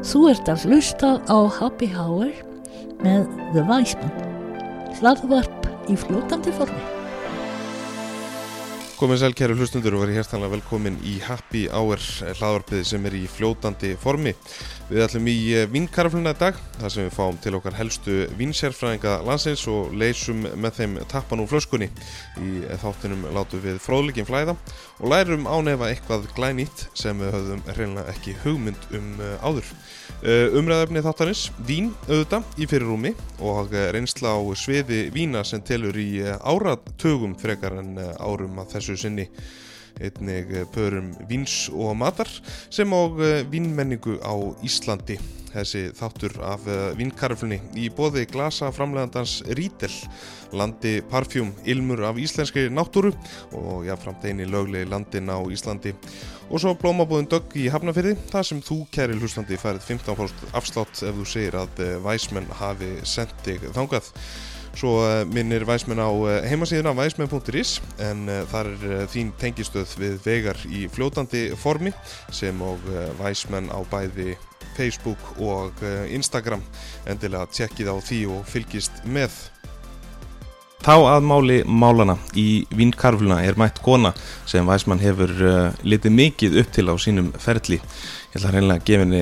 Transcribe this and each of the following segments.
Þú ert að hlusta á Happy Hour með The Weisman. Hlaðvarp í fljótandi formi. Komið sæl kæru hlustundur og verið hérstanlega velkomin í Happy Hour hlaðvarpið sem er í fljótandi formi. Við ætlum í vinkarafluna í dag, þar sem við fáum til okkar helstu vinsérfræðinga landsins og leysum með þeim tappan úr flöskunni. Í þáttinum látum við fróðleikin flæða og lærum ánefa eitthvað glænýtt sem við höfðum reynilega ekki hugmynd um áður. Umræðafni þáttarins, vín auðvitað í fyrirrúmi og reynsla á sviði vína sem telur í áratugum frekar en árum að þessu sinni. Einnig pörum víns og matar sem og vínmenningu á Íslandi. Þessi þáttur af vínkarflunni í bóði glasa framlegandans Rítel landi parfjúm ilmur af íslenski náttúru og jáfnframt eini löglegi landin á Íslandi og svo blómabóðin dögg í Hafnafyrði þar sem þú kæri hlustandi færið 15% afslátt ef þú segir að væsmenn hafi sendið þangað Svo minnir Væsmenn á heimasíðuna væsmenn.is en þar er þín tengistöð við vegar í fljótandi formi sem og Væsmenn á bæði Facebook og Instagram. Endilega tjekkið á því og fylgist með. Tá að máli málana í vínkarfluna er mætt kona sem Væsmann hefur litið mikið upp til á sínum ferli. Ég ætla reynilega að gefa henni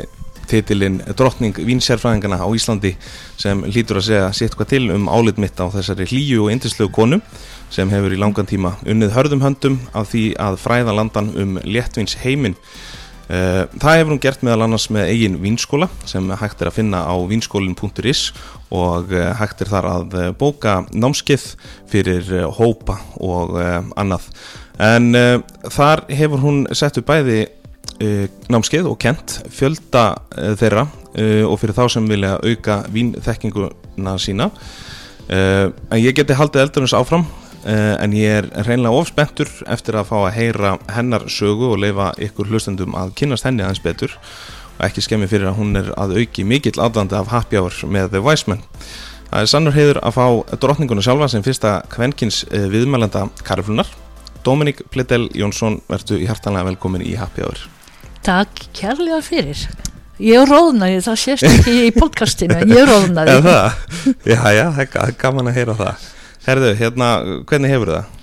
titilinn drottning vinsjærfræðingana á Íslandi sem hlýtur að segja sitt hvað til um álit mitt á þessari hlýju og indislegu konu sem hefur í langan tíma unnið hörðum höndum af því að fræða landan um léttvins heiminn. Það hefur hún gert meðal annars með eigin vinskóla sem hægt er að finna á vinskólin.is og hægt er þar að bóka námskeið fyrir hópa og annað. En þar hefur hún sett upp bæði námskeið og kent fjölda þeirra og fyrir þá sem vilja auka vínþekkinguna sína en ég geti haldið eldurins áfram en ég er reynlega ofspentur eftir að fá að heyra hennar sögu og leifa ykkur hlustendum að kynast henni aðeins betur og ekki skemmi fyrir að hún er að auki mikill aðdandi af happy hour með The Wiseman það er sannur heiður að fá drottninguna sjálfa sem fyrsta kvenkins viðmælenda karflunar Dominik Plitel Jónsson, verður hjartanlega velkomin í Happy Hour. Takk kærlega fyrir. Ég róðnaði, það sést ekki í podcastinu, en ég róðnaði. Já, það? Já, já, það er gaman að heyra það. Herðu, hérna, hvernig hefur það?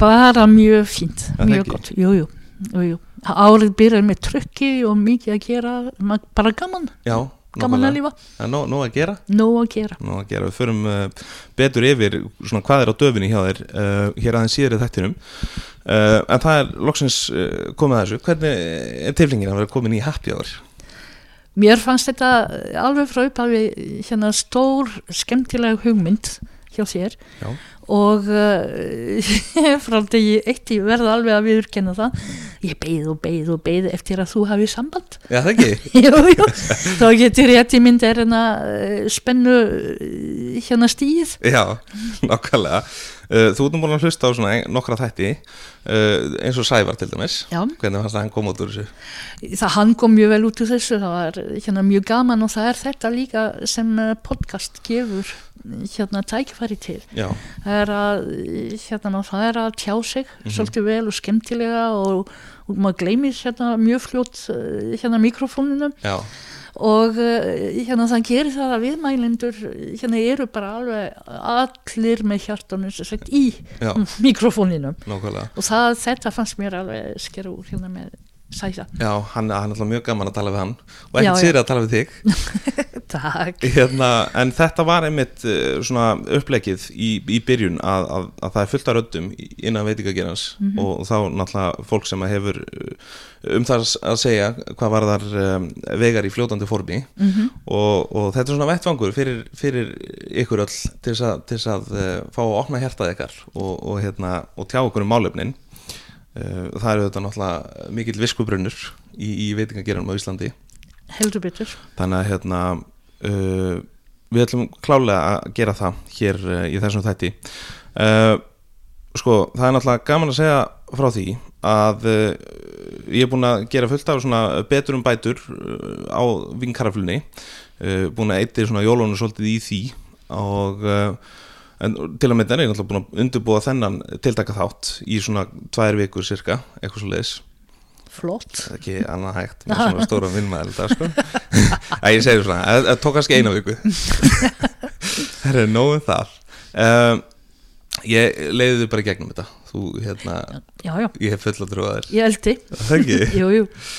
Bara mjög fínt, mjög gott. Jú, jú, jú, jú. Árið byrjar með trökki og mikið að gera, bara gaman. Já, gaman að lífa Nó, nó að gera? Nó að gera. Nó að gera, við förum uh, betur yfir svona hvað er á döfinni hjá þér uh, hér aðeins síður í þættinum. Uh, en það er loksins komið að þessu. Hvernig er tilflingin að vera komin í happy hour? Mér fannst þetta alveg frá upphafi hérna stór skemmtileg hugmynd hjá sér Já. og uh, frá degi eitt ég verði alveg að viðurkenna það ég beigð og beigð og beigð eftir að þú hafið samband Já það ekki? jú, jú. þá getur rétt í mynd er hérna spennu hérna stíð Já, nokkalega Þú ert nú búin að hlusta á svona nokkra þætti eins og Sævar til dæmis Já. hvernig fannst það hann kom út úr þessu? Það hann kom mjög vel út úr þessu það var hérna mjög gaman og það er þetta líka sem podcast gefur hérna tækifæri til það er að hérna það er að tjá sig mm -hmm. svolítið vel og skemmtilega og, og maður gleymir hérna mjög fljótt hérna mikrofónunum Já. og hérna það gerir það að viðmælendur hérna eru bara alveg allir með hjartunum sagt, í Já. mikrofóninum Nákvæmlega. og það, þetta fannst mér alveg skera úr hérna með sæsa. Já, hann, hann er alltaf mjög gaman að tala við hann. Og ekkert sér að tala við þig. Takk. Hérna, en þetta var einmitt uh, svona upplegið í, í byrjun að, að, að það er fullt af röddum innan veitingagerans Mhm. og, og þá náttúrulega fólk sem hefur uh, um það að segja hvað var þar um, vegar í fljótandi formi. Mhm. og, og þetta er svona vettvangur fyrir, fyrir ykkur öll til þess að, til að uh, fá að opna hjartað ykkar og, og, hérna, og tjá okkur um málefnin það eru þetta náttúrulega mikill viskubrunnur í, í veitingageranum á Íslandi. Heldur betur. Þannig að hérna uh, við ætlum klálega að gera það hér uh, í þessum þætti. Uh, sko það er náttúrulega gaman að segja frá því að ég er búin að gera fullt af svona betur um bætur á vinkaraflunni. Búin að eittir svona jólunum svolítið í því og en til að mynda er ég náttúrulega búin að undirbúa þennan tiltaka þátt í svona tvær vikur cirka, eitthvað svo leiðis flott. Það er ekki annað hægt með svona stóra vinnmæl sko. Æ, ég segir svona, það tók kannski eina viku. Það er nóðum það. Um, Ég leiði þið bara gegnum þetta. Þú, hérna, já, já, ég hef full að trúa þér. Ég eldi.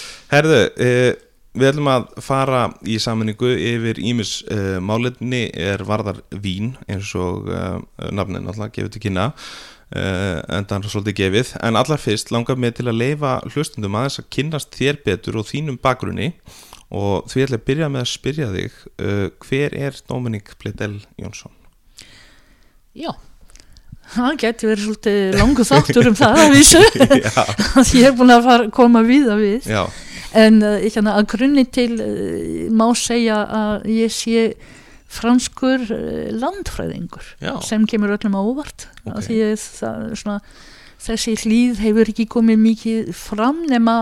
Herðu, uh, við ætlum að fara í sammenningu yfir Ímis uh, málefni er varðar vín eins og uh, nafnin alltaf gefið til kynna uh, en það er svolítið gefið. En allar fyrst langar mig til að leifa hlustundum aðeins að kynnast þér betur og þínum bakgrunni. Og því ætla að byrja með að spyrja þig hver er Dominik Pleitel Jónsson? já það getur verið svolítið langu þáttur um það að vísu. Því ég er búin að fara, koma víða við. Já, en uh, ég hérna, að grunni til uh, má segja að ég sé franskur uh, landfræðingur já, sem kemur öllum á óvart Ok. okay. því að það, er svona, þessi hlýð hefur ekki komið mikið fram nema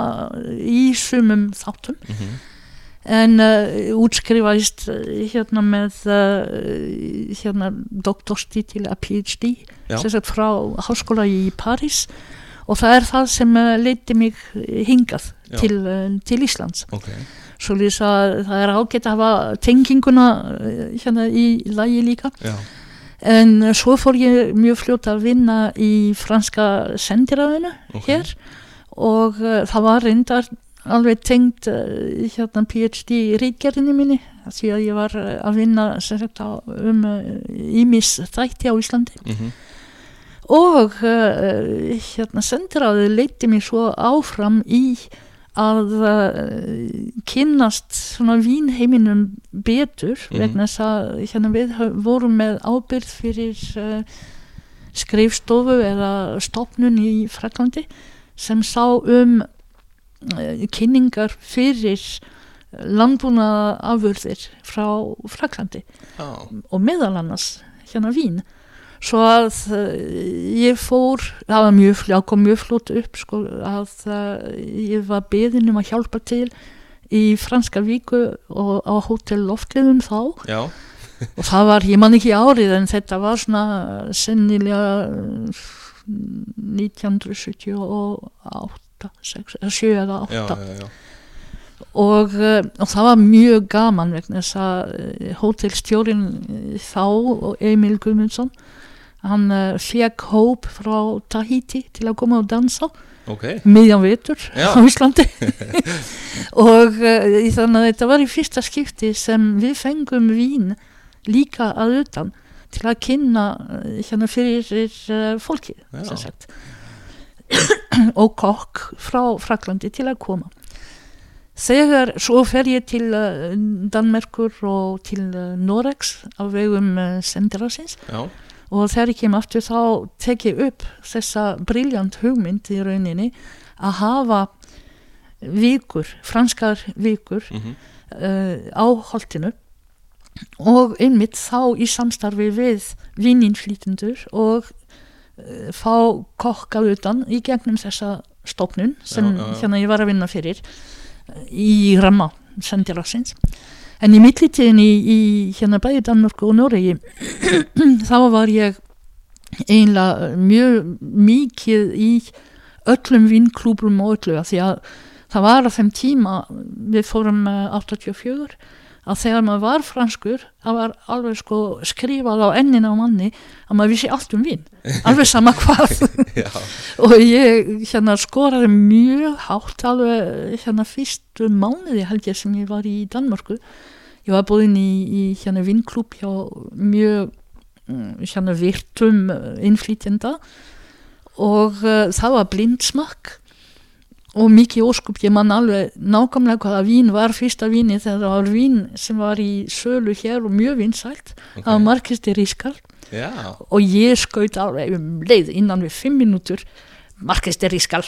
í sumum þáttum mhm, en uh, útskrifaðist hérna með uh, hérna doktorstitil að PhD sagt frá háskóla í París og það er það sem leiti mig hingað. Til, uh, til Íslands. Ok, svo lýs að það er ágætt að hafa tenginguna uh, hérna í lagi líka. Já, en uh, svo fór ég mjög fljótt að vinna í franska sendiræðinu ok. hér. Og uh, það var reyndar alveg tengt uh, hérna PhD í rítgerðinni minni því að ég var uh, að vinna sagt á, um ímis þætti á Íslandi. Mhm, og uh, hérna sendiráði leiti mér svo áfram í að uh, kynnast svona vínheiminum betur Mhm. vegna þess að hérna við vorum með ábyrð fyrir uh, skrifstofu eða stopnun í Fraklandi sem sá um uh, kynningar fyrir landbúna afurðir frá Fraklandi já, og meðal annars hérna vín svo að uh, ég fór það var mjög, fljótt, kom mjög flott upp sko, að uh, ég var beðin um að hjálpa til í franska víku og á hótel Loftliðum þá. Já, og það var, ég man ekki árið en þetta var svona sennilega uh, 1978 6, eða 7 eða 8 já, já, já. og, uh, og það var mjög gaman vegna þess að hótelstjórin þá og Emil Guðmundsson hann uh, fekk hóp frá Tahiti til að koma og dansa. Ok, miðjan vetur á Íslandi. Og uh, þannig að þetta var í fyrsta skipti sem við fengum vín líka að utan til að kynna uh, hérna fyrir uh, fólki og kokk frá Fraklandi til að koma. Þegar svo fer ég til Danmerkur og til Norex á vegum sendirásins já, og þegar ég kem aftur þá tek ég upp þessa briljant hugmynd í rauninni að hafa vikur, franskar vikur mhm, uh, á holtinu. Og einmitt þá í samstarfi við vininflýtendur og uh, fá kokkað utan í gegnum þessa stofnun sem Já, já, já. hérna ég var að vinna fyrir uh, í ramma sendilagsins en í millitíðin í, í hérna bæði Danmörku og Noregi þá var ég einlega mjög mikið í öllum vinklúbrum og öllu af því að það var á þeim tíma við fórum eh, 84 að þegar maður var franskur það var alveg sko skrifað á ennin á manni að maður vissi allt um vín alveg sama hvað. Og ég hérna skoraði mjög hátt alveg hérna fyrstu mánuði held ég sem ég var í Danmörku ég var búinn í, í hérna vinklúb hjá mjög mm, hérna virtum innflýtjenda og uh, það var blindsmakk og mikið óskup, ég man alveg nákvæmlega hvaða vín var fyrsta víni þegar það var vín sem var í sölu hér og mjög vinsælt, það var ok markisti rískal. Já, og ég skaut alveg um leið innan við fimm mínútur markisti rískal.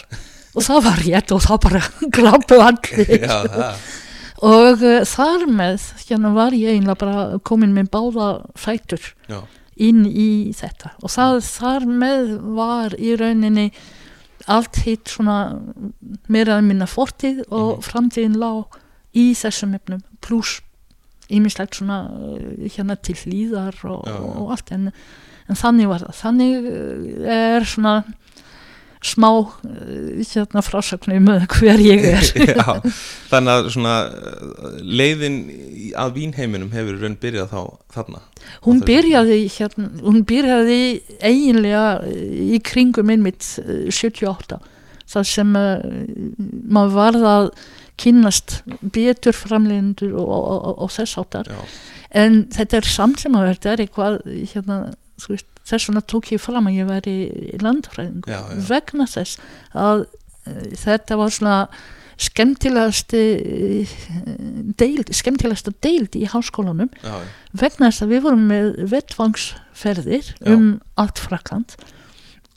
Og það var rétt og það bara glápu allir. Já, það og uh, þar með hérna var ég einlega bara komin með báða fætur já, inn í þetta. Og það þar með var í rauninni allt hitt svona meira að minna fortíð og Mhm. framtíðin lá í þessum efnum pluss ímislegt svona uh, hérna til hlýðar og, og allt. En, en þannig var það. Þannig uh, er svona smá uh, hérna frásögnum um hver ég er. Já, þannig að svona uh, leiðin að vínheiminum hefur raun byrjað þá þarna. Hún byrjaði hérna, hún byrjaði eiginlega í kringum einmitt eh, 78 það sem maður varð að kynnast betur framleidendur og, og, og, og þess áttar Já, en þetta er samt sem að þetta er eitthvað hérna, þú veist, þess vegna tók ég fram að ég væri landfræðingur vegna þess að uh, þetta var svona skemmtilegasti uh, deild, skemmtilegasta deild í háskólanum já, já, vegna þess að við vorum með vettvangsferðir um allt Frakland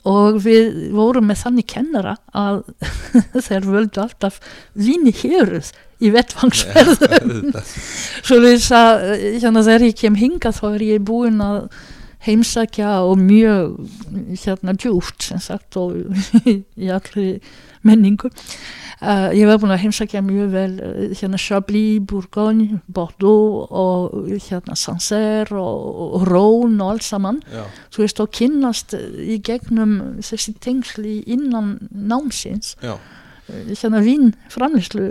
og við vorum með þannig kennara að þeir völdu alltaf víni héruð í vettvangsferð auðvitað. svo þess að hérna, þegar ég kem hingað þá er ég búin að heimsækja og mjög hérna djúft sem sagt og í allri menningu. Uh, ég var búin að heimsækja mjög vel eh, hérna Chablis, Bourgogne, Bordeaux og hérna Sancerre og, og Rhône og allt saman. Já, þú veist og kynnast eh, í gegnum þessi tengsli innan námsins já, hérna vín framlýslu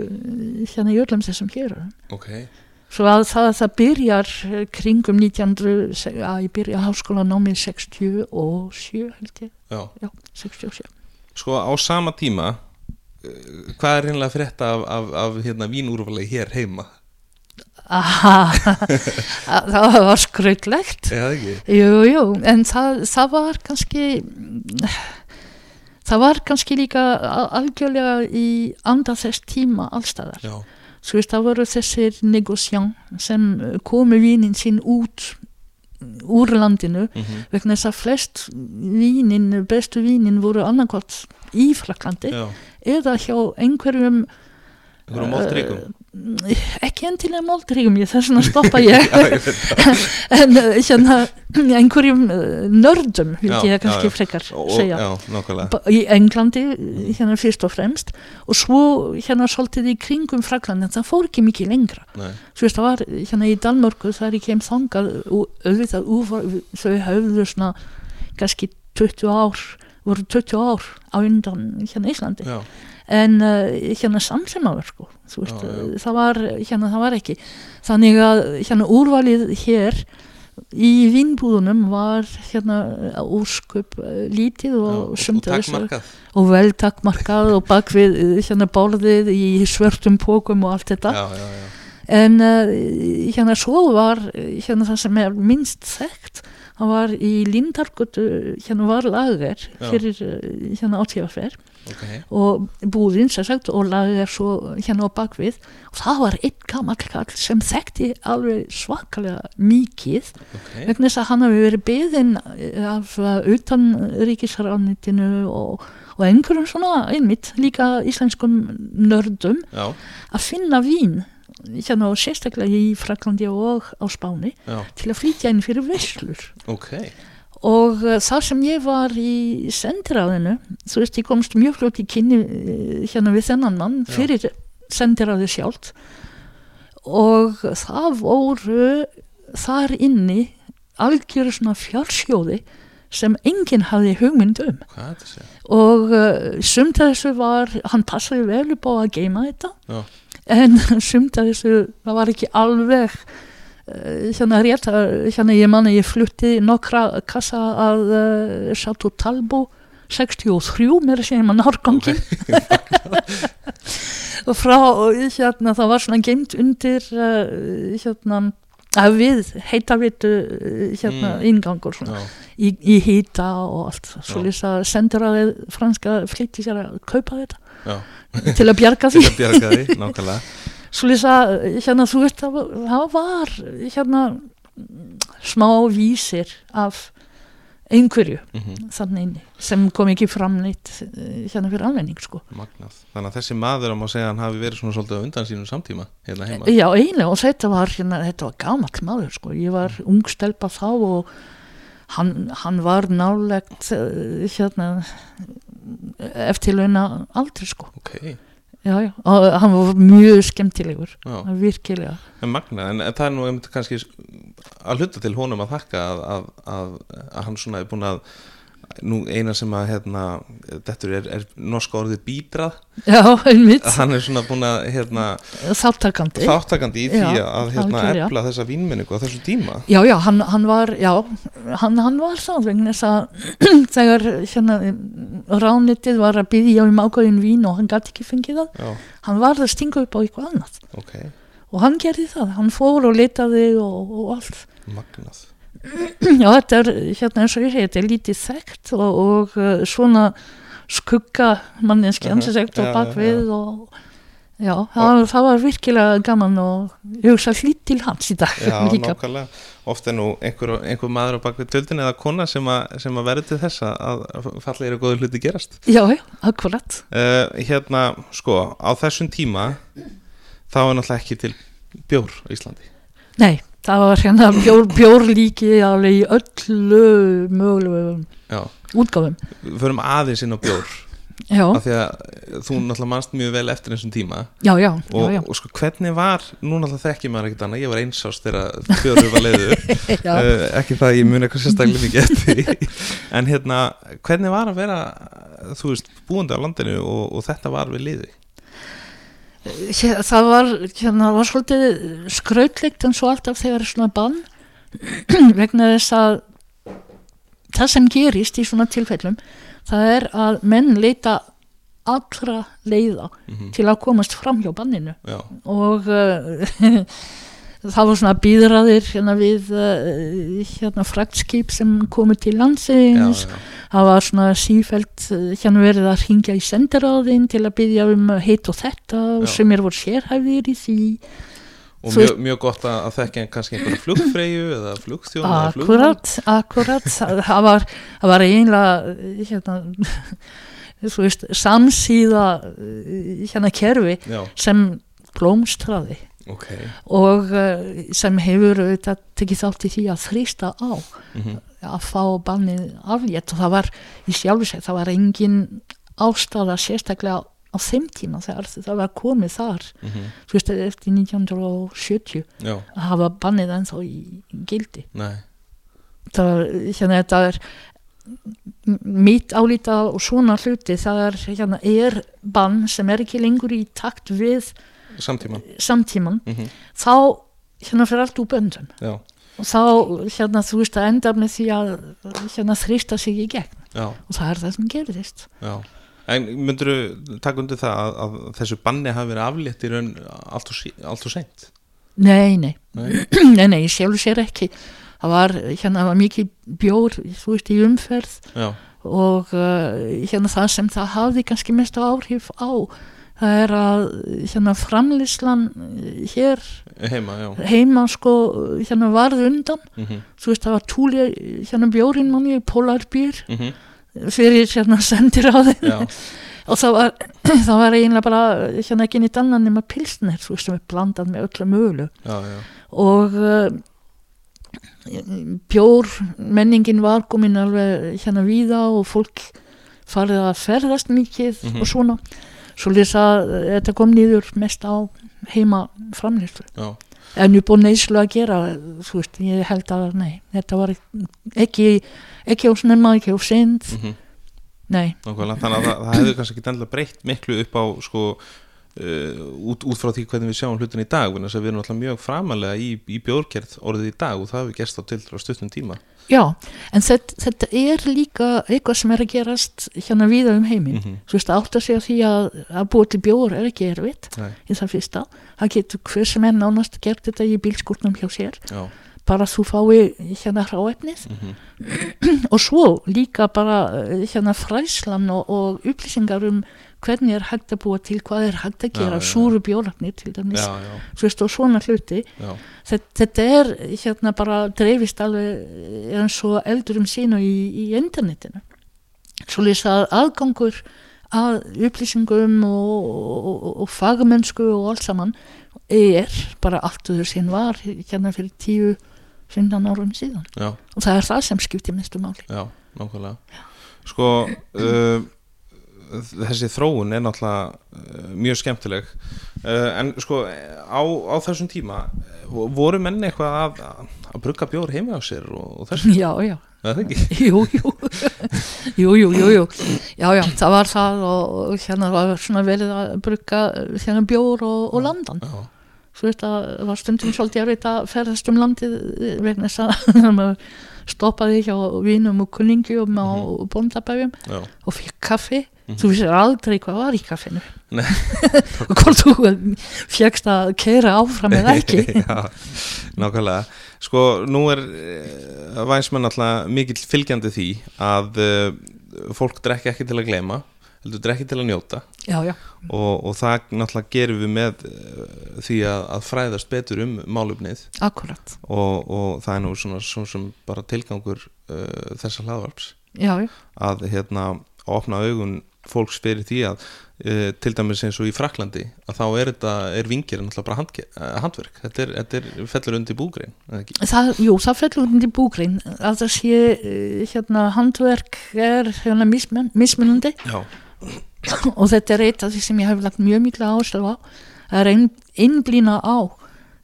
hérna í öllum þessum hér ok Svo að það, það byrjar eh, kringum 1900, se- að ég byrja háskólanámið 67 held ég, Já, já, 67. sko á sama tíma uh, hvað er reynilega frétta af, af, af hérna, vínúrvalegi hér heima? Aha, það var skrautlegt, jú, jú, en það, það var kannski, það var kannski líka algjörlega í anda þess tíma allstaðar. Já, Veist, það voru þessir negosján sem eh, komu vínin sín út úr landinu mhm, vegna þess að flest vínin, bestu vínin voru annarkvæmt í Fraklandi eða hjá einhverjum Einhverjum uh, ekki endilega moldríkum, ég þess vegna stoppa ég en uh, hérna einhverjum uh, nördum vildi ég kannski já, já. frekar segja. Já, í Englandi hérna fyrst og fremst. Og svo hérna svolítið í kringum Frakland en það fór ekki mikið lengra. Þú veist það var hérna í Danmörku það er ekki auðvitað úvar, þau höfðu svona kannski 20 ár voru 20 ár á undan hérna Íslandi en uh, hérna samsemaður sko. Þú veist, Já, já. það var hérna það var ekki. Þannig að hérna úrvalið hér í vinnbúðunum var hérna úrskup uh, lítið og og þessu- takmarkað. og vel takkmarkað og bakvið hérna bálðið í svörtum pókum og allt þetta. Já, já, já, en hérna svo var hérna það sem er minnst þekkt það var í Lindargötu hérna var lager fyrir uh, hérna átífafer ok. Og búðin sem sagt og lager svo hérna á bakvið og það var einn gamall kall sem þekkti alveg svakalega mikið Ok, vegna þess að hann hafi verið beðin af uh, utanríkisránitinu og, og einhverjum svona einmitt líka íslenskum nördum já, að finna vín hérna og sérstaklega í Fraklandi og á Spáni já, til að flytja inn fyrir veslur ok. Og uh, þar sem ég var í sendiráðinu, þú veist ég komst mjög fljótt í kynni uh, hérna við þennan mann Já. fyrir sendiráði sjálft. Og það voru þar inni algjöru svona fjársjóði sem enginn hafði hugmynd um. Að og uh, sumt af þessu var, hann passaði vel upp á að geima þetta. Já. En sumt af þessu, var ekki alveg uh, hérna rétt að- hérna ég manna ég flutti nokkra kassa að uh, Chateau Talbot 63 með þessi heima nárgangi. Og frá hérna það var svona geimt undir uh, hérna að við heitavitu hérna Mm. ingangur svona. Í, í hýta og allt svo að sendur að franska flytti sér að kaupa þetta til að bjarga því til að bjarga því, nákvæmlega. Svo lýs að hérna þú veist það var, það var hérna smá vísir af einhverju mm þannig inni sem kom ekki fram neitt hérna fyrir almenning sko. Magnað. Þannig að þessi maður að má segja að hann hafi verið svona svolítið á undan sínum samtíma hérna heima. já eiginlega og þetta var hérna þetta var gamall maður sko. Ég var ung stelpa þá og hann, hann var nálegt eh, hérna eftir launa aldrei sko. Ok, já, já, og hann var mjög skemmtilegur. Virkilega. En magnað, en, en það er nú kannski að hluta til honum að þakka að, að, að, að hann svona er búin að nú eina sem að hérna, þetta er, er norska orðið bídrað já, einmitt, hann er svona búin að hérna, þáttakandi þáttakandi í því Já, að hérna, efla þessa vínmenningu á þessu tíma. Já, já, hann, hann var, já, hann, hann var það vegna þess að þegar hérna, ránitið var að byggja um ákveðin vín og hann gæti ekki fengið það, já, hann var að stinga upp á eitthvað annað. Ok, og hann gerði það, hann fór og letaði og, og allt. magnað Já, þetta er, hérna eins og ég segi, þetta er lítið þekkt og, og uh, svona skugga manneskjan Mhm, sem segt já, og bakvið og já, það, var, það var virkilega gaman og ég hugsa hlýtt til hans í dag Já, nákvæmlega. Oft er nú einhver, einhver maður á bakvið tjöldin eða kona sem, að, sem að verður til þess að fallegir og góður hluti gerast. Já, já, akkurat. Uh, hérna, sko, á þessum tíma þá er náttúrulega ekki til bjór á Íslandi. Nei, það var hérna bjór, bjórlíki alveg í öllu útgáfum. við förum aðeins inn á bjór. Já, af því að þú náttúrulega manst mjög vel eftir þessum tíma. Já, já, og, og sko hvernig var, nú náttúrulega þekki maður ekkert annað, ég var einsás þegar bjórur var leiður uh, ekki það að ég mun eitthvað sérstaklega mikið eftir. En hérna, hvernig var að vera þú veist, búandi á landinu og, og þetta var við liði Það var, hérna, var svolítið skrautlegt en svo alltaf þegar er svona bann vegna þess að það sem gerist í svona tilfellum það er að menn leita allra leiða mm til að komast fram hjá banninu. Já, og uh, það var svona býðraðir hérna við uh, hérna fraktskip sem komu til já, landsins já. það var svona sífælt uh, hérna verið að ringja í sendiráðin til að byggja um heit og þetta Já. sem er voru sérhæfðir í því og mjög, mjög gott að, þekka kannski einhverja flugfreyju eða flugmann. akkurat, akkurat það var, það var eiginlega uh, hérna veist, samsíða hérna kerfi já, sem blómstraði ok. Og uh, sem hefur auðvitað tekið þátt í því að þrýsta á mm að fá bannið aflétt. Og það var í sjálfu seg, það var engin ástæða sérstaklega á þeim tíma þegar það var komið þar. -hmm. þú veist, eftir 1970 já, að hafa bannið ennþá í gildi. Nei. Það, hérna, þetta er mitt álita og svona hluti. Það er, hérna, er bann sem er ekki lengur í takt við samtíman samtíman mm þá hérna fyrir allt úr böndum já, og þá hérna þú veist að enda með því að hérna þrýsta sig í gegn. Já, og það er það sem gerðist. Já. En myndur þú taka undir það að, að þessu banni hafi verið aflétt í raun allt og, allt og seint? Nei, nei, nei, nei, nei, sjálf sér ekki. Það var hérna var mikið bjór þú veist í umferð. Já, og uh, hérna það sem það hafði kannski mest áhrif á það er að hérna framlýslan hér heima, heima sko hérna varð undan. Mm þú veist það var túli hérna bjórin manni, polarbýr -hmm. fyrir hérna sendir á þeim. Og það var, það var eiginlega bara hérna ekki nýtt annan nema pilsnir þú veist sem er blandað með öllu mögulu já, já, og uh, bjór menningin var komin alveg hérna víða og fólk farið að ferðast mikið Mhm. og svona svo lýsa að þetta kom nýður mest á heima framlýslu en upp og neyslu að gera þú veist, ég held að nei þetta var ekki ekki á snemma, ekki á sent mm nei, Nákvæmlega, þannig að það, það hefði kannski ekki endilega breytt miklu upp á sko uh, út, út frá því hvernig við sjáum hlutin í dag við erum alltaf mjög framalega í, í bjórkerð orðið í dag og það hefur gerst á til á stuttum tíma já. En þetta, þetta er líka eitthvað sem er að gerast hérna víða um heiminn. Mm -hmm. þú veist, átt að segja því að að búa til bjór er ekki erfitt Nei, í það fyrsta, það getur hver sem er nánast gert þetta í bílskúrnum hjá sér. Já. Bara þú fái hérna hráefnið. Mm og svo líka bara eh, hérna fræslan og, og upplýsingar um hvernig er hægt að búa til, hvað er hægt að Já, gera, já. súru bjórnarnir til dæmis, Já, já, veist, og svona hluti. Já, þetta, þetta er hérna bara dreifist alveg eins og eldur um sínu í, í internetinu. Svo lýsa að aðgangur að upplýsingum og, og, og fagmennsku og allt saman er bara allt öður sín var hérna fyrir tíu 15 árum síðan. Já, og það er það sem skiptir mestu máli. Já, nákvæmlega. Sko uh, þessi þróun er náttúrulega uh, mjög skemmtileg. Uh, en sko á, á þessum tíma eh, voru menn eitthvað að, að brugga bjór heima á sér og, og þessu, já, já, er jú, jú. Jú, jú, jú, jú. Já, já, það var það og, hérna var svona verið að brugga hérna bjór og, og landan. já, svo það var stundum svolítið að reyta ferðast um landið vegna þess að maður stoppaði hjá vinum og kunningjum á bóndabæfum já, og fikk kaffi þú vissir aldrei hvað var í kaffinu. Og hvort þú fjækst að keira áfram eða ekki. Já, nákvæmlega. Sko, nú er vænsmenn alltaf mikill fylgjandi því að uh, fólk drekki ekki til að gleyma heldur drekki til að njóta. Já, já, og, og það náttúrulega gerum við með uh, því að, að fræðast betur um málumnið akkurat. Og, og það er nú svona, svona sem bara tilgangur uh, þessa hlaðvarps. Já, já, að hérna opna augun fólks fyrir því að uh, til dæmis eins og í Fraklandi að þá er þetta, er vingir náttúrulega bara handge, uh, handverk, þetta er, þetta er fellur undir búgrein, það, jú, það fellur undir búgrein. Að það sé eh, hérna handverk er hérna mismun, mismunandi. Já, og þetta er eitt af því sem ég hef lagt mjög mikla áherslu á. Það er ein, einblína á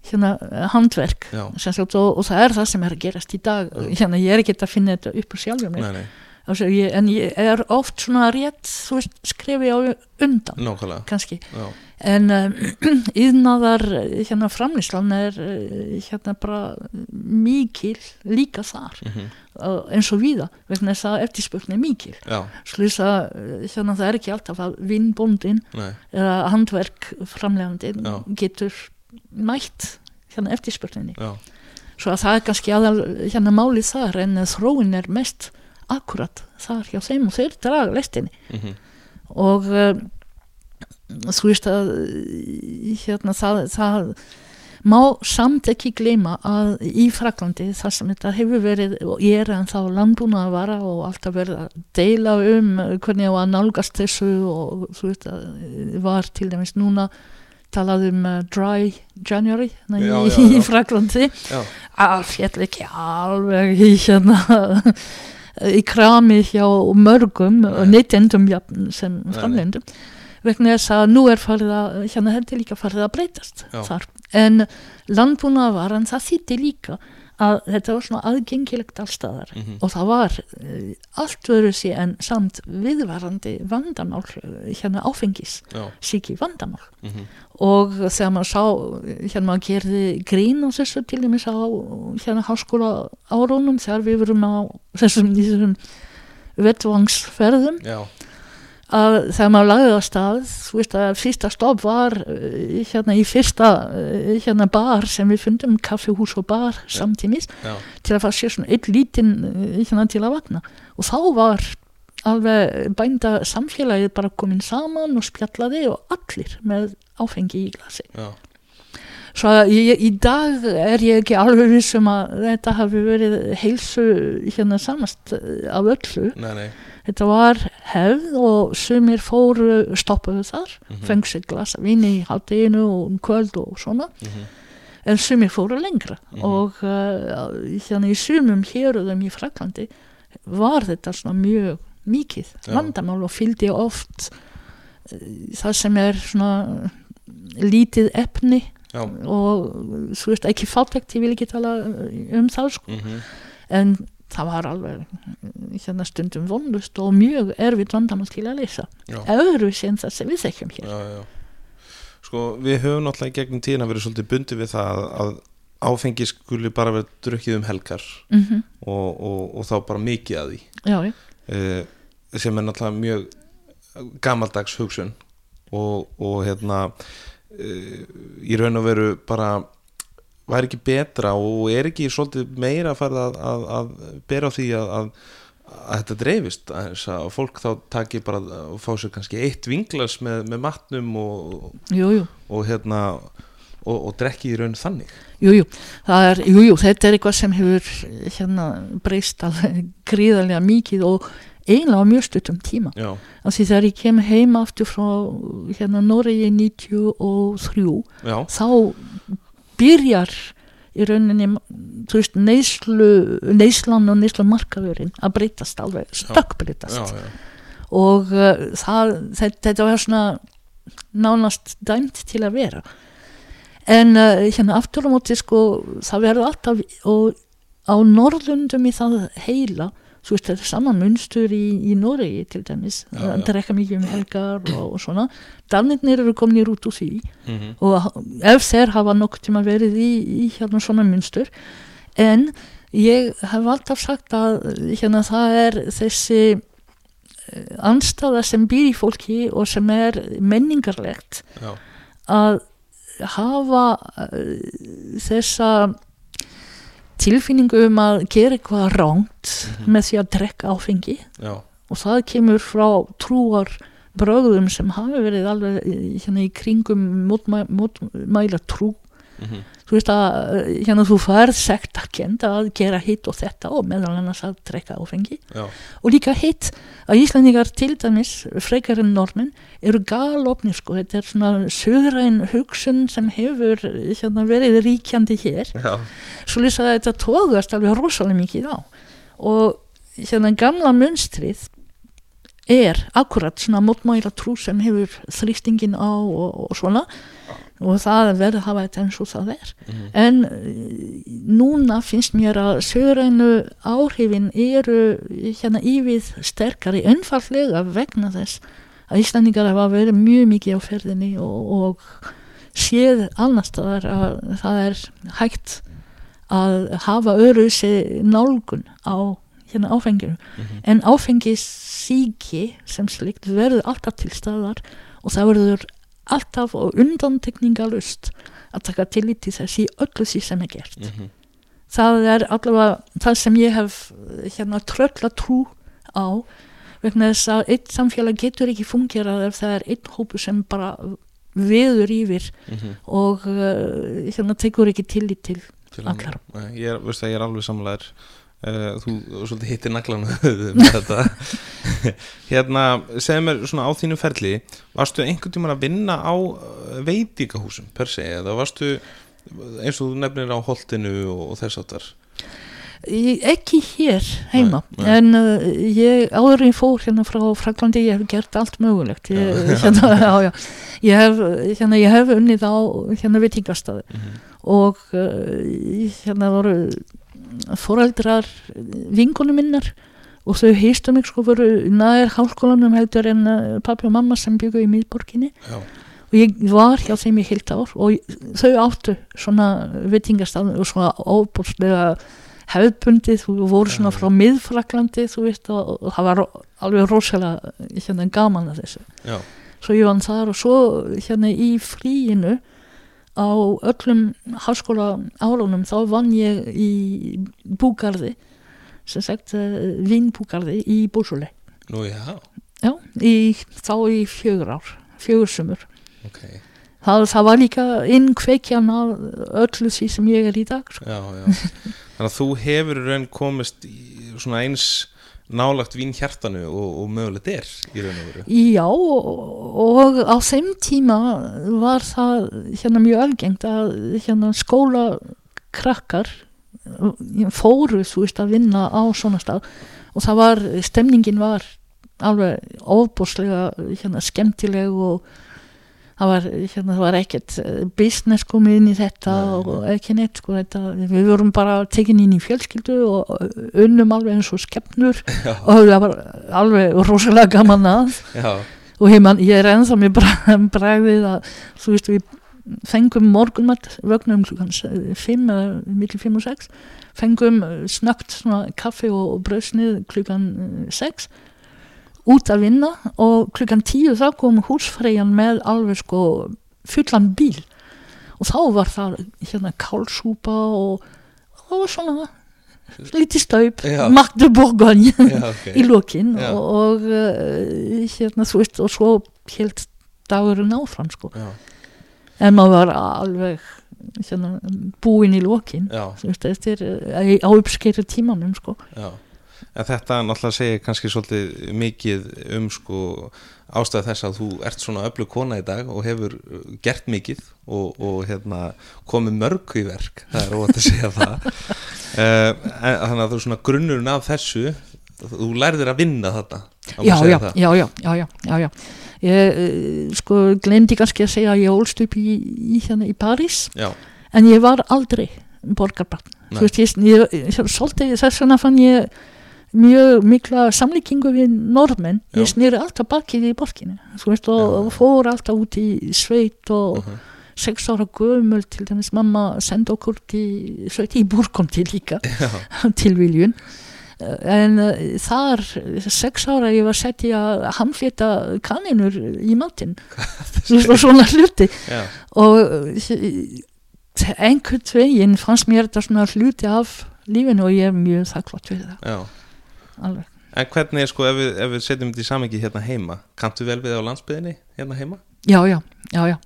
hérna handverk og, og það er það sem er að gerast í dag. Hérna ég er ekki að finna þetta upp á sjálfum nei, nei, ég, en ég er oft svona rétt þú veist, skrifi á undan nákvæmlega. kannski. Já, en um, yðnaðar hérna framlýslan er eh, hérna bara mikil líka þar. Mhm, uh, eins og víða vegna þess að eftirspurnin er mikil. Slús að eh, hérna það er ekki alltaf að vinnbóndin eða handverk framlegandin Já. getur mætt hérna eftirspurninni. Já, svo að það er kannski aðal hérna málið þar en þróin er mest akkurat þar hjá þeim og þeir draga lestinni. Mhm, og uh, þú veist að hérna það, það má samt ekki gleyma að í Fraklandi þar sem þetta hefur verið og er en þá landbúna að vara og alltaf verið að deila um hvernig á að nálgast þessu og þú veist að var til dæmis núna talað um uh, dry January hérna Já, í, já, já. í Fraklandi að fjall ekki alveg í hérna í krami hjá mörgum og neytendum sem framlendum vegna þess að nú er farið að hérna er líka farið að breytast Já. þar. En landbúnaðvaran það þýtti líka að þetta var svona aðgengilegt allstaðar mhm, og það var uh, allt verið sér en samt viðvarandi vandamál eh, hérna áfengis síki vandamál. Mhm, og þegar maður sá hérna maður gerði grín á þessu til dæmis á hérna háskóla árónum þegar við verum á þessum, þessum vettvangsferðum að þegar maður lagði á stað þú veist að fyrsta stopp var eh, hérna í fyrsta eh, hérna bar sem við fundum, kaffihús og bar samtímis já, til að fara sér svona eitt lítinn eh, hérna til að vakna. Og þá var alveg bænda samfélagið bara komin saman og spjallaði og allir með áfengi í glasi. Já, svo ég, í dag er ég ekki alveg vissum að þetta hafi verið heilsu hérna samast eh, af öllu. Nei, nei, þetta var hefð og sumir fóru stoppuðu þar, Mhm. fengu sér glas af víni í hátteginu og um kvöld og svona. Mhm, en sumir fóru lengra Mhm. og uh, hérna í sumum héruðum í Fraklandi var þetta svona mjög mikið vandamál og fylgdi oft uh, það sem er svona lítið efni já, og þú veist ekki fátækt, ég vil ekki tala um það sko. Mhm, en það var alveg hérna stundum vonlust og mjög erfitt vandamál til að leysa öðru sem það sem við þekkjum hér. Já, já. Sko, við höfum náttúrulega í gegnum tíðina verið svolítið bundið við það að, áfengi skuli bara vera drukkið um helgar mm og, og, og þá bara mikið að því. Já, já, uh, sem er náttúrulega mjög gamaldags hugsun og, og hérna uh, í raun og veru bara væri ekki betra og er ekki svolítið meira að fara að, að, að bera á því að, að, að þetta dreifist að, fólk þá taki bara og fá sér kannski eitt vinglas með, með matnum og, jú, jú. og hérna og, og drekki í raun þannig. Jú, jú, þetta er eitthvað sem hefur hérna breyst gríðarlega mikið og eiginlega á mjög stuttum tíma. Af því þegar ég kem heim aftur frá hérna Noregi 93 já, þá byrjar í rauninni, þú veist, neyslu, neyslan og neyslu markaðurinn að breytast alveg, stökkbreytast og uh, það, þetta, þetta var svona nánast dæmt til að vera. En uh, hérna aftur á móti sko það verður alltaf og á Norðlundum í það heila þú veist þetta er sama munstur í, í Noregi til dæmis, Já, að já. drekka mikið um helgar og, og svona. Danirnir eru komin út úr því. Mhm. og ef þeir hafa nokkuð tíma verið í, í hérna svona munstur. En ég hef alltaf sagt að hérna það er þessi eh, andstaða sem býr í fólki og sem er menningarlegt Já, að hafa uh, þessa tilfinningu um að gera eitthvað ránt Mhm. með því að drekka áfengi. Já, og það kemur frá trúar bröðum sem hafi verið alveg hérna í kringum mótmæ, mótmæla trú. Mhm, þú veist að eh, hérna þú færð sektarkend að gera hitt og þetta og meðal annars að drekka áfengi. Já, og líka hitt að Íslandingar til dæmis frekar en normin eru galopni sko, þetta er svona söðræn hugsun sem hefur hérna, verið ríkjandi hér. Já, svo lýsa að þetta tógast alveg rosalega mikið á. Og hérna gamla munstrið er akkurat svona mótmæla trú sem hefur þrýstingin á og, og svona og það verður að hafa þetta eins og það er. Mhm, en eh, núna finnst mér að sögurænu áhrifin eru hérna ívið sterkari einfallega vegna þess að Íslandingar hafa verið mjög mikið á ferðinni og, og séð annars staðar að það er hægt að hafa öru sér nálgun á hérna áfenginu mhm, en áfengissíki sem slikt verður alltaf til staðar og það verður alltaf og undantekningalust að taka tillit til þess í öllu því sem er gert mhm, það er allavega það sem ég hef eh, hérna trölla trú á vegna þess að eitt samfélag getur ekki fungerað ef það er einn hópu sem bara veður yfir mhm. og uh, hérna tekur ekki tillit til Allar. Ég er, það, ég er alveg samlegaður uh, Þú svolítið hittir naglan með þetta Hérna, segðu mér svona á þínu ferli Varstu einhvern tímann að vinna á uh, veitingahúsum per se eða varstu eins og þú nefnir á holtinu og, þess áttar Ég- ekki hér heima Nei, nei. en uh, ég áður ég fór hérna frá Fraklandi ég hef gert allt mögulegt ég, Já. hérna, já, já. Ég, hef, hérna, ég hef unnið á hérna veitingastaði mm -hmm. og uh, hérna voru foreldrar vinkonu minnar og þau heistu mig sko voru nær hálskólanum heldur en uh, pappi og mamma sem byggu í miðborginni. Já, og ég var hjá þeim í heilt ár og þau áttu svona veitingastað og svona óbúrslega hefðbundið, þú voru svona frá miðfraklandi þú veist og, og það var alveg rosalega hérna gaman að þessu. Já, svo ég vann þar og svo hérna í fríinu á öllum háskóla árunum þá vann ég í búgarði sem sagt uh, vinnbúgarði í Búsuli nú já, já, í, þá í fjögur ár fjögur sumur. Ok. Það, það var líka innkveikjan af öllu því sem ég er í dag sko. Já, já. Þannig að þú hefur raun komist í svona eins nálagt vín hjartanu og, og mögulegt er í raun og veru. Já og, og á þeim tíma var það hérna mjög algengt að hérna skóla krakkar fóru þú veist að vinna á svona stað og það var, stemningin var alveg ofbúslega hérna skemmtileg og það var, hérna, var ekkert eh, business komið inn í þetta Nei, og ekki neitt sko, þetta, við vorum bara tekin inn í fjölskyldu og unnum alveg eins og skemmnur Já, og það var alveg rosalega gaman að. Og man, ég er ennþá með bra- bragðið að þú veist við fengum morgunmat vögnum klukkan 5 eða millir 5 og 6 fengum eh, snögt kaffi og bröðsnið klukkan 6 út að vinna og klukkan 10 þá kom húsfreyjan með alveg sko fullan bíl. Og þá var það hérna kálsúpa og, og svona lítið staup, Já. Magde Bourgogne já, ok. í lokin. Já. og, og uh, hérna þú veist og svo helt dagurinn áfram sko. Já, en maður var alveg hérna, búinn í eftir uh, á uppskeiru tímanum sko. Já En þetta náttúrulega segir kannski svolítið mikið um sko ástæð þess að þú ert svona öflug kona í dag og hefur uh, gert mikið og, og hérna komið mörg í verk, það er óvægt að segja það. Uh, en, þannig að þú svona grunnurinn af þessu þú lærðir að vinna þetta já já, það. já, já, já, já, já. Ég uh, sko glemdi kannski að segja að ég ólst upp í, í, hérna, í París. Já, en ég var aldrei borgarbarn. Þú veist, ég, ég, ég svolítið þess vegna fann ég mjög mikla samlíkingu við norðmenn. Já. ég snýri alltaf bakið í borginni. Þú veist og, og fór alltaf út í sveit og Mhm. sex ára gömul til dæmis mamma senda okkur til sveit. Í búrkom til líka. Já, tilviljun en uh, þar sex ára ég var sett í að hamflita kaninur í matinn. Og svona hluti. Já, og uh, einhvern veginn fannst mér þetta svona hluti af lífinu og ég er mjög þakklátt við það. Já alveg. En hvernig er sko, ef við, ef við setjum þetta í samingi hérna heima, kanntu vel við á landsbyðinni hérna heima? já, já, já, já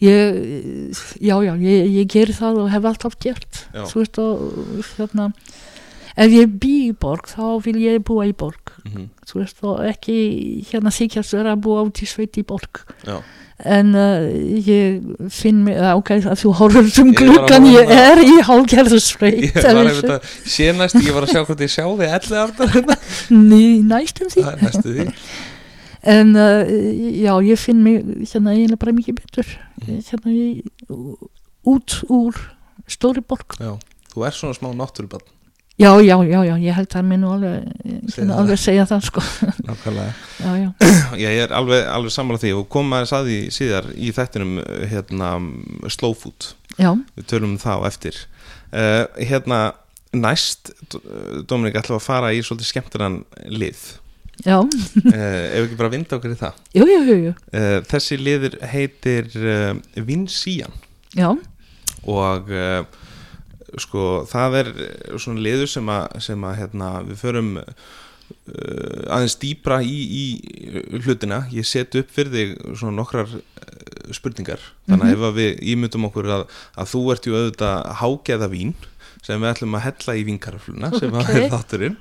ég, já, já, ég, ég geri það og hef alltaf gert Já. þú veist og hérna ef ég bý í borg þá vil ég búa í borg Mm þú veist og ekki hérna þykjast vera að búa út í sveit í borg Já, en uh, ég finn mig, ok, að þú horfur um Ég gluggan, horfa ég á- er í hálgerðsveit ég var einmitt að sé næst, ég var að sjá hvort ég sjá þig elli aftur hérna. næstum því. Er næstu því. En uh, já, ég finn mig hérna eiginlega bara mikið betur. Mhm. hérna í, út úr stóri borg. Já, þú er svona smá náttúrubann já, já, já, já, ég held að mér nú alveg alveg segja það sko. Já, já, Já, ég er alveg, alveg sammála því og kom að því síðar í þættinum hérna, slow food. Já, við tölum um það á eftir. Uh, hérna næst Dominik ætlum að fara í svolítið skemmtunan lið. Já. Uh, ef ekki bara vinda okkur í það? Jú, jú, jú, jú, uh, þessi liður heitir Vinsían já, og sko það er eh, svona liður sem að, sem að hérna, við förum uh, aðeins dýpra í, í hlutina ég set upp fyrir þig svona nokkrar uh, spurningar þannig að ef að við ímyndum okkur að, að þú ert ju auðvitað hágeða vín sem við ætlum að hella í vínkarafluna sem að Ok. er þátturinn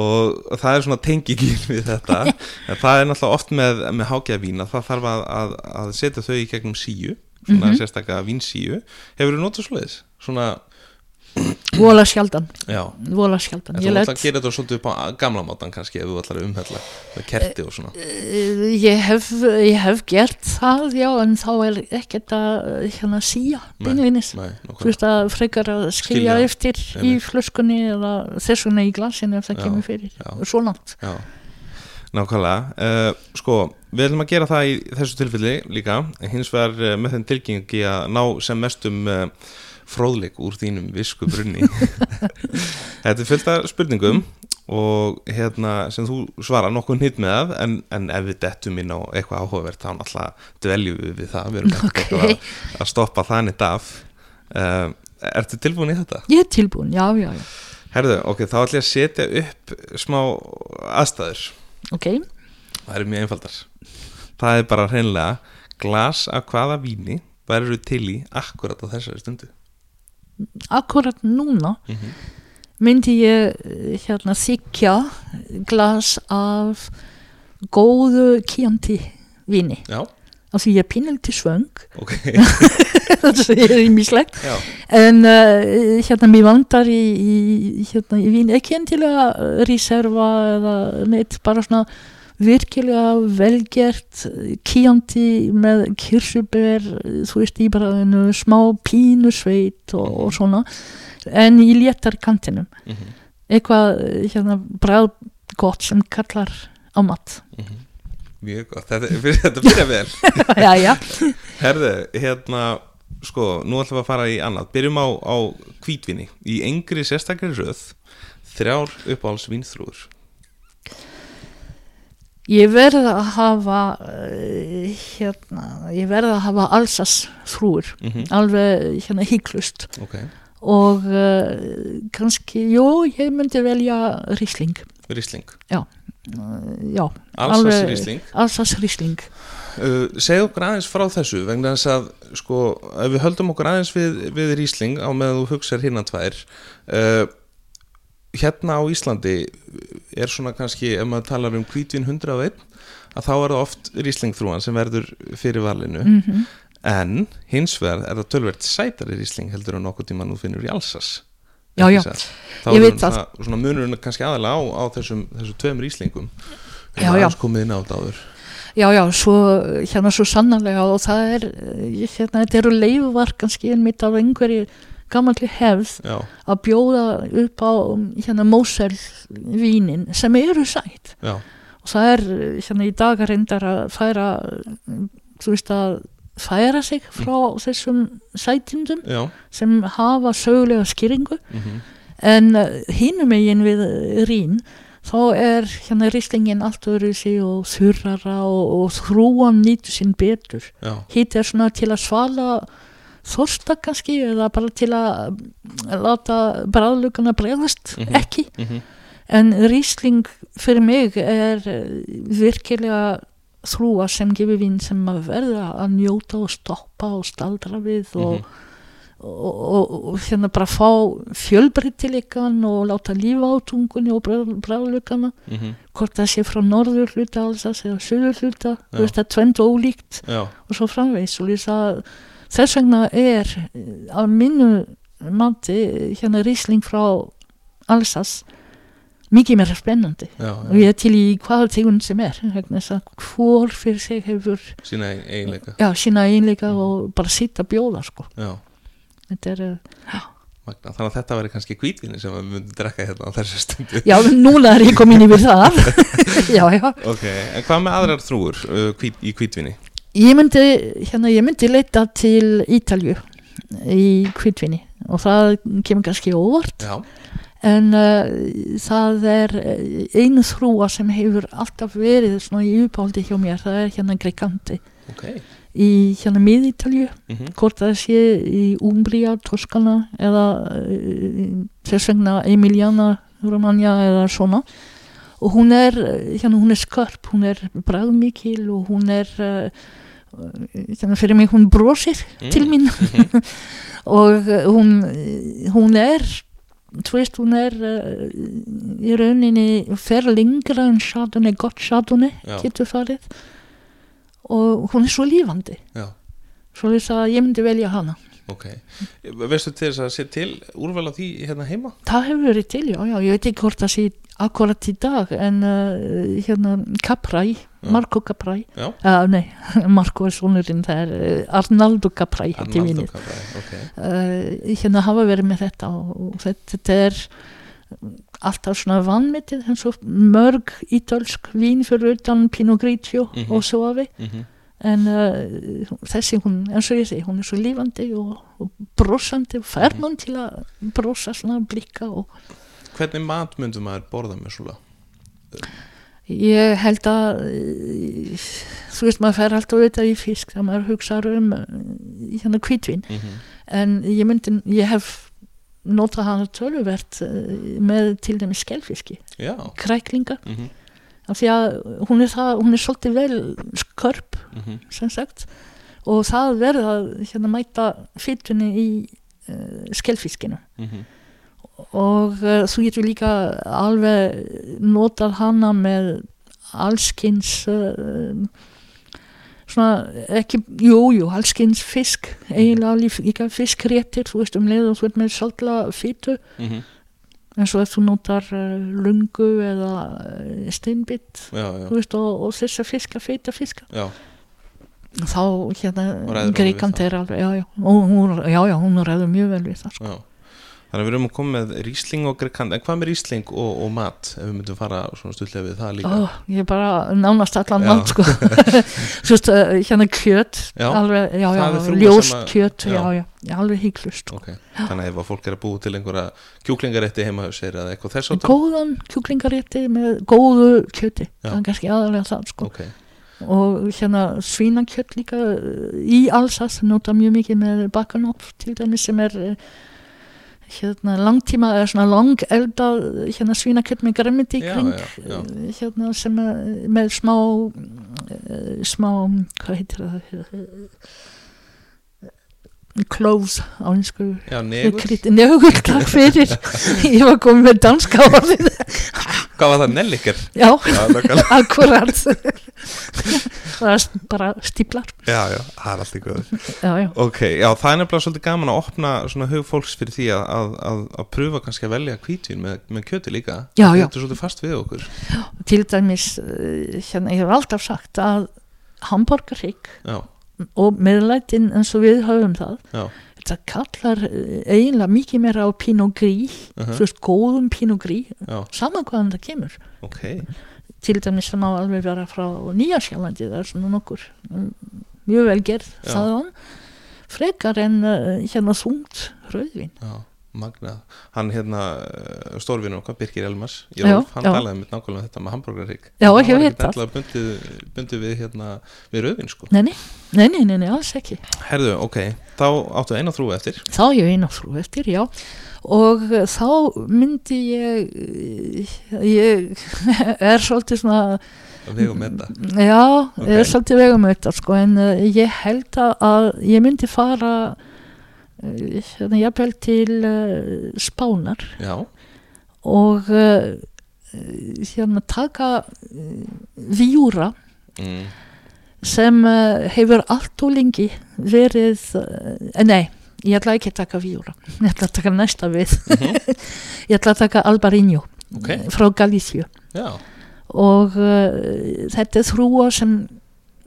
og það er svona tengingin við þetta en það er náttúrulega oft með, með hágeða vín að það þarf að, að, að setja þau í gegnum síu svona Mhm. sérstaklega vínsíu hefur þú notað svoleiðis? Svona, vola sjaldan. Já. Vola sjaldan. En þú ætlar að gera þetta svolítið upp á gamla mátan kannski ef þú ætlar að umhella með kerti og svona. Eh, ég, hef, ég hef gert það já, en þá er ekkert að eh, hérna síja beinvinis þú veist að frekar að skilja, Skilja, eftir í flöskunni eða þessuna í glasinu ef það Já, kemur fyrir. já. svo langt. Já, nákvæmlega. Uh, Sko, við ætlum að gera það í þessu tilfelli líka. Hins vegar uh, með þeim tilgengi að ná sem mestum uh, fróðleik úr þínum visku brunni. Þetta er fullt af spurningum og hérna sem þú svara nokkuð nýtt með það en, en ef við dettum inn á eitthvað áhugavert þá náttúrulega dveljum við við það. Við erum ekki Ok. eitthvað að, að stoppa þannig af. Uh, Ertu tilbúin í þetta? ég er tilbúin, já, já, já. Herðu, ok, þá ætlum ég að setja upp smá aðstæður. Ok, Það eru mjög einfaldar. Það er bara hreinlega glas af hvaða víni verður til í akkurat á þessari stundu akkurat núna Mhm. myndi ég eh, hérna þykja glas af góðu kjandi vini. Já, af því ég er pínaliti svöng. Ok. Það er ímislegt En uh, hérna mér vantar í, í, hérna, í vín ekki endilega reserva eða neitt bara svona virkilega velgert kíandi með kirsuber þú veist í bara einu smá pínu sveit og, og svona. En í léttar kantinum mhm, eitthvað hérna bræð gott sem kallar á mat. Mhm. Mjög gott, þetta, þetta byrja vel. Já já. Herðu, hérna sko, nú ætlum við að fara í annað. Byrjum á, á hvítvinni Í engri sérstakri röð Þrjár uppáhalds vínþrúður Ég verð að hafa uh, hérna, ég verð að hafa alsas frúur, mm alveg hérna hygglust. Ok, og uh, kannski, jú, ég myndi velja Rísling, Rísling já, Alsas Alveg- Rísling alsas Rísling. Uh, segð okkur aðeins frá þessu vegna þess að sko, ef við höldum okkur aðeins við, við Rísling á meðan þú hugsar hinnan tvær uh, hérna á Íslandi er svona kannski, ef maður talar um hvítvin 101 að þá er það oft Rísling þrúan sem verður fyrir valinu. Mm en hins vegar er það tölvert sætari Rísling heldur en nokkuð tíma nú finnur í Alsas. Já, já. Ég veit svona, svona munurinn kannski aðalega á, á þessum, þessum tveim Ríslingum Já, já. Já, já, svo, hérna svo sannarlega og það er, eh, hérna, þetta eru leifvar kannski einmitt af einhverju gammalli hefð já, að bjóða upp á um, hérna Mosel vínin sem eru sætt já, og það er hérna í dag reyndar að færa mm, þú veist að færa sig frá þessum sætindum já. sem hafa sögulega skýringu. Mhm, en hínum megin við eh, rín þá er hérna rislingin allt öðru sig og þurrara og, og þrúan nýtu sín betur. Hitt er svona til að svala þorsta kannski eða bara til að mm, láta bræðlugana bregðast Mhm. ekki mhm, en Riesling fyrir mig er eh, virkilega þrúa sem gefur vín sem að verða að njóta og stoppa og staldra við og, Mhm. og, og, og hérna bara fá fjölbreytileikan og láta lífa á tungunni og bræðlugana mhm, hvort það sé frá norður hluta alls eða söður hluta, Já. þú veist það er tvend ólíkt já, og svo framvegis og lýsa að þess vegna er af mínu mati hérna Riesling frá Alsas mikið meira spennandi. Já, og ég er til í hvaða tegund sem er vegna þess að hvor fyrir sig hefur sína ein- eiginleika. Já, sína einleika og bara sitt að bjóða sko. já, þetta er, eh, magna, þannig að þetta væri kannski hvítvinni sem við myndum drekka hérna á þessu stundu. Já, núna er ég komin yfir það. Já, já. Ok, en hvað með aðrar þrúur uh, hvít, í hvítvinni? Ég myndi, hérna, ég myndi leita til Ítalju í kvítvinni og það kemur kannski óvart. Já, en uh, það er uh, einu þrúa sem hefur alltaf verið svona í uppáldi hjá mér það er hérna Gregandi ok. Í hérna miðítalju mhm, hvort það sé í Umbria, Toskana eða uh, þess vegna Emiliana Romagna eða svona. Og hún er, uh, hérna hún er skörp hún er bræðmikil og hún er uh, hérna fyrir mig hún brosir Mm. til mín. Og uh, hún hún er þú veist hún er uh, í rauninni fer lengra en Chardonnay gott Já. getur farið. Og hún er svo lífandi já, svo þess að ég myndi velja hana. Ok. Veistu til þess að sé til úrval á því hérna heima? það hefur verið til, já, já, ég veit ekki hvort það sé akkurat í dag en uh, hérna Caprai, Já. Marco Caprai Já. uh, nei, Marco er sonurinn það er uh, Arnaldo heiti Arnaldo Cabral, ok uh, hérna hafa verið með þetta og, þetta, er alltaf svona vannmetið eins og mörg ítölsk vín fyrir utan Pinot Grigio Mhm. og Suave mhm, en uh, þessi hún, eins og ég segi, hún er svo lífandi og, og brosandi og fær mann til að brosa svona blikka og hvernig mat myndum maður borða með svona? ég held að uh, þú veist maður fær alltaf auðvitað í fisk þegar maður hugsa um uh, hérna kvítvin Mhm, en ég myndi, ég hef notað hana töluvert uh, með til dæmis skelfiski, já, kræklinga. Mhm, af því að hún er, það, hún er svolítið vel skörp mhm, sem sagt. Og það verða hérna mæta fytunni í uh, skelfiskinu. Mhm, og uh, þú getur líka alveg notað hana með allskins uh, svona ekki, jú, jú, allskins fisk. Eiginlega líf- líka fiskréttir þú veist um leið og þú ert með saltla fytu mhm, eins og ef þú notar uh, lungu eða steinbitt veist og, og þess að fiska, feita fiska já, þá hérna við greikandi er alveg, já, já, hún, já, já, hún ræður mjög vel við það sko. Þannig að við erum að koma með Rísling og Grekand en hvað með Rísling og, og mat ef við myndum fara svona stutlega við það líka Ó, ég er bara nánast allan Já. mat sko. þú veist, uh, hérna kjöt Já, alveg, já, það já, ljóst sem að- kjöt já. já, já, alveg hygglust sko. Ok, þannig að ef að fólk er að búa til einhverja kjúklingarétti heima hjá sér eða eitthvað þess áttar góðan kjúklingarétti með góðu kjöti það er kannski aðalega það sko. Ok, og hérna svínakjött líka uh, í Alsas nota mjög mikið með bakanopf til dæmis sem er uh, hérna langtíma eða svona lang elda hérna svínakjött með gremmiti í Já, kring já, já. uh, hérna sem með smá uh, smá hvað heitir það cloves á einsku negull, takk fyrir. Ég var komið með danska orðið. Hvað var það, nelliker? já, akkurat. Bara stíplar já, já, það er allt í já Ok, já, það er nefnilega svolítið gaman að opna svona hug fólks fyrir því að, að, að, að pröfa kannski að velja hvítvin með, með kjöti líka. Já, já. Þetta er svolítið fast við okkur. Til dæmis uh, hérna, ég hef alltaf sagt að hamburgerrygg Já, og meðlætin eins og við höfum það. Já, þetta kallar eh, eiginlega mikið meira á Pinot Gris uh þú veist, góðum já, saman hvaðan það kemur. Ok. Til dæmis það má alveg vera frá Nýja Sjálandi, það er svona nokkur mm, mjög vel gerð Já. þaðan frekar en uh, hérna þungt rauðvin Já, magnað. Hann hérna uh, stórvinur okkar, Birgir Elmars Jólf, hann já. talaði með nákvæmlega þetta með hambúrgarrík Já, hann var ekkert alltaf bundið, bundið við hérna við rauðvin sko. Nei, nei, nei, nei, nei, nei, alls ekki. Herðu, ok, þá áttu eina þrú eftir. Þá ég eina frú eftir, já. Og uh, þá myndi ég uh, ég er svolítið svona með þetta já, Ok. er svolítið vegum þetta sko, en ég held að- að ég myndi fara uh, hérna, jafnvel til uh, Spánar. Já, og uh, hérna taka Víúra mm, sem hefur allt og lengi verið nei, ég ætla ekki að taka Víúra ég ætla að taka næsta við. Ég ætla að taka Albarinho Ok. frá Galíciu já, og þetta er þrúa sem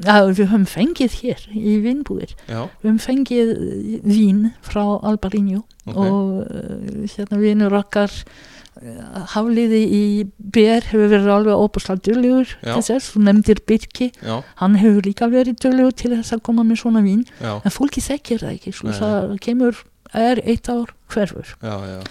ja, við höfum fengið hér í vinnbúðir við höfum fengið uh, vín frá Albarinho ok. og uh, hérna vinur okkar uh, hafliði í BR hefur verið alveg til þess, þú nefndir Birki. Já, hann hefur líka verið duglegur til þess að koma með svona vín. Já, en fólki þekkir það ekki. Svo það kemur, er eitt ár hverfur. Já,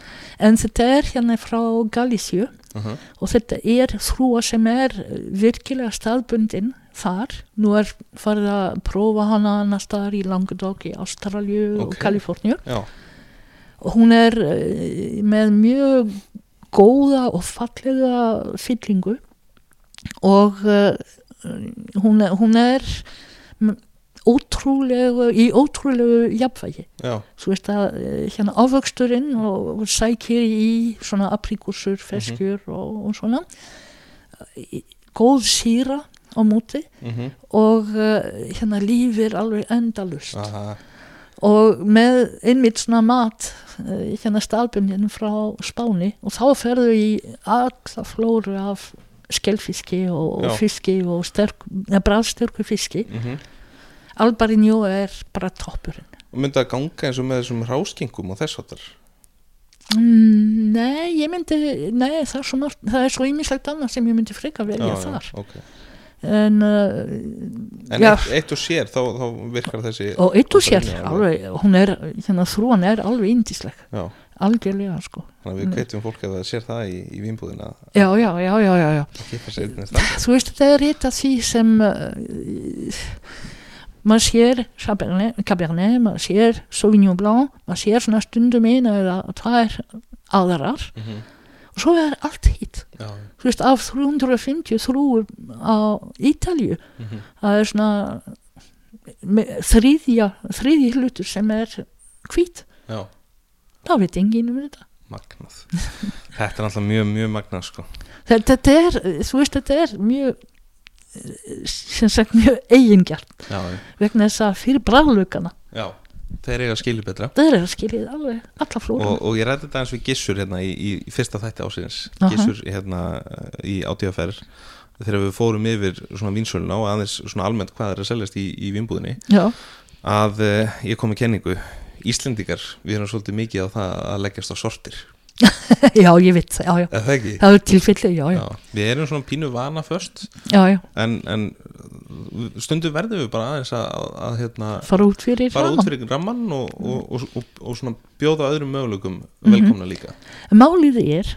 en þetta er hérna frá Galíciu uh og þetta er þrúa sem er virkilega staðbundin þar, nú er farið að prófa hana annar staðar í Languedoc í Ástralju og Ok. Kaliforníu. Og hún er uh, með mjög góða og fallega fyllingu og uh, hún, er- hún er ótrúlegu, í ótrúlegu jafnvægi. Þú veist að eh, hérna ávöxturinn og, og sækir í svona aprikúsur, feskjur og, og svona. Góð síra á móti. Mhm. Og uh, hérna lífir alveg endalust Aha, og með einmitt svona mat uh, hérna staðbundin frá Spáni og þá ferðu í alla flóru af skelfiski og, Já. og fiski og sterk, bræðstörku fiski. Mhm. Albarinjó er bara toppurinn. Og myndi að ganga eins og með þessum ráskingum og þess áttar Mm, nei, ég myndi, nei, það er svo, er svo ímislegt annað sem ég myndi freka velja þar. ok En, uh, En já, eitt, eitt og sér, þá, þá virkar þessi og eitt og sér, alveg, hún er, hérna, þrúan er alveg indisleg, Já, algjörlega, sko. þannig að við hvetjum fólk að það sér það í, í vínbúðina Já, já, já, já, já, já. Þú veist, þetta er eitt af því sem, uh, maður sér Cabernet, Cabernet, maður sér Sauvignon Blanc, maður sér svona stundum eina eða tvær aðrar. Mm og svo er allt hitt. Já, þú veist, af 350 þrúur á Ítalju mhm, það er svona með, þriðja, þriðji hlutur sem er hvít, já, þá veit enginn um þetta. Magnað. Þetta er alltaf mjög, mjög magnað sko. Þetta, þetta er, þú veist, þetta er mjög sem sagt mjög eigingjart. Já, vegna þess að fyrir bræðlugana já, þeir eiga skilju betra. Það er að skiljið alveg alla flóra og, og ég rætti þetta eins við Gissur hérna í, í, fyrsta þætti ásins Aha. Gissur hérna í átíðaferð þegar við fórum yfir svona vínsöluna og aðeins svona almennt hvað er að seljast í, í vínbúðinni já, að uh, ég kom með kenningu. Íslendingar, við erum svolítið mikið á það að leggjast á sortir. Já, ég veit það, já, já. Það það er tilfelli, já, já, Já, við erum svona pínu vana först já, já. En, en stundum verðum við bara aðeins að, að, að hérna, fara út fyrir fara út fyrir ramman og, og, og, og, og bjóða öðrum möguleikum Mhm. velkomna líka. Málið er,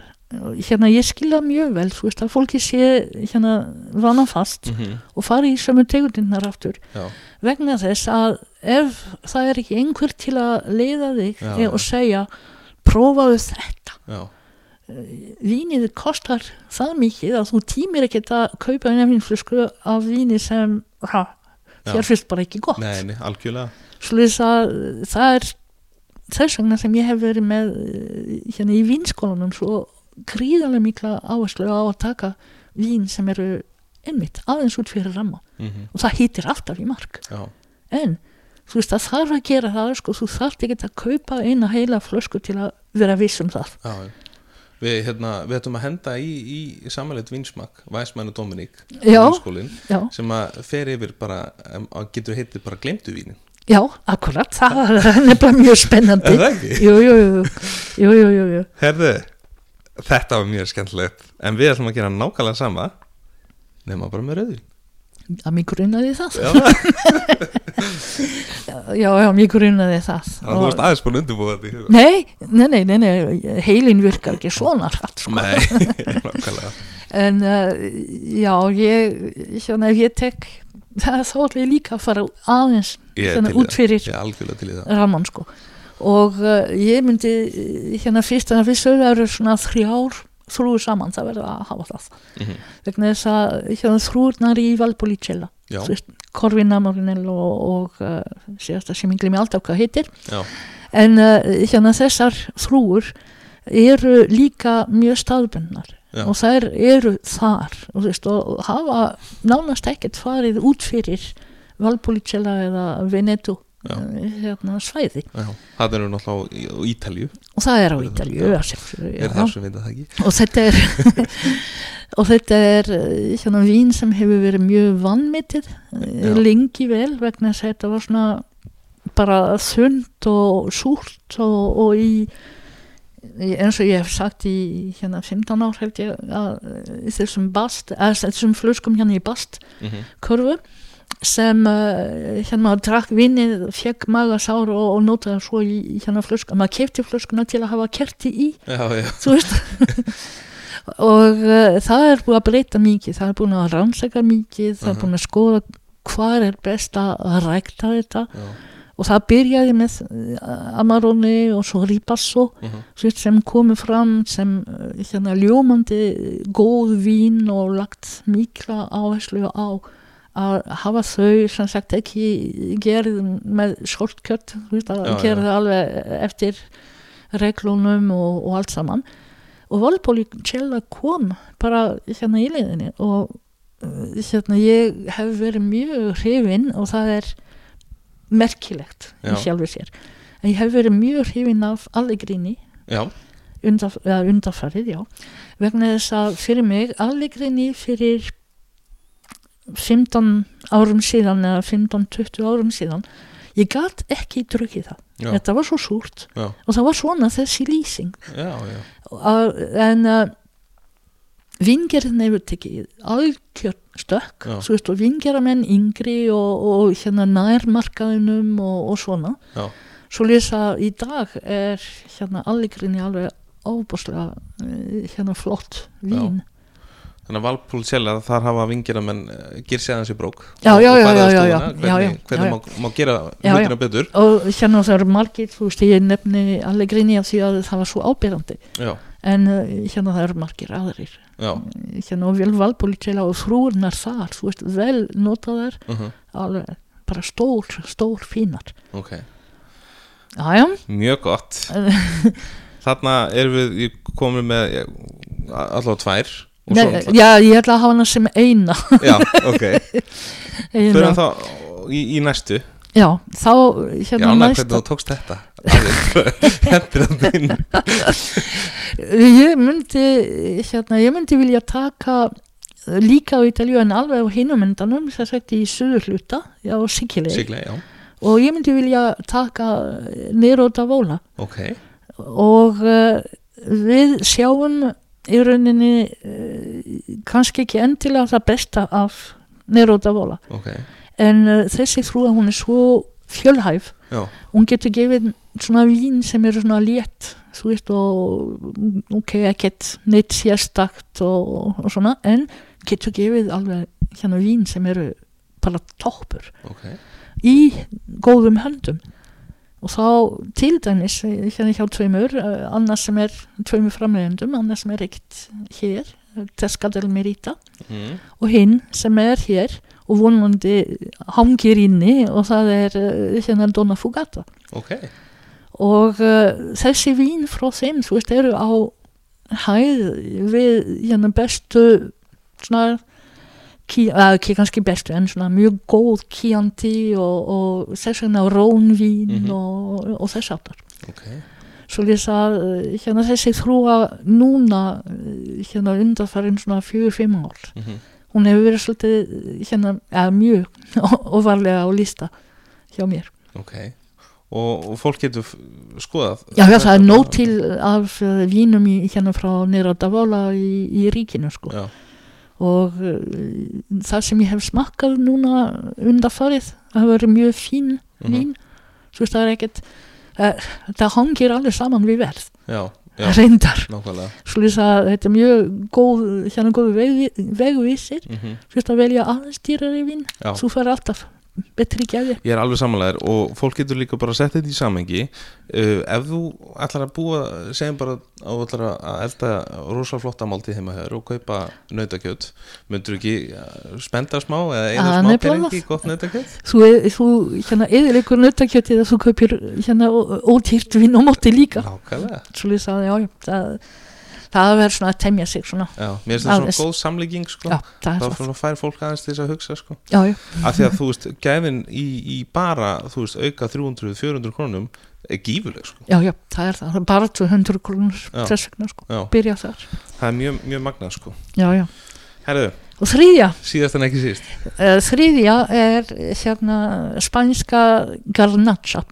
hérna ég skilja mjög vel, þú veist að fólki sé hérna vana fast mm og fari í sömu tegundinnar aftur. Já, vegna þess að ef það er ekki einhver til að leiða þig já. og segja prófaðu þetta. Já, vínið kostar það mikið að þú tímir ekkert að kaupa nefnflösku af víni sem ha, þér finnst bara ekki gott. Nei, nei, algjörlega. Það er þess vegna sem ég hef verið með eh, hérna í vínskólanum svo gríðarlega mikla áherslu á að taka vín sem eru einmitt aðeins út fyrir ramma. Mm og það hýtir alltaf í mark. Já, en þú veist það þarf að gera það sko, þú þarf ekki að kaupa eina heila flösku til að vera viss um það. Já, já Við, hérna, við ætlum að henda í, í samanleitt vinsmak, Væsmenn og Dominík sem að fer yfir bara, að getur heitið bara glemdu vínin Já, akkurat, það er nefnilega mjög spennandi. Er það ekki? Jú, jú, jú. Herðu, þetta var mjög skemmtilegt En við ætlum að gera nákvæmlega sama Nefna bara með rauðin að mig grunaði það. Já, Já, já, mig grunaði það. Þannig að þú veist aðeins búin að undirbúa þetta Nei, nei, nei, nei, nei, heilin virkar ekki svona hratt sko. Nei, nákvæmlega. En uh, já, ég, hérna, ég tek, það þá ætla ég líka að fara aðeins er hérna, út fyrir ramman sko. Og uh, ég myndi, eh, hérna fyrst en að fyrst þau eru svona þrjár þrúur saman, það verður að hafa það. Mhm. Vegna þess að hérna þrúurnar í Valpolicella, Corvina Morinello og, uh, síðasta sem ég glimi alltaf hvað heitir. já, En uh, hérna þessar þrúur eru líka mjög staðbundnar og þær eru þar og, veist, og hafa nánast ekkert farið út fyrir Valpolicella eða Veneto hérna, svæði já Það eru náttúrulega í, á Ítalju og það er á. Ítalju Er og þetta er og þetta er eh, hérna vín sem hefur verið mjög vannmitið Já. lengi vel vegna þess að þetta var svona bara þund og súrt og, og í eins og ég hef sagt í hérna 15 ár held ég að eh, þessum bast, að þessum flöskum hérna í bast mm -hmm. kurvu sem uh, hérna drakk vinnið, fekk magasár og, og notaði svo í, hérna flösku maður kefti flöskuna til að hafa kerti í Já, já, þú veist. Og uh, það er búið að breyta mikið. Það er búið að rannsaka mikið. Það er Mhm. búið að skoða hvað er best að rækta þetta. Já. Og það byrjaði með uh, Amarone og svo Ripasso mhm. þú veist, sem komið fram sem uh, hérna, ljómandi góð vín og lagt mikla áherslu á að hafa þau sem sagt ekki gerð með já. það alveg eftir reglunum og, og allt saman. Og Valpolicella kom bara hérna í leiðinni og uh, hérna ég hef verið mjög hrifin og það er merkilegt í Já. sjálfu sér. En ég hef verið mjög hrifin af Allegrini. Undarfarið, já. Vegna þess að fyrir mig Allegrini fyrir 15 árum síðan eða 15-20 árum síðan ég gat ekki drukkið það. Já, þetta var svo súrt já, og það var svona þessi lýsing. Já, já. en uh, vingerðin hefur tekið algjör stökk vingeramenn yngri og, og hérna nærmarkaðinum og, og svona. Já. svo lýsa í dag er hérna alligrinni alveg ábúslega hérna flott vín Þannig að Valpúl Sjella, þar hafa vingir að menn ger sér aðeins í brók. Já, já, já, já, já, Hvernig, má, má gera hlutina betur? Og hérna það eru margir þú veist ég nefni alligrinni af því að það var svo ábyrrandi Já, en uh, hérna það eru margir aðrir. Já, hérna og vel valpolítela og frúurnar þar þú veist vel notaðar alveg bara stór, stór fínar. Ok. Mjög gott. Þarna erum við komum með ja, allavega tvær Nei, já, ég ætla að hafa hana sem eina, Já, ok. Eina. Förum þá í, í næstu. Já, þá Já, hérna annað hvernig þú tókst þetta? Aðeins, Hendur það inn. Ég myndi hérna, ég myndi vilja taka líka á Ítalíu en alveg á hinumyndanum þess að í söður hluta á já, og ég myndi vilja taka Nero da Vola ok. Og uh, við sjáum í rauninni uh, kannski ekki endilega það besta af Nero da Vola. Ok, en uh, þessi frúa hún er svo fjölhæf. Já, hún getur gefið svona vín sem eru svona létt þú veist og ok, ekkert neitt sérstakt og, og svona en getur gefið alveg hérna vín sem eru bara toppur. Ok. Í góðum höndum og þá til dæmis hérna hjá tveimur, eh, annars sem er tveimur framleiðendum, annars sem er eitt hér, Tesca del Merita. Mm. og hinn sem er hér og vonandi hangir inni og það er eh, hérna Donna Fugata. Ok, og uh, þessi vín frá þeim þú veist eru á hæð við hérna bestu svona uh, ekki kannski bestu en svona mjög góð kíandi og, og þess vegna rónvín Mhm. og, og þess aftar ok. Svo lýsa uh, hérna þessi þrúa núna uh, hérna undarfærin svona fjögur, fimm ár. Mm hún hefur verið svolítið uh, hérna, eða mjög ofarlega á lista hjá mér. Ok. Og, og fólk getur skoðað Já, já, það er nóg til af vínum í, hérna frá nýra Davala í, í ríkinu sko. já, og uh, það sem ég hef smakkað núna undarfarið, það verður mjög fín Mhm. vín, þú veist það er ekkert uh, það hangir allir saman við verð, já, já, reyndar. Svo lýs að þetta er mjög góð hérna góð veg, vegvísir mm þú veist að velja aðeins dýrari vín. Já. þú fer alltaf betri gæði. Ég er alveg samanlegar og fólk getur líka bara að setja þetta í samengi uh, ef þú ætlar að búa segjum bara að þú ætlar að elda rosa flotta máltíð heima hér og kaupa nautakjöt, myndur ekki uh, spenda smá eða einu Ah, smá peningi gott nautakjöt? Þú, þú hérna eðilegur nautakjötið að þú kaupir hérna ó- ódýrt vín og móti líka. Nákvæmlega, svo lýs að já, já það, það verður svona að temja sig svona. Já, mér finnst það svona góð samlíking sko, já, það þá er það svona fær fólk aðeins til þess að hugsa sko. Já, já, af því að þú veist, gæðin í, í bara þú veist, auka 300-400 krónum er gífuleg sko, já, já, það er það. Bara 200 krónur þess vegna sko, byrja þar. Það er mjög, mjög magnað sko. Já, já, Herðu, og þriðja. síðast en ekki síst. Uh, þriðja er hérna spænska garnacha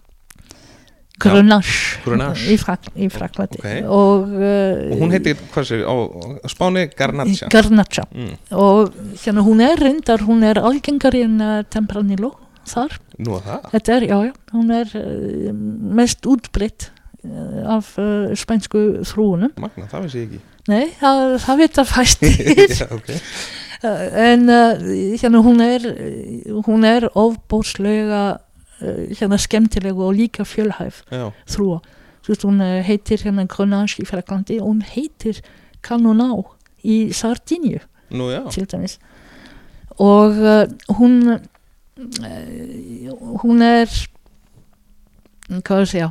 Grenache. í, Frak, í Fraklandi Ok. og, uh, og hún heitir, sér, á á Spáni Garnacha. Garnacha. Mm. og hérna hún er reyndar, hún er algengari en uh, Tempranillo þar, Nú það? Þetta er, já, já hún er uh, mest útbreytt uh, af uh, spænsku þrúunum, Magna, það veist ég ekki. Nei, það, það veit að fæstir. Já, ok. Uh, en hérna hún er hún er ofbóðslega uh, hérna skemmtileg og líka fjölhæf þrúa þú veist hún uh, heitir hérna Grenache í Fraklandi og hún heitir Canoná í já. til dæmis. Og uh, hún uh, hún er hvað að segja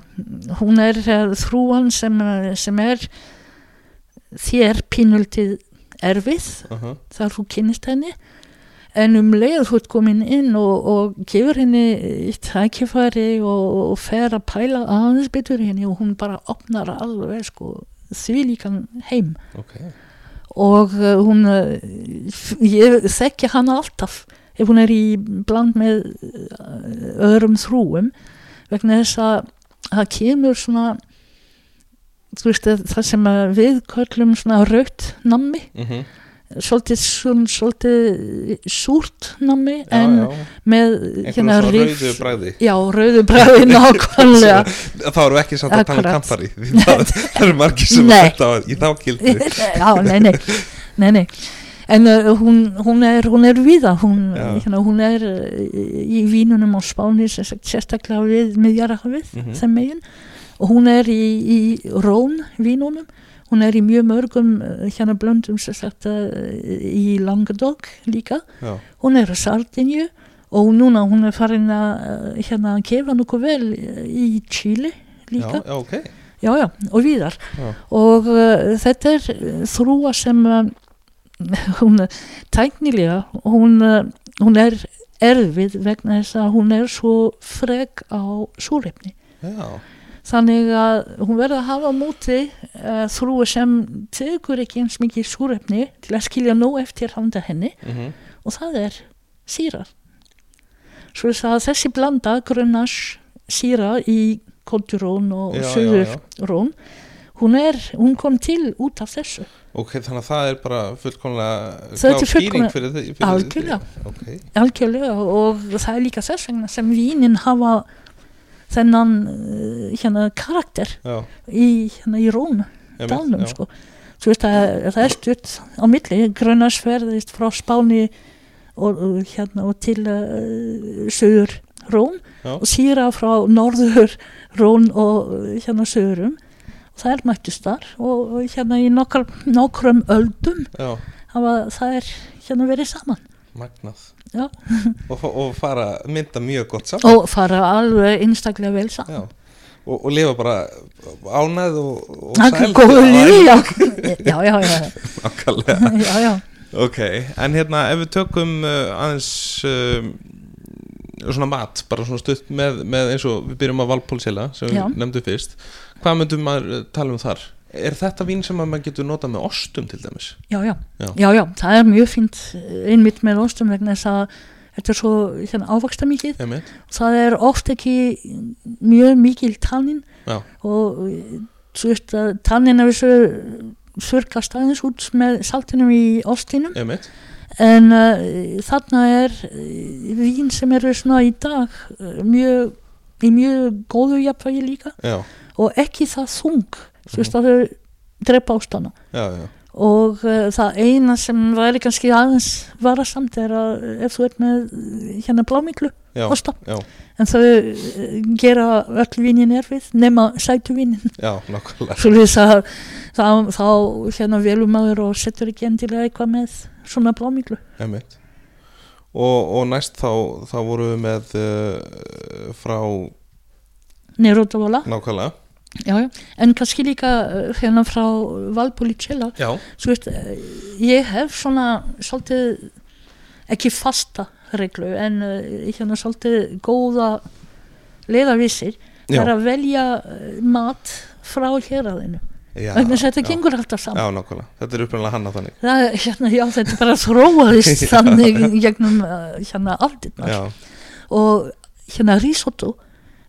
hún er uh, þrúan sem, sem er þér pínultið erfið uh -huh. þar þú kynnist henni en um leið þú ert komin inn og, og gefur henni tækifæri og, og fer að pæla aðeins betur henni og hún bara opnar alveg sko því líkan heim. Ok, og uh, hún f- ég þekki hana alltaf. Ef hún er í bland með öðrum þrúum vegna þess að það kemur svona veist að það sem við köllum svona raut nammi. Mm svolítið, svona, svolítið súrt nammi já, en já. með hérna rauðu bragði. Já, rauðu bræði nákvæmlega. Þá við ekki samt að tala um kampari það, það eru margir sem þetta í þá gildi. Já, nei, nei, nei, nei. En uh, hún, hún er, hún er viða, hún, hérna, hún er uh, í vínunum á Spáni, sem sérstaklega við miðjarahafið, Mhm. þeim megin, og hún er í, í Rón vínunum, hún er í mjög mörgum uh, hérna blöndum, sem sagt, uh, í Langadog líka, Já, hún er á Sardinju og núna hún er farin að uh, hérna gefa nokkuð vel í Chile líka, já, ok. Já, já, og víðar. Já. og uh, þetta er þrúa sem uh, hún tæknilega hún, uh, hún er erfið vegna þess að hún er svo frek á súrefni. Já, þannig að hún verður að hafa á móti uh, þrúa sem tekur ekki eins mikið súrefni til að skilja nóg eftir handa henni. Mm og það er sírar. Svo þess að þessi blanda grunnas síra í Koldurón og Suðurrón hún er, hún kom til út af þessu. Ok, þannig að það er bara fullkomlega Það er fullkomlega- fyrir því fyrir Algjörlega. því. Ok, algjörlega og það er líka þess vegna sem vínin hafa þennan uh, hérna karakter já, í, hérna, í Rón dalnum sko. Þú veist að það er stutt á milli grunnarsverðist frá Spáni og, og hérna og til uh, Suður Rón Já. og síra frá Norður Rón og hérna Suðurum. Og það er mættist þar og, og hérna í nokkrum, öldum Já, hafa það er hérna verið saman magnað. Og, og fara mynda mjög gott saman. Og fara alveg einstaklega vel saman. Og, og lifa bara ánæð og, og sæl Já, já. já, já, já, Ok, en hérna ef við tökum uh, aðeins um, svona mat, bara svona stutt með, með eins og við byrjum að Valpólsela sem við nefndum fyrst. Hvað myndum maður uh, tala um þar? Er þetta vín sem að maður getur notað með ostum til dæmis? já, já, Já. já, já, það er mjög fínt einmitt með ostum vegna þess að þetta er svo hérna, ávaksta mikið það er oft ekki mjög mikil tannin. Já, og þú veist að tannin er þessu þurrkast aðeins út með saltinum í ostinum. Einmitt, en uh, þarna er uh, vín sem eru svona í dag uh, mjög, í mjög góðu jafnvægi líka. Já, og ekki það þung þú veist að þau drepa ástana já, já, og uh, það eina sem væri kannski aðeins varasamt er að ef þú ert með uh, hérna blámiklu já, osta já, en þau gera öll vínin erfið nema sætu vínin já, nákvæmlega, svo þess að þá, þá hérna velum maður og setur ekki endilega eitthvað með svona blámiklu einmitt. Og, og næst þá, þá vorum við með uh, frá Nerótavola, nákvæmlega, já, já, en kannski líka uh, hérna frá veist, uh, ég hef svona svolítið ekki fasta reglu en uh, hérna svolítið góða leiðarvísir. Já, er að velja mat frá vegna þess að þetta já. gengur alltaf saman. Já, nákvæmlega, þetta er uppræðanlega hanna þannig. Það, hérna, já, þetta bara þróaðist þannig gegnum hérna aldirnar. Já, og hérna risotto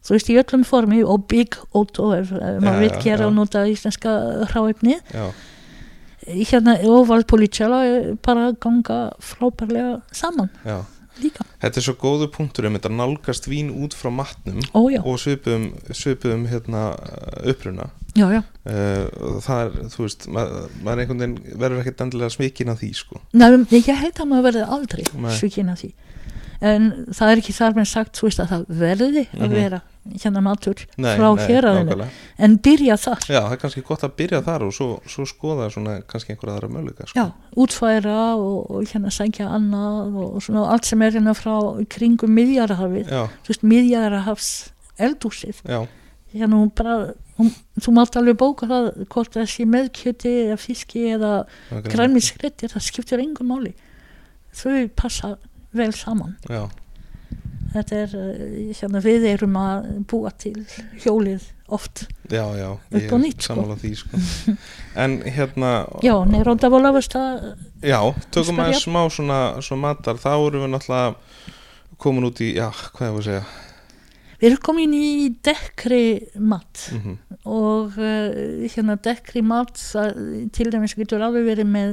þú veist í öllum formi og big otto ef ef maður já, gera og nota íslenska hráefni. Hérna og Valpolicella bara að ganga frábærlega saman já. líka. Þetta er svo góðu punktur um þetta nálgast vín út frá matnum ójá, og svipuðum, svipuðum hérna uppruna. Já, já. Uh, það er, þú veist maður, maður einhvern veginn verður ekkert endilega smikinn af því sko. Nei, ég held að maður verði aldrei Nei. svikinn af því en það er ekki þar með sagt þú veist að það verði að Mhm. vera hérna matur Nei, frá héraðinu. nákvæmlega. en byrja þar. Já, það er kannski gott að byrja þar og svo, svo skoða svona kannski einhverja aðra möguleika sko. Já, útfæra og, og hérna sækja annað og svona allt sem er hérna frá kringum miðjarahafið, miðjarahafs eldúsið, hérna hún bara hún, þú mátt alveg bóka það hvort það sé með kjöti eða fiski eða græmiskrettir, það skiptir engum máli. Þau passa vel saman. Já, þetta er, eh, hérna við erum að búa til hjólið oft já, já Upp er nýtt, sko. því sko. en hérna já, neyrónda vola veist að já, tökum aðeins smá svona, svona matar, þá erum við náttúrulega komin út í, já, hvað ég var að segja? Við erum komin í dekkri mat. Mm og uh, hérna dekkri mat það, til dæmis getur alveg verið með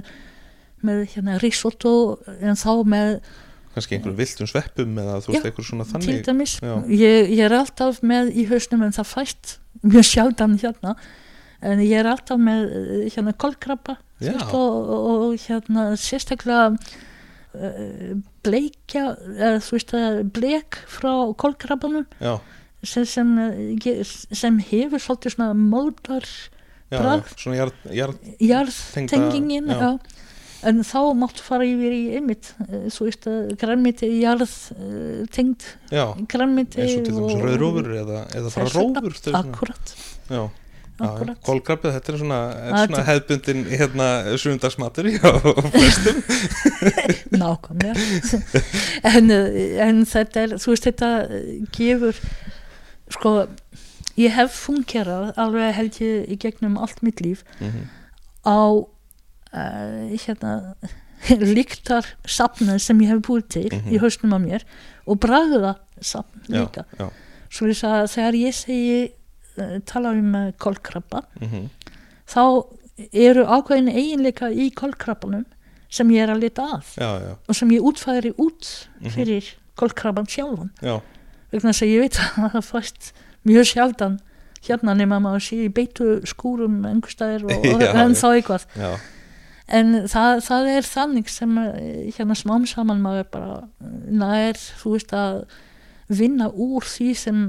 með hérna risotto en þá með kannski einhverjum viltum sveppum eða þú veist, Já, einhver svona til þannig dæmis. Já. ég, ég er alltaf með í hausnum en það fæst mjög sjaldan hérna. En ég er alltaf með eh, hérna kolkrabba og, og, og hérna sérstaklega uh, bleikja eða, þú veist að blek frá kolkrabbanum sem, sem, eh, sem hefur svolítið svona móldar jarð, jarðtengingin já. En þá máttu fara yfir í einmitt eh, þú veist að grænmiti jarð uh, tengd grænmiti eins og til dæmis rauðrófur eða, eða Þess vegna- rófur akkurat, já, kólkrabbið, þetta er svona, svona hefðbundin hérna sundagsmatur já, flestum. Nákvæmlega. En, eh, en þetta er þú veist þetta eh, gefur sko ég hef fungerað alveg held ég í gegnum allt mitt líf Mhm. á uh, hérna líktar safna sem ég hef búið til Mhm. í hausnum á mér og bragða safn já, líka. já, svo þess að þegar ég segi uh, tala um uh, kolkrabba mhm, þá eru ákveðin eiginleika í kolkrabbanum sem ég er að lita að já, og sem ég útfæri út Mhm. fyrir kolkrabban sjálfan. Já, vegna þess að ég veit að það fæst mjög sjaldan hérna nema maður sé í beitu skúrum einhverstaðir og, og Já, en já. þá eitthvað. Já, en það, það er þannig sem eh, hérna smám saman maður bara eh, nær, þú veist að vinna úr því sem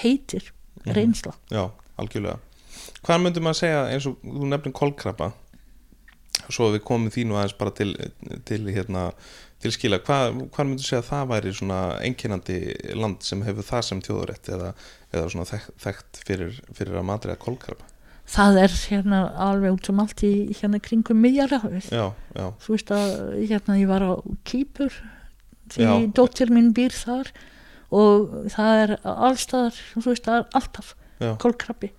heitir Mhm. reynsla. Já, algjörlega. Hvað myndum maður segja eins og þú nefnir kólkrabba svo við komum því nú aðeins bara til, til hérna til skila, hvað, hvað myndu segja að það væri svona einkennandi land sem hefur það sem þjóðurétt eða, eða svona þekkt, þekkt fyrir, fyrir að matriða kólkrabba það er hérna alveg út um allt í hérna kringum já, þú veist að hérna ég var á Kýpur því dóttir minn býr þar og það er allstaðar þú veist það er alltaf já, kolkrabbi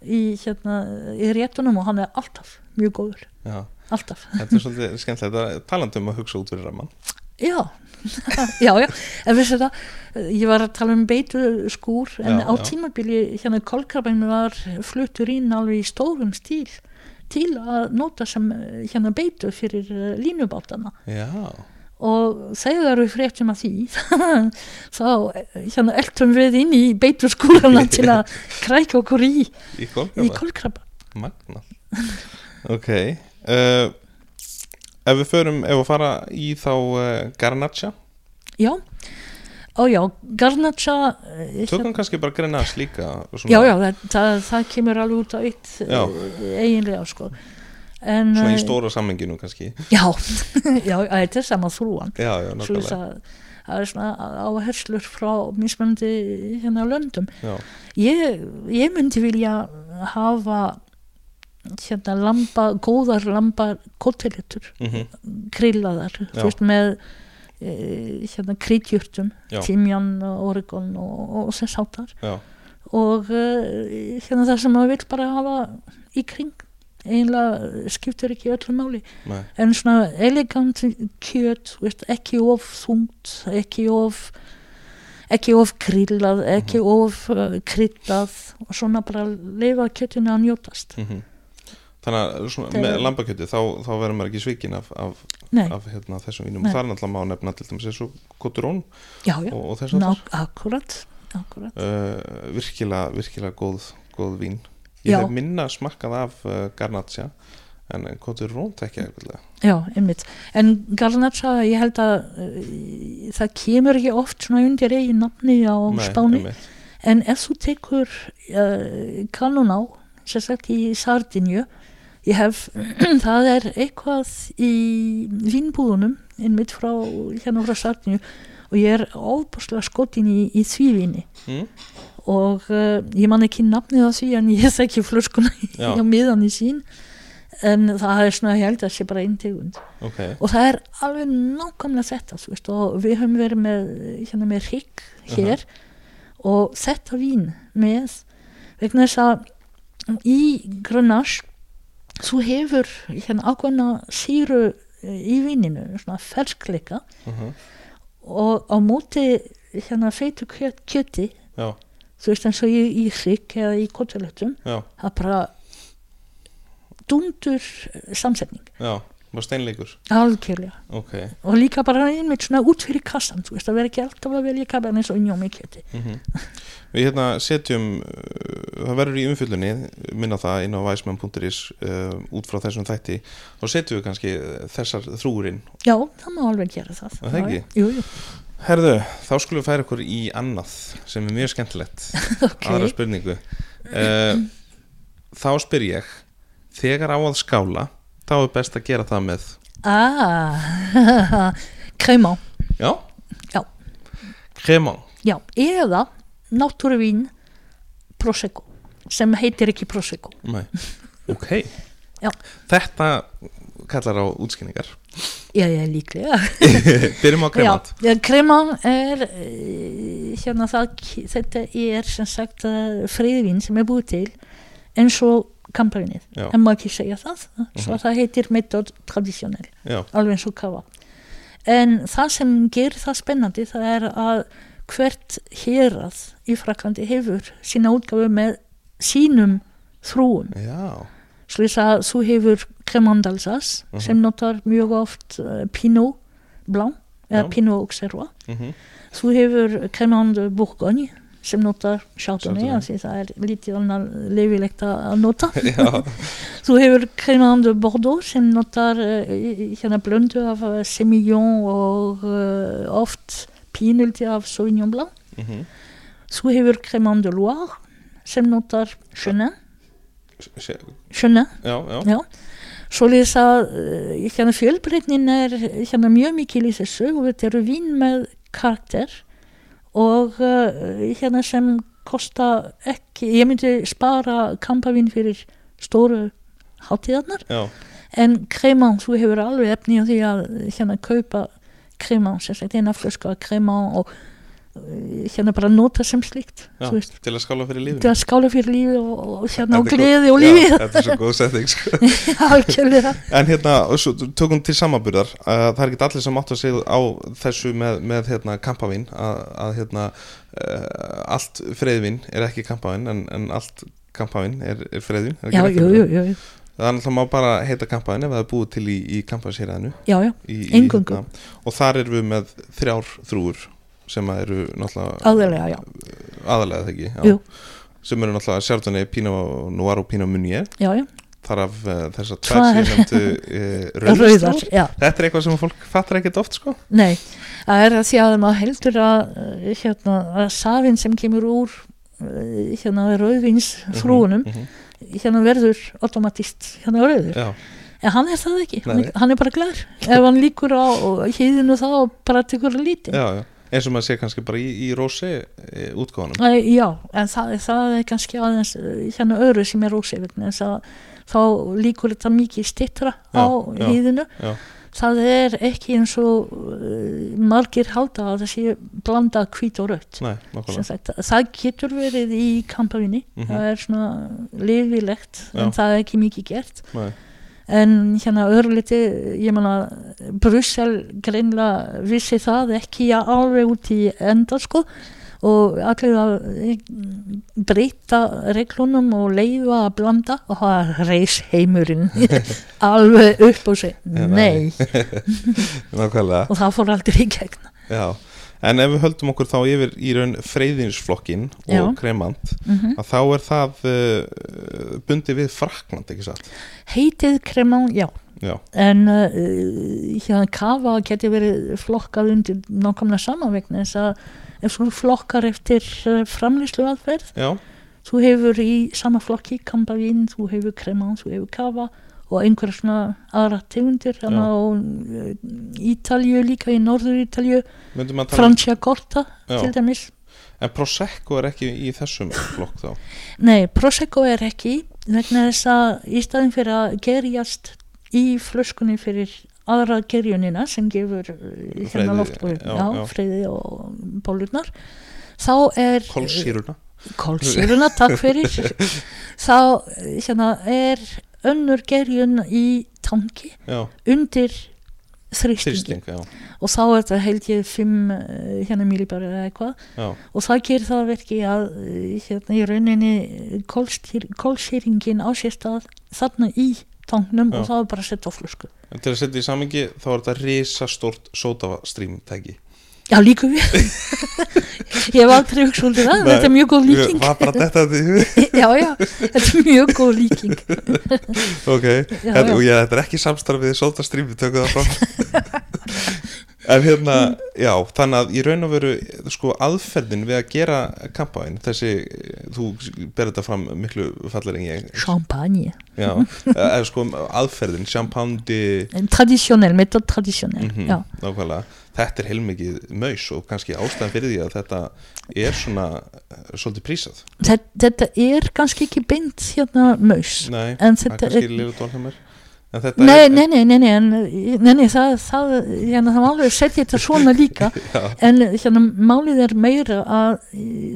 í hérna í réttunum og hann er alltaf mjög góður. Já. Alltaf, þetta er svolítið skemmtilegt að talandi um að hugsa út fyrir ramman já, já, já, en vissi það, ég var að tala um beitu skúr, en Já, á tímabili hérna kolkrabin var fluttur inn alveg í stórum stíl til að nota sem eh, hérna beitu fyrir eh, línubátana og þegar við fréttum að því þá eh, hérna eltum við inn í beitu skúrana til að krækja okkur í, í kolkrabba? Magna Ok uh, Ef við förum, ef við fara í þá uh, já, og já, garnacha eh, Tökum kannski bara Grenache líka svona, Já, já, það, það, það kemur alveg út á eitt Já. eh, eiginlega sko. En, Svona í eh, stóra sammenginu kannski. Já, já, þetta er sama þrúan. Já, já, nákvæmlega. að það er svona áherslur frá mismöndi hérna löndum. Já, ég, ég myndi vilja hafa hérna lamba, góðar lamba koteletur, mhm, grillaðar Já. þú veist með e, hérna kryddjurtum, Já. timjan, oregon og, og þess áttar já, og uh, hérna það sem maður vil bara hafa í kring eiginlega skiptir ekki öllu máli. Nei, en svona elegant kjöt veist, ekki of þungt ekki of ekki of grillað, ekki of uh, kryddað og svona bara leifa kjötinu að njótast. Mhm Þannig að Það með lambakjöti þá, þá verður maður ekki svikin af, af, Nei, af hérna, þessum vínum Nei. og það er náttúrulega má nefna til dæmis eins og koturón og, og þess að Ná, akkurat, akkurat uh, virkilega, virkilega góð, góð vín ég Já. hef minna smakkað af uh, Garnacha en koturón tekja Já, einmitt. En Garnacha, ég held að uh, það kemur ekki oft svona undir eigin nafni á Spáni. En ef þú tekur kannun á, sérstaklega í Sardinju, ég hef, það er eitthvað í vínbúðunum, einmitt frá, hérna frá Sardinju, og ég er óbúslega skotin í, í því víni. mm? Og uh, ég man ekki nafnið á því, en ég þekki flöskuna á miðan í sín. En það er svona, ég held að það sé bara einn tegund ok, og það er alveg nákvæmlega þetta þú veist, og við höfum verið með hérna með hrygg hér og þetta vín með vegna þess að í Grenache þú hefur hérna ákveðna síru í víninu, svona ferskleika uh og á móti hérna feitu kjöt, kjöti já, þú veist eins og í, hrygg eða í koteletum það bara dundur samsetning, já var steinleikur, algjörlega. Ok. Og líka bara einmitt svona út fyrir kassan þú veist að vera ekki alltaf að velja kabernet sauvignon með kjöti mm við hérna setjum uh, það verður í umfyllunni minna það inn á væsmann.is uh, út frá þessum þætti. Þá setjum við kannski þessar þrúurinn já, það má alveg gera það. Það ekki? jú, jú. Herðu, þá skulum við færa okkur í annað sem er mjög skemmtilegt. Ok, aðra spurningu. Uh, þá spyr ég þegar á að skála þá er best að gera það með. Ah kremant, já, Já. kremant já, eða náttúruvín prosecco sem heitir ekki prosecco. Nei. ok. Þetta kallar á útskynningar já, já, líklega. Byrjum á kremant Já, kremant er eh, hérna það, þetta er sem sagt eh, friðvín sem er búið til eins og kamparinnið, Já. en maður ekki segja það. Svo Mhm. það heitir metod traditionell já, alveg eins og kafa en það sem gerir það spennandi það er að hvert hérað í Fraklandi hefur sína útgáfu með sínum þrúum svo þess að þú hefur Cremant d'Alsace Mhm. sem notar mjög oft uh, Pinot Blanc eða. Pinot Auxerrois. Mm þú hefur Cremant de Bourgogne sem notar Chardonnay, Chardonnay. af því það er lítið annar leifilegt að nota já, Þú hefur Cremant de Bordeaux sem notar uh, hérna blöndu af uh, Semillon og uh, oft pínulti af Sauvignon Blanc. mm Þú hefur Cremant de Loire sem notar Chenin. já, Chenin, já, já. Svoleiðis að uh, hérna fjölbreytnin er hérna mjög mikil í þessu og þetta eru vín með karakter og uh, hérna sem kosta ekki, ég myndi spara kampavín fyrir stóru hátíðarnar. En kremant, þú hefur alveg efni á því að hérna kaupa sérstaklega eina flösku af kremant og eh, hérna bara nota sem slíkt Já, til að skála fyrir lífinu. Til að skála fyrir lífi og, og hérna er gleði og Já, lífi. þetta er svo góð setting sko. En hérna, svo tökum til samanburðar uh, það er ekki allir sem átt að segja á þessu með, með hérna, kampavín að, að hérna, uh, allt freyðvin er ekki kampavín en, en allt kampavín er, er freyðvin er já, jú, jú, það? jú, jú. Það? Er náttúrulega má bara heita kampavín ef það er búið til í, í kampavínsýraðinu já, já, Eingöngu. og þar erum við með þrjár þrúur sem að eru náttúrulega aðalega, Jú. sem eru náttúrulega Pino Noir og Pino Munier já, já. Þar af uh, þessar tvær Tvær. sem nefndu uh, rauðar, rauðar. Þetta er eitthvað sem fólk fattar ekkert oft sko. Nei það er að því að maður heldur að eh, hérna, að safinn sem kemur úr eh, hérna rauðvins frúunum Mhm, hérna verður automatist hérna rauður. Já, en hann er það ekki, hann, Nei. er- hann er bara glær. Ef hann líkur á hýðinu þá og bara tekur lítið eins og maður sé kannski bara í, í Rosé e, útgáfanum Æ, já, en það, það er kannski aðeins eh, hérna öru sem er að þá líkur þetta mikið stittra á hýðinu það er ekki eins og uh, margir halda að það sé blanda hvít og rött það getur verið í kampavinni Mhm. það er svona lifilegt Já. en það er ekki mikið gert. Nei, en hérna örliti ég meina Brussel greinlega vissi það ekki alveg út í enda sko. Og allir að breyta reglunum og leifa að blanda og það reys heimurinn alveg upp og seg Já, nei. og það fór aldrei í gegn. Já, en ef við höldum okkur þá yfir í raun freyðinsflokkin og kremant mm að þá er það uh, bundið við Frakland, ekki satt? heitið kremán, já. Já, en uh, hérna kafa getur verið flokkað undir nákvæmlega sama vegna þess að ef þú flokkar eftir uh, framlýslu aðferð já, þú hefur í sama flokki kampavín, þú hefur kremán, þú hefur kafa og einhverja svona aðra tegundir þannig á uh, Ítalju líka í norður Ítalju um- Franciacorta Já. til dæmis. En Prosecco er ekki í þessum flokk þá? Nei, Prosecco er ekki vegna þess að í staðin fyrir að gerjast í flöskunni fyrir aðra gerjunina sem gefur Freyði, hérna loft og já, já, já. freyði og bólurnar þá er Kolsýruna. Kólsýruna, takk fyrir. Þá uh, hérna er önnur gerjun í tanki Já, undir þrýsting, og þá er þetta held ég 5 hérna millibari eða eitthvað. Og það gerir það verki að eh, hérna í rauninni kólsýringin á sér stað þarna í tangnum Já. og það er bara að setja á flösku. En til að setja í samingi þá er þetta risastórt sótastrím tæki Já, líka við Ég hef aldrei hugsað um Nei. þetta er mjög góð líking þetta Já, já, þetta er mjög góð líking Ok, Já, já. þetta er ekki samstarfið sótastrím, við tökum það fram En hérna, já, þannig að í raun og veru, sko, aðferðin við að gera kampaðin, þessi, þú ber þetta fram miklu fallir en ég, Champagne. Já, eða sko, aðferðin, champagne, Traditionell, metod traditionell mm Já, nákvæmlega, þetta er heilmikið maus og kannski ástæðan fyrir því að þetta er svona eh, svolítið prísað. þetta, þetta er kannski ekki beint hérna maus Nei, En það er þetta kannski er Nei, nei, nei, nei, nei, nei, það, það, hérna, það má alveg setja þetta svona líka. En hérna, málið er meira að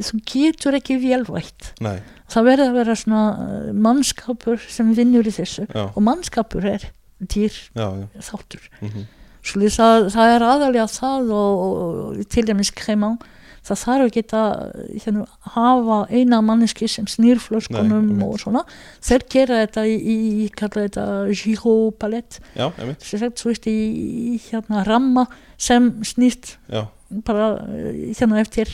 þú getur ekki velvægt nei, það verður að vera svona eh, mannskapur sem vinnur í þessu. Já, og mannskapur er dýr já, já, þáttur. Mhm, Svolítið það, það er aðalega það og, og til dæmis kremán það þarf ekki að hérna, hafa eina manneski sem snýr flöskunum Nei, og svona. Þeir gera þetta í, í ég kalla þetta gyropalett sem sagt, þú veist, í, hérna ramma sem snýst já, bara eh, hérna eftir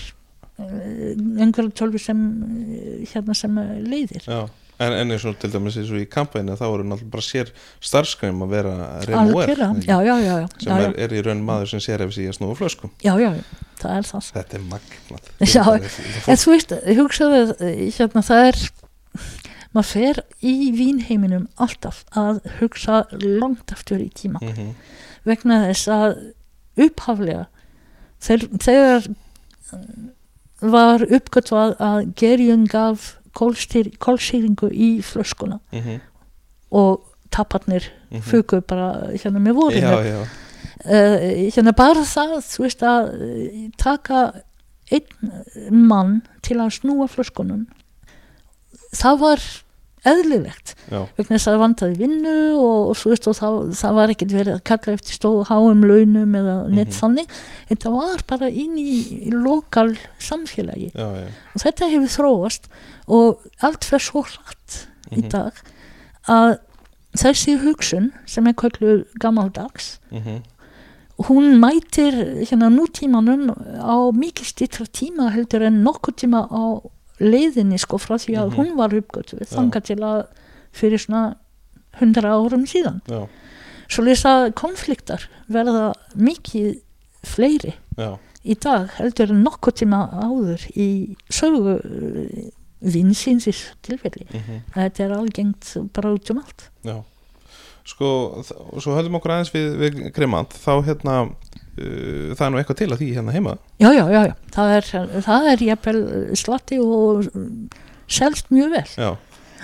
eh, einhverju tölvi sem eh, hérna sem eh, leiðir. Já. En, en eins og til dæmis eins og í kampæinu þá eru náttúrulega bara sér starfskræm að vera já, sem er, er í raun maður sem sér ef sig að snúa flöskum já, já, það er það. Þetta er magnat en þú veist, hugsaðu eh, hérna, það er maður fer í vínheiminum alltaf að hugsa langt aftur í tíma. Mhm, vegna þess að upphaflega þegar, þegar var uppgötvað að gerjun gaf kólsýringu í flöskuna. Mhm, og taparnir mhm. fugu bara hérna með vorinu. Já, já, uh, hérna bara það þú veist að uh, taka einn mann til að snúa flöskunum. Það var eðlilegt. Já, vegna þess að það vantaði vinnu og, og, veist, og það, það var ekkert verið að kalla eftir stóð háum launum eða neitt Mhm. þannig þetta var bara inn í, í lokal samfélagi. Já, já, og þetta hefur þróast og allt fyrir svo hratt í Mhm. dag að þessi hugsun sem er köllu gammaldags mhm, hún mætir hérna nútímanum á mikið stýttra tíma heldur en nokkuð tíma á leiðinni sko frá því að Mhm. hún var uppgötuð Já. þangað til að fyrir svona hundra árum síðan. Já, svo lesa konfliktar verða mikið fleiri já, í dag heldur nokkuð tíma áður í sögu uh, vinsins tilfelli. Mhm, þetta er algengt bara út um allt. Já. Sko, svo höldum okkur aðeins við, við Grimant, þá hérna það er nú eitthvað til að því hérna heima já já já, já. það er, er jafnvel slatti og selst mjög vel já,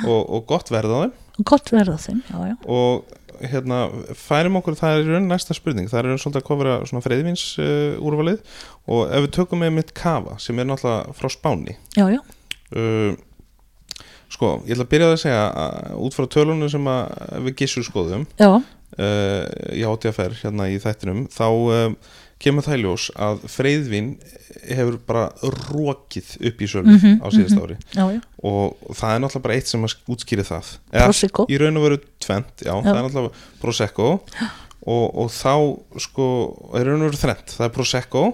og, og gott verð á þeim gott verða þeim já, já. og hérna færum okkur, það er raun næsta spurning það er raun svolítið að kofra svona freyðvins uh, úrvalið og ef við tökum með mitt kafa sem er náttúrulega frá Spáni já, já. uh, sko, ég ætla að byrja að segja að út frá tölunum sem við gissur skoðum já. Uh, í átíðaferð hérna í þættinum þá um, kemur það í ljós að freyðvin hefur bara rokið upp í sölu Mhm, á síðast mhm. ári. Já, já. og það er náttúrulega bara eitt sem að útskýri það. Eða, Prosecco. í raun og veru tvent, já, það er náttúrulega Prosecco. Og, og þá sko, er raun og veru þrent það er Prosecco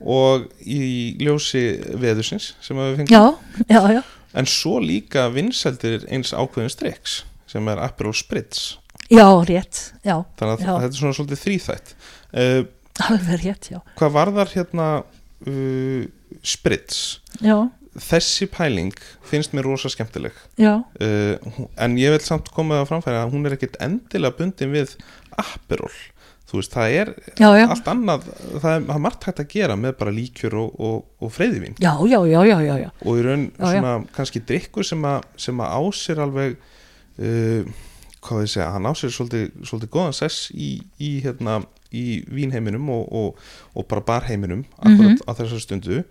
og í ljósi veðusins sem við fengum. Já, já, já, en svo líka vinsældir eins ákveðin striks sem er Aperol Spritz já, rétt já, þannig að Já. þetta er svona svolítið þrýþætt uh, alveg rétt, já. hvað varðar hérna uh, Spritz? Já, þessi pæling finnst mér rosa skemmtileg. Já, uh, en ég vil samt koma það að framfæra að hún er ekkit endilega bundin við Aperol. Þú veist, það er já, já. allt annað það er, það er margt hægt að gera með bara líkjur og, og, og freyðivín. Já, já, já, já, já, já, og í raun svona kannski drikkur sem að, sem að ásir alveg uh, hvað ég segja, hann ásir svolítið, svolítið góðan sess í, í, hérna, í vínheiminum og, og, og bara barheiminum akkurat Mhm. á þessar stundu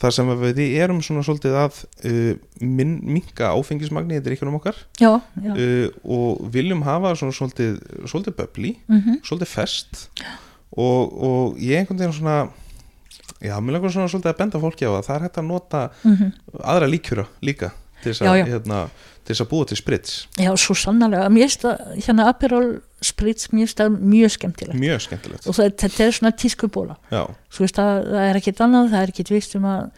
þar sem við erum svona svolítið að uh, min, minka áfengismagni í drikkunum okkar já, já. uh, og viljum hafa svona svolítið, svolítið böbli Mm svolítið fest og, og ég einhvern veginn svona já, mér langar svona svolítið að benda fólki á það það er hægt að nota mhm. aðra líkjura líka til þess að, hérna, að búa til sprits. Já, svo sannarlega. Mér finnst það, hérna Aperol Spritz mér finnst það mjög skemmtilegt. Mjög skemmtilegt. Og það, þetta er svona tískubóla svo veist að það er ekkit annað, það er ekkit vist um að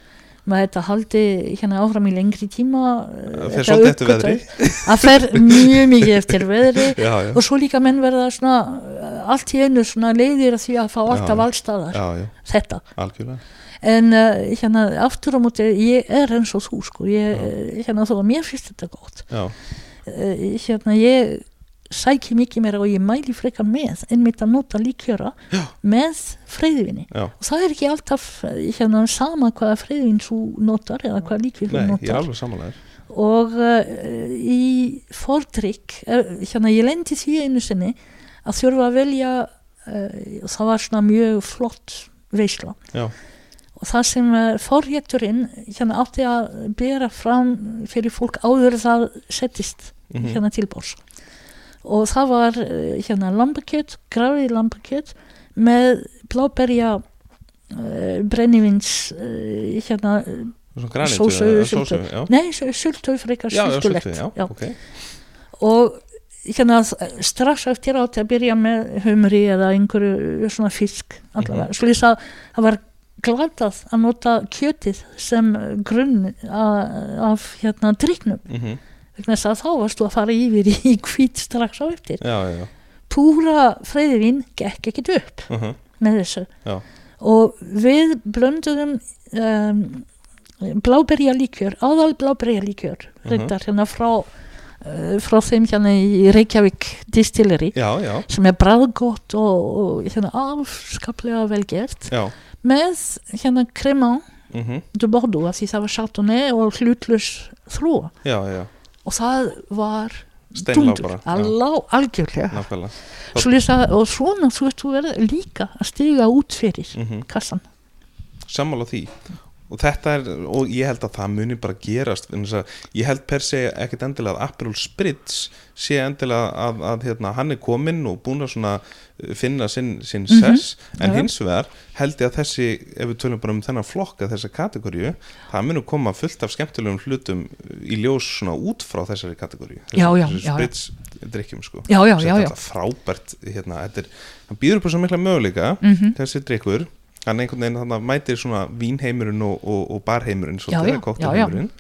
maður þetta haldi hérna áfram í lengri tíma eh, Það fer þetta svolítið eftir uppgötva- það fer mjög mikið eftir veðri. Já, já, og svo líka menn verða svona eh, allt í einu svona leiðir að því að fá alltaf allstaðar þetta. Algjörlega en uh, hérna aftur á móti ég er eins og þú sko. Ég, eh, hérna þó að mér finnst þetta gott já, uh, hérna ég sæki mikið meira og ég mæli frekar með einmitt að nota líkjöra með freyðvinni og það er ekki alltaf eh, hérna sama hvaða freyðvinn þú notar eða hvaða líkvinn þú ég notar. og uh, í fordrykk uh, hérna ég lendi því einu sinni að þurfa að velja uh, það var svona mjög flott veisla. Já, og það sem uh, forrétturinn hérna átti að bera fram fyrir fólk áður það settist mhm, hérna til bors og það var uh, hérna lambakjöt, grafið lambakjöt með bláberja uh, brennivins uh, hérna, Sósu, sósu, nei, sultau frekar já, já, sultulegt sultu, já, já. ok. Og hérna strax eftir átti að byrja með humri eða einhverju svona fisk allavega, Mhm. svo lýsa að það var glatað að nota kjötið sem grunn af hérna driknum mhm, vegna þess að þá varstu að fara yfir í hvít strax á eftir. Já, já, já, púra freyðivinn gekk ekkit upp mhm, með þessu. Já. og við blönduðum um, bláberja líkjör aðal bláberja líkjör Mhm. reyndar hérna frá uh, frá þeim hérna í Reykjavík Distillery já, já, sem er bræðgott og, og hérna afskaplega vel gert. Já með hérna Cremant mhm, de Bordeaux af því það var Chardonnay og hlutlus já, og það var steinlá dundur, bara já, alá, algjörlega. Svo lýsa, og svona þú ert þú verið líka að stiga út fyrir mhm. kassan sammála því og þetta er, og ég held að það muni bara gerast, ég held per se ekkit endilega að Aperol Spritz sé endilega að, að hérna, hann er kominn og búin að uh, finna sinn, sinn Mhm, sess en já. hins vegar held ég að þessi ef við tölum bara um þennan flokka þessa kategóriu, það muni koma fullt af skemmtilegum hlutum í ljós svona út frá þessari kategóriu já. Spritz drikkjum sko já, já, já, þetta frábært hérna, þetta er, hann býður upp á svo mikla möguleika Mhm. þessi drikkur hann einhvern veginn þannig mætir svona vínheimurinn og, og, og barheimurinn Já, svolítið, já, koktelheimurinn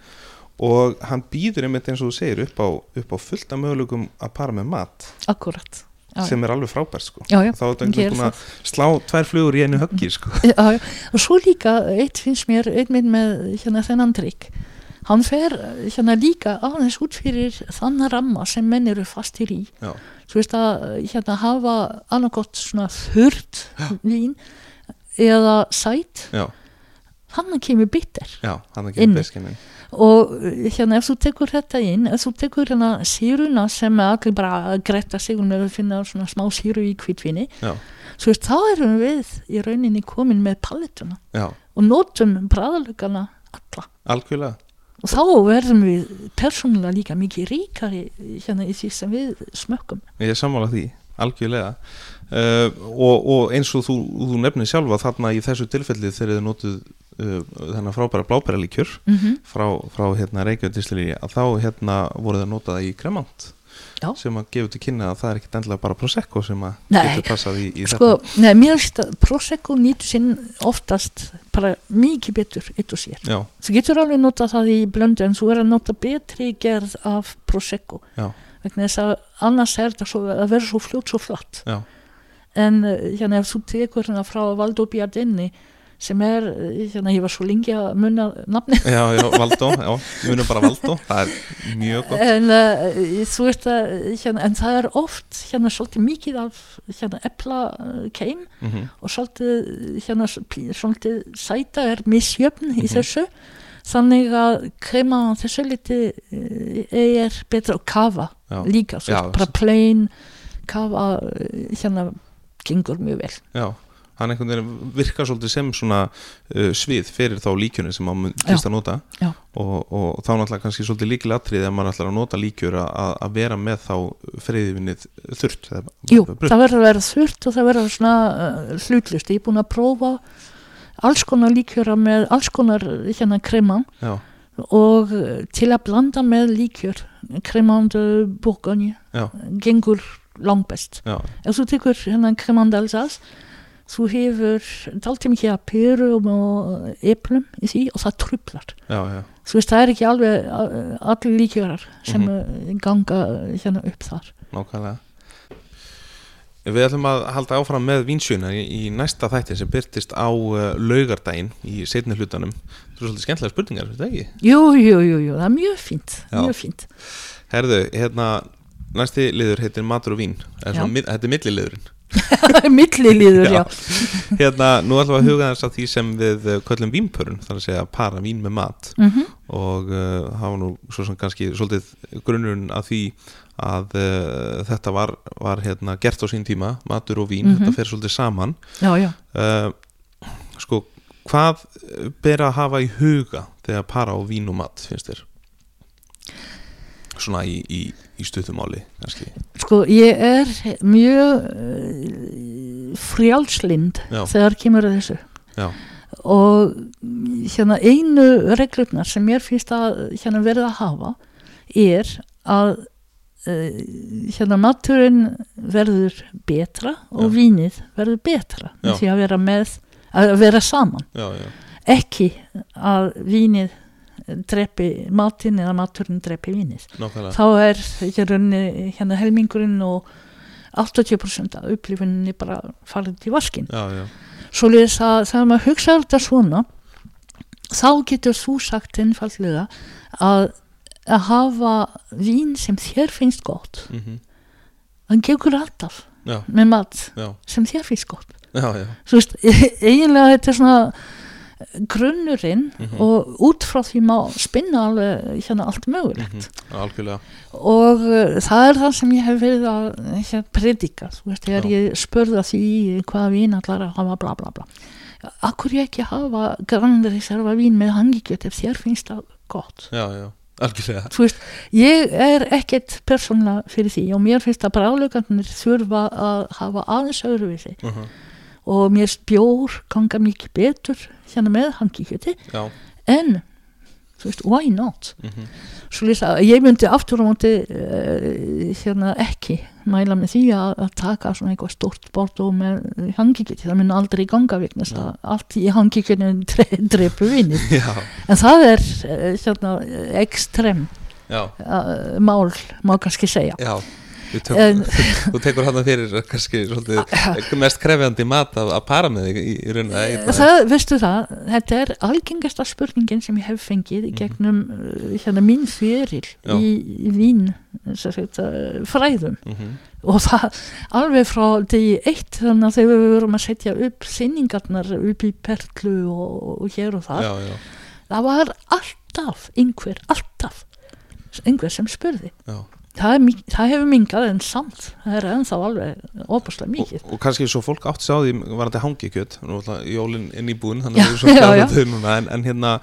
og hann býður einmitt eins og þú segir upp á, upp á fullt af möguleikum að para með mat. Akkurat. Já, sem er alveg frábært sko. Já, já, þá er þetta einhvern veginn að slá tvær flugur í einu höggi sko. Já, já. og svo líka eitt finnst mér einmitt með hérna þennan trygg hann fer hérna líka aðeins út fyrir þann ramma sem menn eru fastir í. Já, þú veist að hérna hafa annarkott svona þurrt vín eða sæt. Já, hann kemur bitter já, Inni. ekki beskinin og eh, hérna ef þú tekur þetta inn ef þú tekur hérna síruna sem allir bara gretta sig með að finna svona smá síru í kvítvinni veist þá erum við í rauninni komin með palettuna já, og notum bræðalögana alla. Algjörlega. Og þá verðum við persónulega líka mikið ríkari hérna í því sem við smökkum. Ég er sammála því, algjörlega uh, og, og eins og þú, þú nefnir sjálfa þarna í þessu tilfelli þegar þið notuð uh, þennan frábæra blábæra líkjör mm -hmm. frá, frá hérna Reykjavík að þá hérna voru það notað í kremant Já. sem að gefa til kynna að það er ekkit endilega bara prosecco sem að Nei. getur passað í, í sko, nei, mér finnst að Prosecco nýtur sinn oftast bara mikið betur eitt og sér. Þetta Já, þú getur alveg notað það í blöndu en þú er að nota betri gerð af Prosecco. Já, vegna þess að annars er þetta að vera svo fljótt svo flatt. Já, en eh, hérna ef þú tekur hérna frá Valdo Biardini sem er, eh, hérna ég var svo lengi að munna nafni já, já, Valdó já, við munum bara Valdó, það er mjög gott. En uh, þú veist að hérna, en það er oft hérna svolítið mikið af hérna epla keim mm -hmm. og svolítið hérna svolítið sæta er misjöfn í Mhm. þessu. Þannig að krema þessu liti er betra. Og kafa líka, svo bara plain kafa hérna gengur mjög vel Já, hann einhvern veginn virkar svolítið sem svona uh, svið fyrir þá líkjunni sem maður fyrst að nota Já. og, og þá náttúrulega kannski svolítið líkil atrið ef maður ætlar að nota líkjur að, vera með þá freyðivinnið þurrt Jú, brunt. það verður að vera þurrt og það verður svona uh, hlutlust. Ég er búin að prófa alls konar líkjöra með alls konar hérna krema Já, og uh, til að blanda með líkjör, kremandu Bourgogne, já, gengur langbest. Ef þú tekur hérna kremand Alsace, þú hefur dálítið mikið að peru og eplum í því og það trublar. já, já, Þú veist, það er ekki alveg allir líkjörar sem mm ganga hérna upp þar. nákvæmlega Við ætlum að halda áfram með vinsjöna í, í næsta þætti sem byrtist á uh, laugardaginn í setni hlutanum Það er svolítið skemmtilega spurningar, er þetta ekki? Jú, jú, jú, jú, það er mjög fínt, mjög fínt. Herðu, hérna, næsti liður heitir matur og vín svona, Já. Þetta er milliliðurinn Millilíður, já. Hérna, nú ætlum við að huga þess að því sem við uh, köllum vínpörun, þar að segja para vín með mat Mm og uh, hafa nú svo sem kannski svolítið grunnurinn að því að uh, þetta var, var hérna, gert á sín tíma, matur og vín, Mhm. þetta fer svolítið saman Já, já. uh, sko, hvað ber að hafa í huga þegar para á vín og mat, finnst þér? Svona í, í, í stuttumáli, kannski Sko, ég er mjög uh, frjálslind Já. þegar kemur að þessu. Já, Og hérna einu reglurnar sem mér finnst að hérna verða að hafa er að uh, hérna maturinn verður betra og Já. vínið verður betra því að vera með, að vera saman. já, já, Ekki að vínið drepi matinn eða maturinn drepi vínið. nákvæmlega. Þá er hérna, hérna helmingurinn og 80% af upplifuninni bara farið til vaskin. Já, já, Svoleiðis að þegar maður hugsa þetta svona þá getur þú sagt einfallega að að hafa vín sem þér finnst gott mm það gengur alltaf já, með mat já, sem þér finnst gott. Já, já, þú veist, eiginlega þetta er svona grunnurinn Mhm. og út frá því má spinna alveg hérna allt mögulegt. Mhm, algjörlega. Og uh, það er það sem ég hef verið að hérna, predika þú veist, þegar ég spurði að því hvaða vín allar að hafa bla bla bla. Akkur ég ekki hafa Grand Reserva vín með hangikjöt ef þér finnst það gott? Já, já, veist, ég er ekkert persónlega fyrir því og mér finnst að brálugarnir þurfa að hafa aðeins öðruvísi. Uh -huh. og mér bjór ganga mikið betur hérna með hangikjöti já, en þú veist, why not? Uh svo lýsa, ég myndi aftur á móti uh, hérna ekki mæla með því að, að taka svona eitthvað stort bort og með hangikjöti það mun aldrei ganga vegna þess að allt í hangikjötinu drepu vinni en það er uh, hérna ekstrem uh, mál, má kannski segja. Já Þú, tök, En- þú tekur hann fyrir kannski svolítið mest krefjandi mat að, að para með þig í, í raun að eita það, veistu það, þetta er algengasta spurningin sem ég hef fengið í gegnum uh, hérna mín fyrir í, í vín sagt, uh, fræðum. Mm -hmm. og það alveg frá degi eitt þannig að þegar við vorum að setja upp sinningarnar upp í Perlu og, og hér og það já, já, það var alltaf einhver, alltaf einhver sem spurði. Já. Það, er, það hefur mingað en samt það er ennþá alveg opaslega mikið og, og kannski svo fólk átt sá því var þetta ætla jólinn inn í búin þannig að við erum svo já. þau núna en, en hérna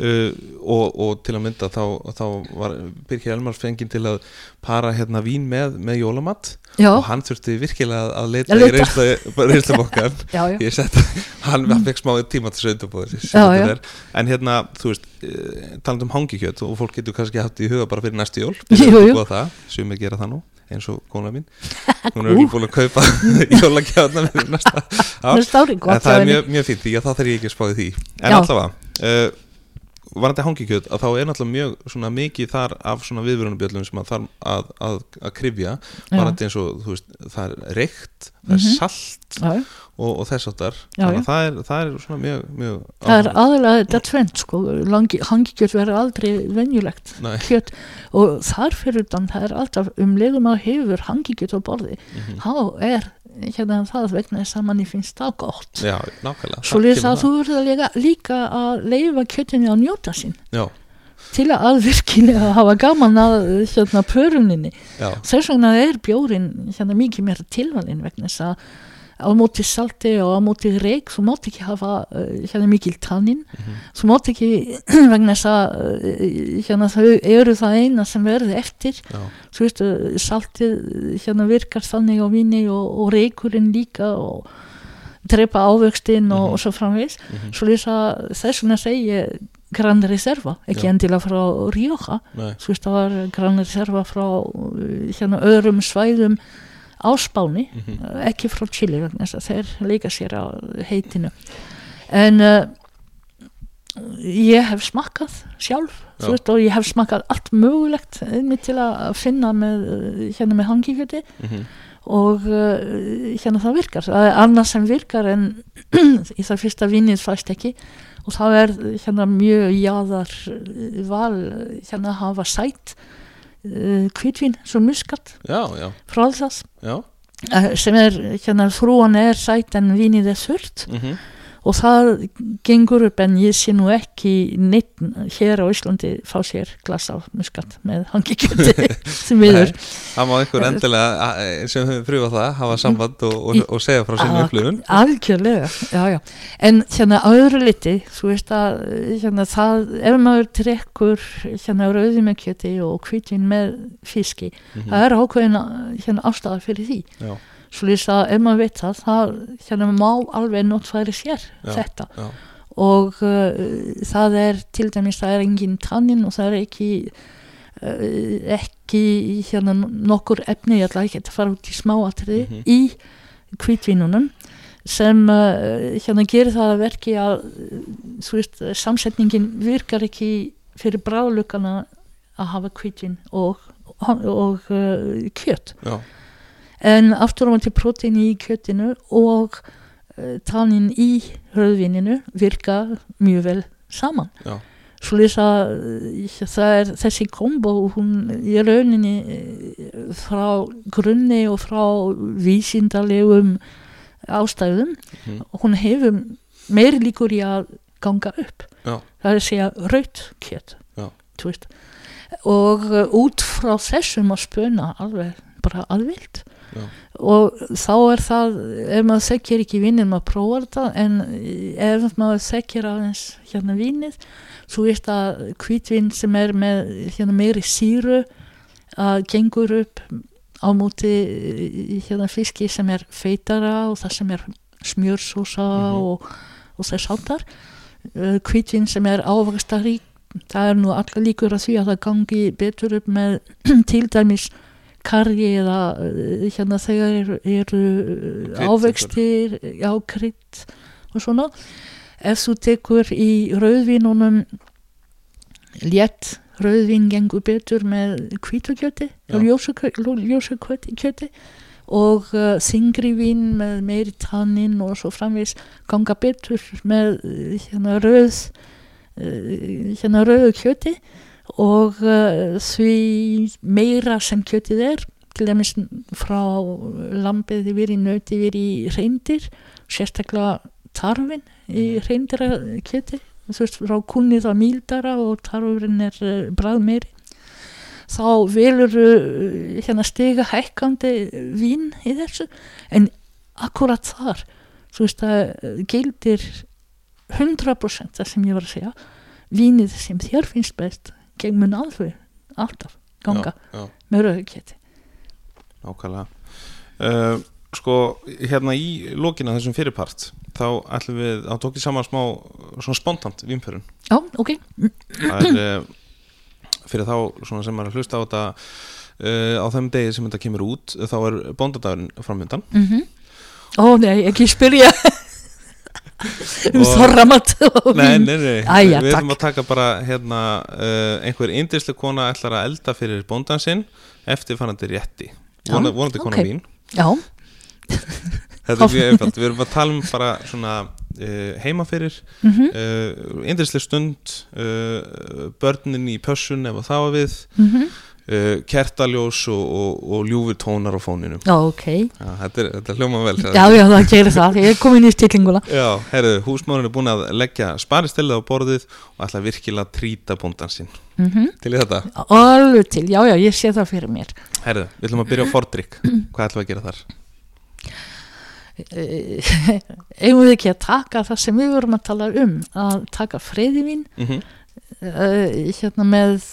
uh, og, og til að mynda þá, þá var Birkir Elmar fenginn til að para hérna vín með, með jólamatt já, og hann þurfti virkilega að leita, Að leita. í reynslabokkan ég sett hann, hann fekk smá tíma til að já. en hérna, þú veist, uh, talandi um hangikjöt og fólk getur kannski haft í huga bara fyrir næstu jól að undirbúa það, sumir gera það nú eins og kona mín. Hún er ekki búin að kaupa ári en það er mjög, mjög fínt því að það þarf ég ekki að spáði því. En allavega uh, varandi hangikjöt að þá er náttúrulega mjög svona mikið þar af svona viðvörunubjöllum sem að þarf að, að, að krifja varandi eins og þú veist það er reykt, það er Mhm. salt já, já. og, og þess áttar það er, það er svona mjög, mjög það er aðalega þetta tvent sko, hangikjöt verður aldrei venjulegt kjöt. Og þar fyrir utan það er alltaf um leiðum að hefur hangikjöt á borði. Mhm. þá er hérna það vegna þess að manni finnst það gott. Já, nákvæmlega. Svo lýst að þú verður líka, líka að leifa kjötinu að njóta sín. Já, til að virkilega hafa gaman að hérna pöruninni. Þess vegna er bjórin hérna mikið meira tilvalin vegna þess að á móti salti og á móti reik þú mátt ekki hafa uh, hérna mikil tannin Mhm. þú mátt ekki vegna þess að uh, hérna þau eru það eina sem verður eftir já, þú veist saltið uh, hérna virkar þannig á vini og, og reikurinn líka og drepa ávöxtinn og, Mhm. og svo framvegis Mhm. svo lýsa þess vegna segi ég Grand Reserva, ekki Já. endilega frá Rioja þú veist það var Grand Reserva frá hérna öðrum svæðum á Spáni, Mhm. uh, ekki frá Chile þeir leika sér á heitinu. En uh, ég hef smakkað sjálf veist, og ég hef smakkað allt mögulegt einmitt til að finna með, uh, hérna með hangikjöti. Mhm, og uh, hérna það virkar. Það er annað sem virkar en í það fyrsta vinnið fæst ekki. Og það er hérna mjög jáðar val hérna að hafa sætt uh, kvítvin svo muskat. Frá já. Uh, sem er hérna frúan er sætt en vinnið er þurrt. Mhm, og það gengur upp en ég sé nú ekki neitt hér á Íslandi fá sér glas á muskat með hangikjöti sem viður það má einhver endilega sem hefur pröfað það, hafa samband og, og, og segja frá sinni Ah, upplifun. algjörlega, já, já. En hérna á öðru liti þú veist að hérna, það, ef maður drekkur hérna rauði með kjöti og hvítin með fiski Mhm, það er ákveðin hérna ástæða fyrir því. Já, lýst að ef maður veit það það hérna má alveg notfæri sér Já. þetta já, og uh, það er til dæmis það er engin tannin og það er ekki uh, ekki hérna nokkur efni, ég ætla ekki að fara út í smáatriði Mhm. í kvítvínunum sem uh, hérna gerir það að verki að veist, samsetningin virkar ekki fyrir bráðlukana að hafa kvítvin og, og uh, kjött já, en aftur á móti prótein í kjötinu og uh, tannin í rauðvininu virka mjög vel saman. Já, svo lýsa er þessi kombo hún í rauninni eh, frá grunni og frá vísindalegum ástæðum mhm, hún hefur meiri líkur í að ganga upp. Já. það er að segja raut kjöt og uh, út frá þessum að spöna alveg bara alvilt Já. og þá er það ef maður þekkir ekki vinnin maður prófar það en ef maður þekkir aðeins hérna vinnið svo er það kvítvinn sem er með hérna meiri síru að gengur upp á móti hérna fiski sem er feitara og það sem er smjörsósa Mhm. og, og þess áttar kvítvinn sem er ávaxtarík það er nú allar líkur að því að það gangi betur upp með til dæmis kargi eða eh, hérna þegar eru, eru ávextir, já, krydd og svona. Ef þú tekur í rauðvínunum létt rauðvín gengur betur með kvítukjöti Já. ljósakjöti og uh, þingri vín með meiri tannin og svo framvegis ganga betur með hérna rauð hérna rauðu kjöti og uh, því meira sem kjötið er til dæmis frá lambið yfir í nöti yfir í reyndir sérstaklega tarfin í reyndira kjöti þú veist frá kunnið að mýldara og tarfurinn er uh, brað meiri þá velur uh, hérna stiga hækkandi vín í þessu. En akkurat þar þú veist að uh, gildir 100% það sem ég var að segja. Vínið sem þér finnst best gegn mun alveg alltaf ganga. Já, já, með rauðkjöti nákvæmlega. Uh, sko, hérna í lókina þessum fyrirpart þá ætlum við að tókið saman smá svona spontant vínferðun já, ok, það er uh, fyrir þá svona sem er að hlusta á þetta uh, á þeim degi sem þetta kemur út þá er bóndadagurinn framöndan mhm. Ó nei, ekki spyrja þorramat og Nei, nei, nei, Æja, við ætlum að taka bara hérna uh, einhver indislega kona ætlar að elda fyrir bóndan sinn eftir fannandi rétti. Já, Vona, vonandi kona ok. mín. Já, Þetta er mjög einfalt, við erum að tala um bara svona uh, heima fyrir mhm, uh, indislega stund uh, börnin í pössun það var við. Mhm. uh, kertaljós og, og, og ljúfur tónar á fóninum. Já, ok. Já, þetta, er, þetta er hljóma vel já, já, það gerir það, ég er komin í stillinguna. Já, herru, húsmóðurinn er búin að leggja sparistellið á borðið og ætla virkilega að trýta bóndan sinn. Mhm. Til í þetta? alveg til, já, já, ég sé það fyrir mér. Herðu, við ætlum að byrja á fordrykk Hvað ætlum við að gera þar? Eh, eigum við ekki að taka það sem við vorum að tala um? Að taka freyðivinn Mm -hmm. uh, hérna með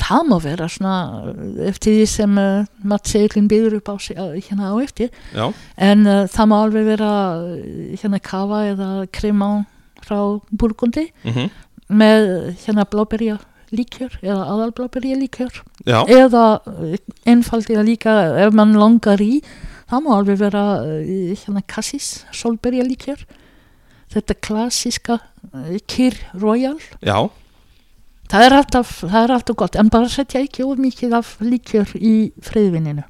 það má vera svona eh, eftir því sem uh, matseglinn býður upp á sig hérna á eftir. Já, en uh, það má alveg vera hérna kafa eða kremán frá burgundi mm með hérna bláberja líkjör eða aðalbláberja líkjör já, eða einfaldilega líka ef mann langar í það má alveg vera hérna kassis, solberja líkjör þetta klassíska uh, kýr royal. Já það er, alltaf, það er alltaf gott en bara setja ekki of mikið af líkjör í friðvinninu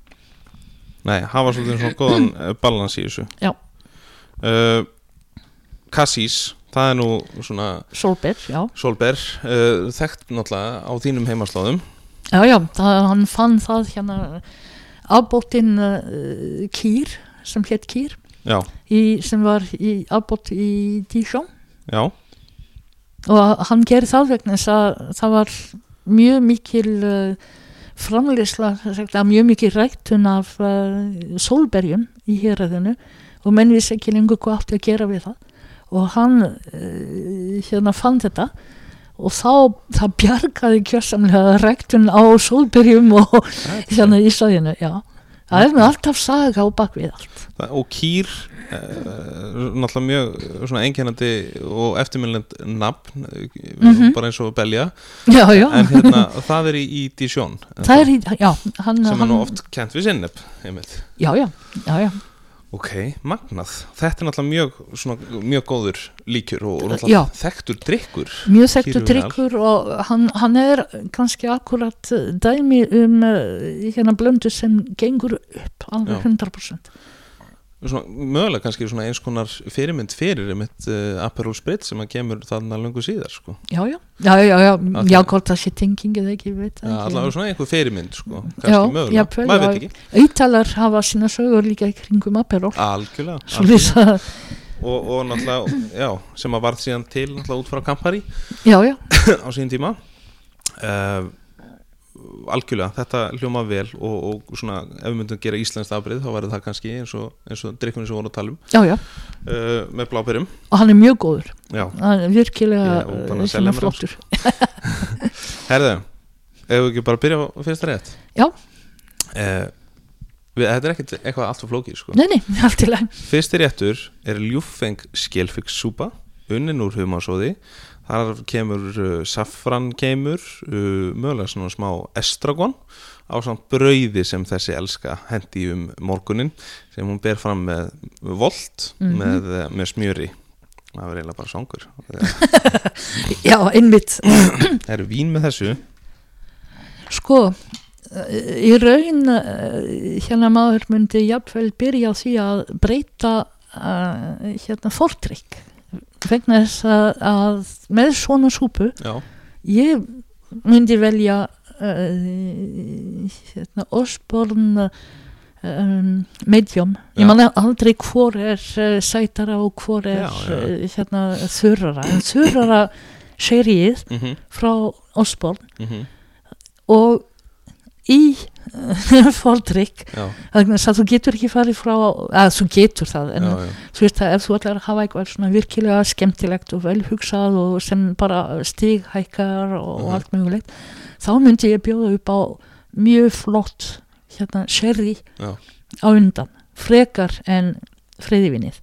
Nei, hafa svolítið svona góðan uh, balans í þessu. Já. uh, Cassis, það er nú svona solber, já, Solberg, uh, þekkt náttúrulega á þínum heimaslóðum. Já, já það, hann fann það hérna afbóttin uh, kýr sem hétt kýr Já, í, sem var afbótt í Dijon já, og hann gerði það vegna það var mjög mikil uh, framleysla, mjög mikil ræktun af uh, sólberjum í héræðinu og menn vissi ekki lengur hvað átti að gera við það. Og hann uh, hérna fann þetta. Og þá það bjargaði kjörsamlega ræktun á sólberjum og hérna í staðinu, já það er með alltaf saga á bakvið allt. Það- og kýr uh, náttúrulega mjög svona einkennandi og eftirmyndland nafn, uh, Mhm. bara eins og Belja. Já, já, en hérna, það er í, í Dijon það er, í- já hann, sem er hann, nú oft kent við sinneb já, já, já, já Ok, magnað. Þetta er náttúrulega mjög, svona, mjög góður líkjur og, og Já. náttúrulega þekktur drikkur. mjög þekktu Kýr drikkur og hann, hann er kannski akkurat eh, dæmi um uh, hérna blöndu sem gengur upp alveg Já. 100% Svona, mögulega kannski svona eins konar fyrirmynd fyrir einmitt uh, Aperol Spritz sem að kemur þarna löngu síðar sko. já, já, já, já, já, Ok. já hvort það sé tenging eða ekki, veit ekki. allavega svona einhver fyrirmynd sko. Já, kannski mögulega, jafnvel, maður já. veit ekki Ítalar hafa sína sögur líka í kringum Aperol algjörlega, algjörlega. Og, og náttúrulega, já, sem að varð síðan til náttúrulega út frá Campari já, já á sín tíma uh, algjörlega, þetta hljóma vel og, og svona, ef við myndum gera íslenskt afbrið þá verður það kannski eins og, og drikkunni sem vorum að tala um. Já, já, uh, með blábyrjum og hann er mjög góður. Já, hann er virkilega er að hérna mér hann, flottur herðu ef við ekki bara byrja á fyrsta rétt? Já. uh, við, Þetta er ekkert eitthvað allt for flókið sko. nei, nei, allt í læg Fyrsti réttur er ljúffeng skjelfyggsúpa unnin úr humasóði þar kemur uh, safran kemur uh, mögulega svona smá estragon á samt brauði sem þessi elska hendi um morgunin sem hún ber fram með volt Mhm. með, uh, með smjöri. Það er eiginlega bara songur já, einmitt. Það eru vín með þessu? Sko, eh, í raun eh, hérna maður myndi jafnvel byrja á því að breyta uh, hérna fórtrykk vegna þess að, að með svona súpu Já, ég myndi velja uh, hérna Osborn um, medium. Ég manna aldrei hvor er uh, sætara og hvor er Já, já. uh, hérna þurrara. En þurrara serið mhm, frá Osborn mhm, og í að þú getur ekki farið frá að þú getur það en já, já, þú veist að ef þú ætlar að hafa eitthvað svona virkilega skemmtilegt og vel hugsað og sem bara stighækkar og, og Mhm. allt mögulegt þá myndi ég bjóða upp á mjög flott hérna sherry Já. á undan frekar en freyðivinnið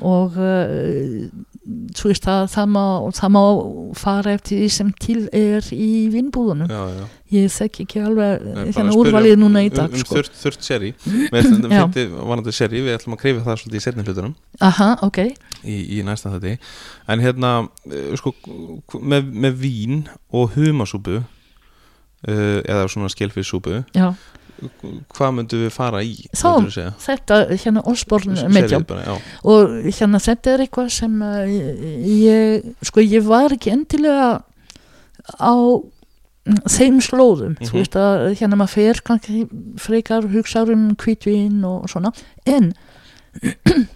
og uh, þú veist að það má, það má fara eftir því sem til er í vinnbúðunum. Ég þekki ekki alveg bara hérna spyrja úrvalið núna í um, dag um sko. þurrt, þurrt seri seri Við ætlum að krifja það svolítið í setni hlutunum. Aha, ok, í, í næsta þetta En hérna, eh, sko með, með vín og humasúpu uh, eða svona skelfissúpu já hvað myndum við fara í? Þá- þetta hérna Osborn medium bara, og hérna þetta er eitthvað sem uh, ég, sko ég var ekki endilega á mm, þeim slóðum Mhm. þú veist að hérna maður fer kannski frekar hugsaður um kvítvin og svona en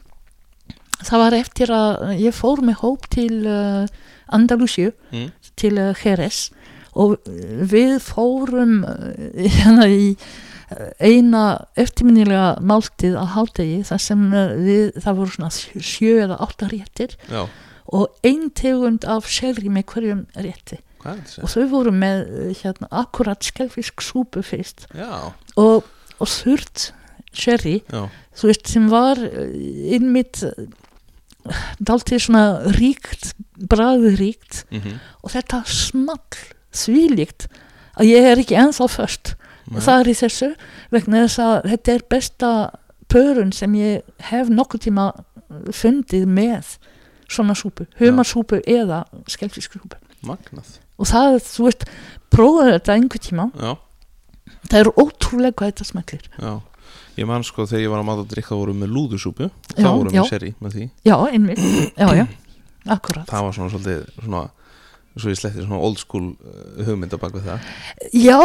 það var eftir að ég fór með hóp til uh, Andalusíu Mm. til uh, Jerez og við fórum hérna í eina eftirminnilega máltið á hádegi þar sem uh, við, það voru svona sjö- eða átta réttir já, og ein tegund af sherry með hverjum rétti. Og þau voru með uh, hérna akkurat skelfisk súpu fyrst. Og, og þurrt sherry þú veist sem var innmitt dálítið svona ríkt bræðuríkt mhm. Og þetta small þvílíkt að ég er ekki ennþá först Er í þessu vegna þess að þetta er besta pörun sem ég hef nokkuð tíma fundið með svona súpu, humarsúpu eða skelfisksúpu Magnað. Og það, þú veist, prófaðu þetta einhver tíma, Já, það er ótrúlega hvað þetta smellir. Já. Ég man sko þegar ég var að máta að drikka voru með lúðusúpu. Þá voru með seri með því. Já, einmitt, já, já, akkurat Það var svona svolítið svona svo ég sletti svona old school uh, hugmynd á bak við það. Já,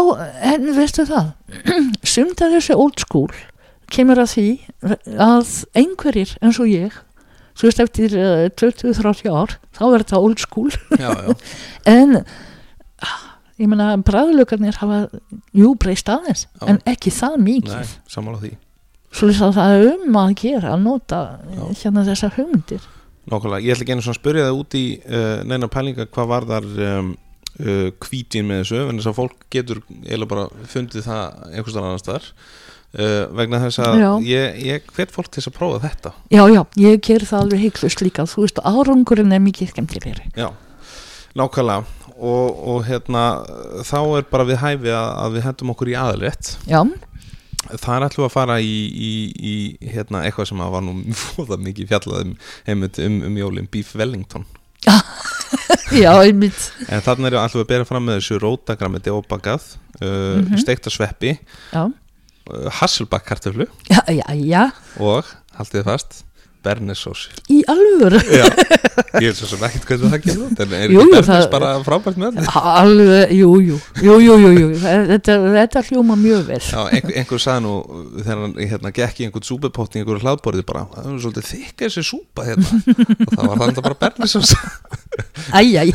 en veistu það? Sumt að þessu old school kemur að því að einhverjir eins og ég þú veist eftir uh, 20-30 ár þá er þetta old school. Já, já, en ég meina bræðlökarnir hafa jú breyst aðeins Já. en ekki það mikið. Nei, sammála því. Svo að það er um að gera að nota Já. hérna þessar hugmyndir Nákvæmlega, ég ætla ekki einu svona að spyrja það út í uh, neina pælinga hvað var þar um, uh, kvítin með þessu en þess að fólk getur eiginlega bara fundið það einhvers staðar annars staðar. Uh, vegna þess að ég, ég hvet fólk til þess að prófa þetta. Já, já, ég ger það alveg heiklust líka. Þú veist, árangurinn er mikið skemmtilegri. Já, nákvæmlega. Og, og hérna þá er bara við hæfi að, að við hendum okkur í aðalrétt. Já, þar ætlum við að fara í, í, í hérna, eitthvað sem var nú fóða mikið fjallað um, um, um jólin Beef Wellington. Já, einmitt. En þarna erum við að bera fram með þessu rótagrammi óbakað, uh, Mhm. steikta sveppi uh, hasselbakkartöflu og, haldið fast bernesós í alvöru? Já, ég er svo sem ekkert hvernig það út en er Jú, ekki bernes það- bara frábært með Alveg, jú, jú, jú, jú, jú, jú. Þetta, þetta hljóma mjög vel. Já, einhver, einhver sagði nú þegar hann hérna, gekk í einhvern súpupótt í einhverju hlaðborði bara, það er svolítið þykka þessi súpa hérna. Og það var þannig bara bernisós Æj, æj,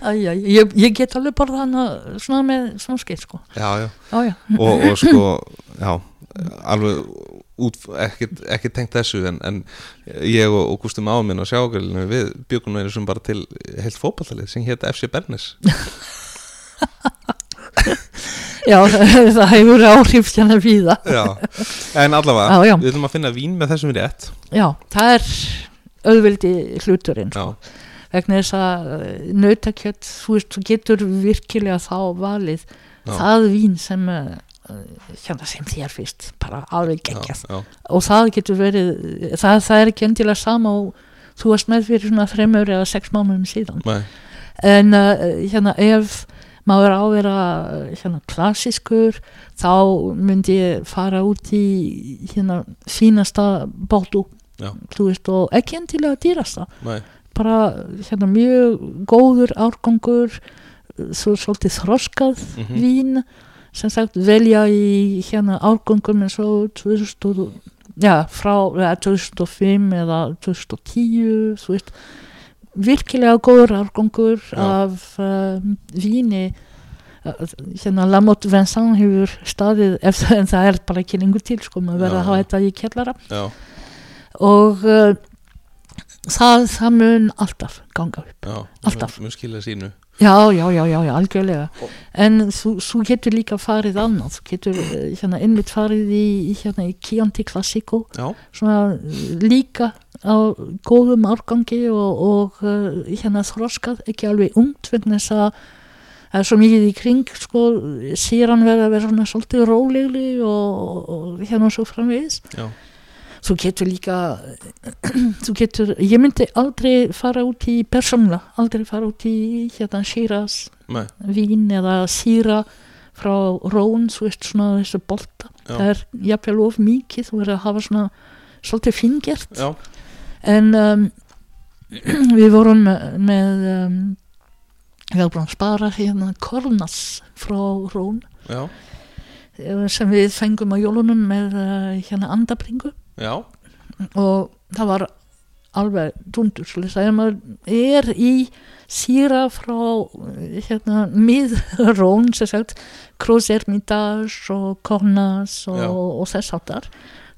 Æ, æ, ég, ég get alveg borða hana svona með svona skeið sko. Já, já, já, já, og, og sko já, alveg ekkert tengt þessu en, en ég og, Gústi Máminn og sjágrillinu við byggum nú einu sem bara til heilt fótballtalið sem hétt FC Bernes. Já það hefur áhrif hérna víða. Já, en allavega Já, já. við ætlum að finna vín með þessum rétt. Já, það er auðvildi hluturinn já, vegna þess að nautakjött þú þú getur virkilega þá valið það vín sem uh, hérna sem þér fyrst bara alveg geggjast og það getur verið það, það er ekki endilega sama og þú varst með fyrir svona þreymur eða sex mánuðum síðan. Nei, en uh, hérna ef maður á að vera uh, hérna klassiskur þá myndi ég fara út í hérna fínasta þú veist og ekki endilega dýrasta. Nei, bara hérna mjög góður árgangur svo svolítið þroskað Mhm. vín sem sagt velja í hérna árgangum eins og 2000 og- já, frá ja, 2005 eða 2010 þú veist. Virkilega góður árgangur Já. af um, víni. Hérna Lamotte Vincent hefur staðið eftir en það er bara ekki lengur til sko, maður verður Já, að hafa þetta í kellara já, og uh, það, það mun alltaf ganga upp. Já Alltaf. mjög skilja sínu já, já, já, já, algjörlega. En þú, þú getur líka farið annað. Þú getur eh, hérna innmitt farið í, hérna í Chianti Classico svona eh, líka á góðum árgangi og, og uh, hérna þroskað. Ekki alveg ungt vegna þess að það er svo mikið í kring sko, sér hann verið að vera svona svolítið rólegli og, og hérna svo framvegis. Já, þú getur líka þú getur, ég myndi aldrei fara út í persónlega, aldrei fara út í hérna nei, vín eða síra frá Rón, þú veist svona þessu bolta, Já. það er jafnvel of mikið, þú verður að hafa svona svolítið fingert já, en um, við vorum með, um, við búin að spara hérna Kornas frá Rón. Já, eh, sem við fengum á jólunum með uh, hérna andabringu já, og það var alveg dundur svolítið að ef maður er í síra frá hérna miðrón sem sagt Cruz Hermitage og Cornas og, og þess áttar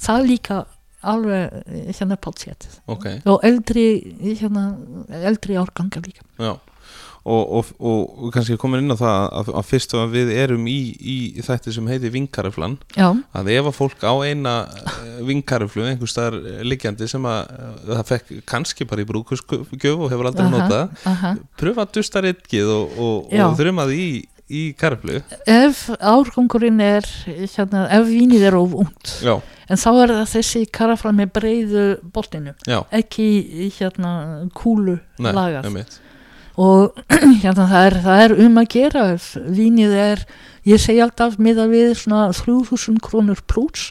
það líka alveg hérna pátsett ok. Og eldri hérna eldri árgangar líka. Já, og, og, og kannski komin inn á það að, að fyrst að við erum í, í þætti sem heitir vinkariflan já, að ef að fólk á eina eh, vinkariflu einhver staðar liggjandi sem að eh, það fekk kannski bara í brúkusgjöf og hefur aldrei Aha. notað aha. pröfa að dusta ritkið og, og, Já. og þrjumað í, í kariflu ef árgangurinn er hérna, ef vínið er of ungt Já, en þá er það þessi karafla með breiðu boltinu já, ekki hérna kúlu nei, lagað og hérna, það, er, það er um að gera. Vínið er ég segi alltaf með að við svona 3000 krónur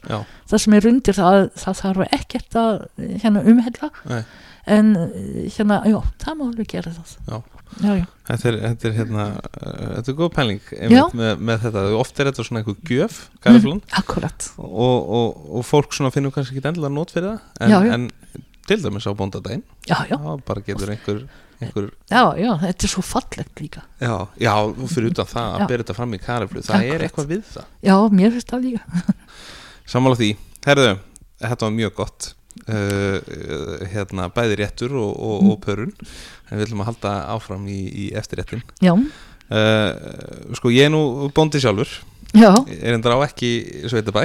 Já, það sem er undir það, það þarf ekkert að hérna, umhella. Nei. en hérna, já, það má alveg gera það. Já. já, já. Þetta er, þetta er hérna, uh, þetta er góð pæling með, með þetta, oft er þetta svona einhver gjöf, kariflan akkurat. Og, og, og fólk svona finnur kannski ekki endilega nót fyrir það. En, en til dæmis á já, þá bara getur einhver, einhver já, já, þetta er svo fallegt líka. Já, já, fyrir utan það að bera þetta fram í kariflu það er Akkurat. eitthvað við það. Já, mér finnst það líka. Sammála því, herðu, þetta var mjög gott. Uh, hérna bæði réttur og, og, Mm. og pörun. En við ætlum að halda áfram í, í eftirréttin. Já, uh, sko ég er nú bóndi sjálfur. Já, er endur á ekki sveitabæ.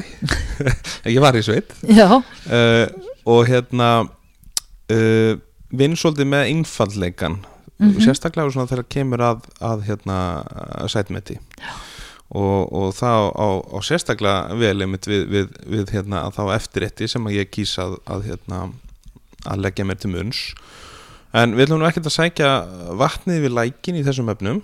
Ég var í sveit. Já. Uh, og hérna uh, vinn svolítið með einfallleikan Mhm. sérstaklega svona þegar kemur að, að hérna sætmeti. Og, og það á, á sérstaklega vel við, við, við hérna að þá eftirrétti sem að ég kýsa að, að hérna að leggja mér til munns. En við ætlum nú ekkert að sækja vatnið við lækin í þessum efnum.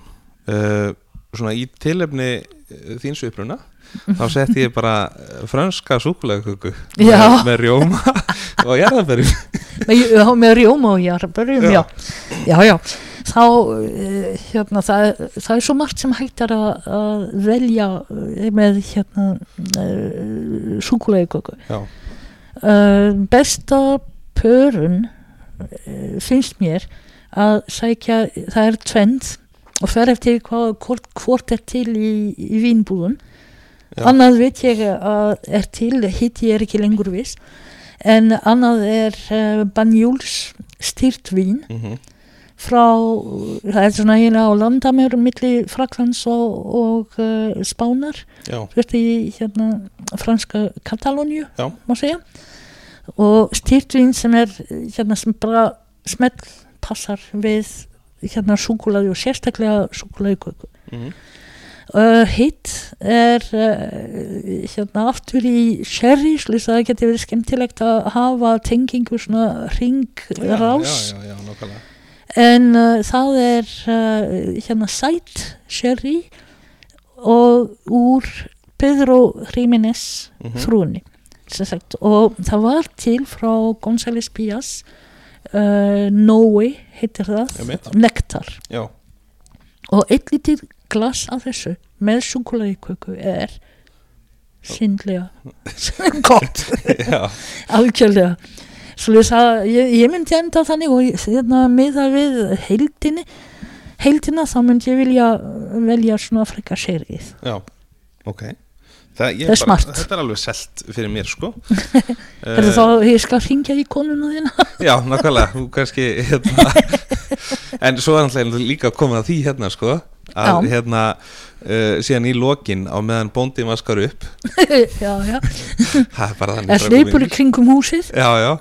Uh, svona í tilefni uh, þíns uppruna þá setti ég bara uh, franska súkulegaköku með, með rjóma og jarðarberjum með, með rjóma og jarðbörjum, Já. já. já, já, þá eh, hérna, það, það er svo margt sem hægt er að, að velja eh, með hérna súkulegiköku já, uh, besta pörun finnst mér að sækja, það er tvend og fer eftir hvað, hvort, hvort er til í, í vínbúðun annað veit ég að er til hitt ég er ekki lengur viss en annað er uh, Banjúls styrt vín mm frá, það er svona hérna á landamör milli Fraklands og, og uh, Spánar. Þetta í hérna franska Katalóníu, Já. má segja. Og styrtvin sem er hérna sem bara smell passar við hérna súkulaði og sérstaklega súkulaði köku mm uh, hitt er uh, hérna aftur í sherry slús að það geti verið skemmtilegt að hafa tengingu svona ringrás já, já, já, en uh, það er hérna sætt sherry og úr Pedro Jiménez frúni sem sagt, og það var til frá González Pías Nói heitir það nektar. Og eitt lítið glas af þessu með súkulaðiköku er síndlega gott. Svo að ég, ég myndi enda þannig og hérna, miða við heildinni heildina þá myndi ég vilja velja svona frekar sérið já, ok Það, Það er bara, smart. þetta er alveg selt fyrir mér sko. Er það þá ég skal ringja í konuna þína? Já, nákvæmlega, kannski hérna, en svo er náttúrulega líka komið að því hérna sko að Já. hérna uh, síðan í lokin á meðan bóndin vaskar upp. Já, já, það er bara þannig er strákar hleypur í kringum húsið? Já, já,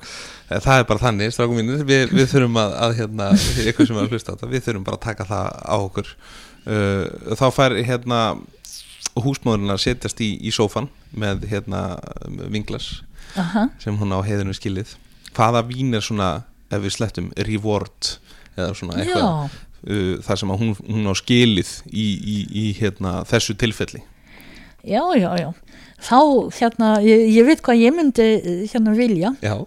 eh, það er bara þannig strákum mínir, við, við þurfum að, að hérna, ykkur sem er að hlusta á þetta, við þurfum bara að taka það á okkur. Uh, þá fær hérna húsmóðurinn að setjast í, í sófan með hérna vinglas Aha. sem hún á heiðinu skilið. Hvaða vín er svona, ef við slettum reward eða svona eitthvað uh, þar sem hún, hún á skilið í, í, í hérna, þessu tilfelli? Já, já, já. Þá hérna, ég, ég veit hvað ég myndi eh, hérna vilja. Já,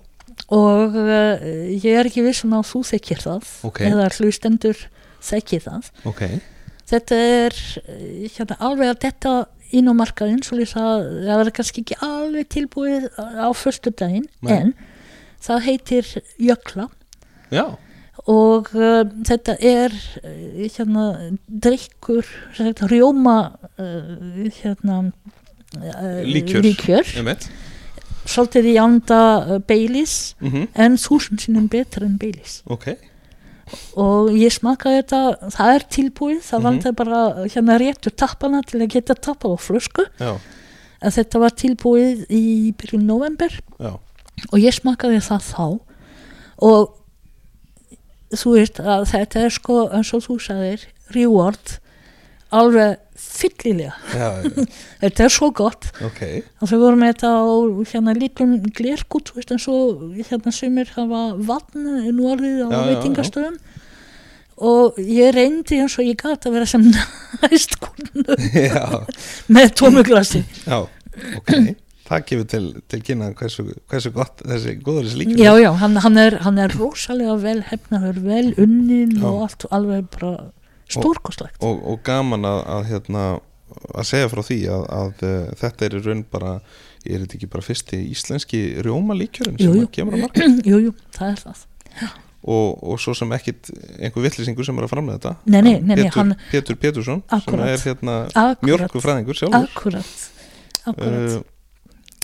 og uh, ég er ekki vissum að þú þekkir það Ok. eða hlustendur þekkir það. Ok þetta er eh, hérna, alveg að þetta inn á markaðin svo lýsa að það er kannski ekki alveg tilbúið á förstu daginn en það heitir Jökla. Já, og uh, þetta er uh, hérna drikkur sagt, rjóma uh, hérna uh, Líkjör. líkjör. Svolítið í anda Baileys mm en þúsund sinnum betur en Baileys. Ok, og ég smakaði þetta það er tilbúið, það Mhm. vantar bara hérna réttur tappana til að geta tappað á flösku. Já, en þetta var tilbúið í byrjun november já. Og ég smakaði það þá. Og þú veist að þetta er sko eins og þú sagðir reward alveg fyllilega. Já, já, þetta er svo gott. Ok. Og þau voru með þetta á hérna lítum glerkút veist eins og hérna sumir hafa vatn nú orðið á Já, já, veitingastöðum. Og ég reyndi eins og ég gat að vera sem næst já, með tómuglasi já, ok. Það gefur til, til kynna hversu, hversu gott þessi góður þessi líkjur já já, hann, hann, er, hann er rosalega vel hefnaður, vel unnin Já. og allt alveg bara stórkostlegt. Og, og gaman að, að hérna að segja frá því að, að uh, þetta er í raun bara, er þetta ekki bara fyrsti íslenski rjóma líkjörinn sem Jú, kemur að marka jú, jú, það er það. Og, og svo sem ekkit einhver vittlisingur sem er að framlega þetta? Nei, nei, nei, nei, Pétur, hann- Pétur Pétursson sem Akkúrat. er hérna akkurat, mjörgufræðingur sjálfur. Akkurat, akkurat. uh,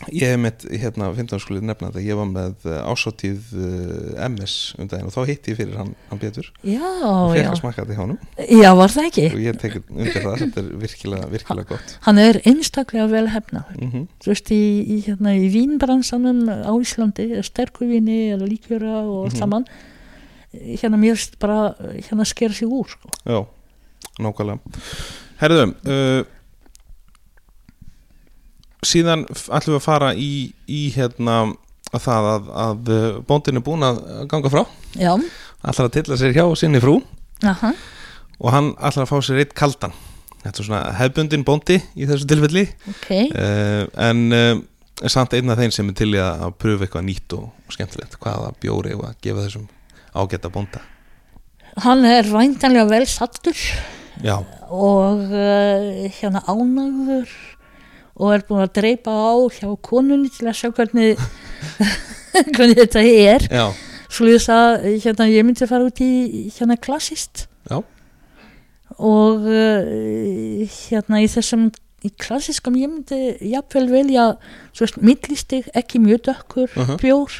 ég hef með hérna 15 skulið nefna þetta, ég var með uh, ásáttíð uh, MS um daginn og þá hitti ég fyrir hann, hann Pétur. Já, og fekk já, að smakka þetta hjá honum. Já, var það ekki? Og ég tek undir það, þetta er virkilega, virkilega gott. Hann er einstaklega vel hefnaður. Mm þú veist, í, í, hérna, í vínbransanum á Íslandi, sterkuvinni eða líkjöra og allt Mhm. saman. Hérna mér finnst bara hérna skera sig úr sko. Já, nákvæmlega. Herðum uh, síðan ætlum við að fara í, í hérna að það að, að uh, bóndin er búin að ganga frá. Já, ætlar að tilla sér hjá sinni frú. Aha, og hann ætlar að fá sér eitt kaldan. Þetta er svona hefbundin bóndi í þessu tilfelli. Ok. Uh, en uh, samt einn af þeim sem er til að pröfa eitthvað nýtt og, og skemmtilegt. Hvaða bjóri og að gefa þessum ágæta bónda? Hann er væntanlega vel sattur. Já, og uh, hérna ánægður og er búin að dreipa á hjá konunni til að sjá hvernig hvernig þetta er já, Svolítið að hérna, ég myndi fara út í hérna klassist Já. og uh, hérna í þessum í klassiskum ég myndi jafnvel velja millistig, ekki mjög dökkur Uh -huh. bjór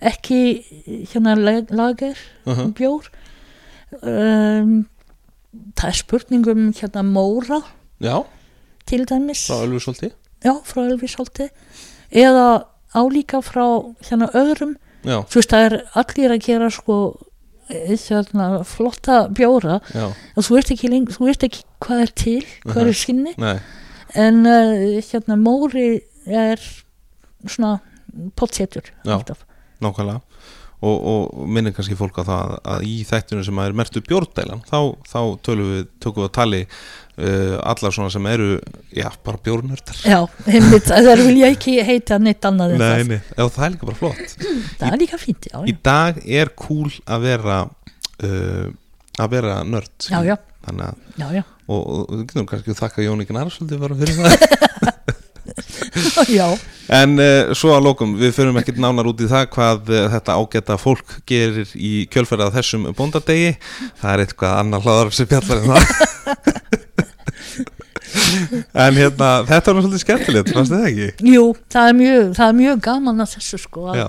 ekki hérna lag- lager Uh -huh. bjór um, það er spurningum hérna móra Já, til dæmis. Frá Ölfusholti? Já, frá Elvisholti eða álíka frá hérna öðrum. Já, þú veist það er allir að gera sko eh, hérna, flotta bjóra. Já, og þú veist ekki, leng, þú veist ekki hvað er til hvað er skinni nei. En uh, hérna móri er svona potsetur Nákvæmlega. Og, og minnir kannski fólk á það að í þættinu sem er mertu bjórdælan þá, þá tölum við, tökum við að tali uh, allar svona sem eru já, bara bjórnördar. Það vil ég ekki heita neitt annað Nei, nei, já, það er líka bara flott. Það er líka fínt, já, Í já, dag er cool að vera uh, að vera nörd. Já, já, já, já. og, og við getum kannski þakka svolítið bara fyrir það. En uh, svo að lókum, við förum ekkert nánar út í það hvað uh, þetta ágæta fólk gerir í kjölferða þessum bóndadegi. Það er eitthvað annar hlaðar sem fjallar en það En hérna, þetta nú svolítið skemmtilegt, fannst þið ekki? Jú, það er mjög, það er mjög gaman að þessu sko að,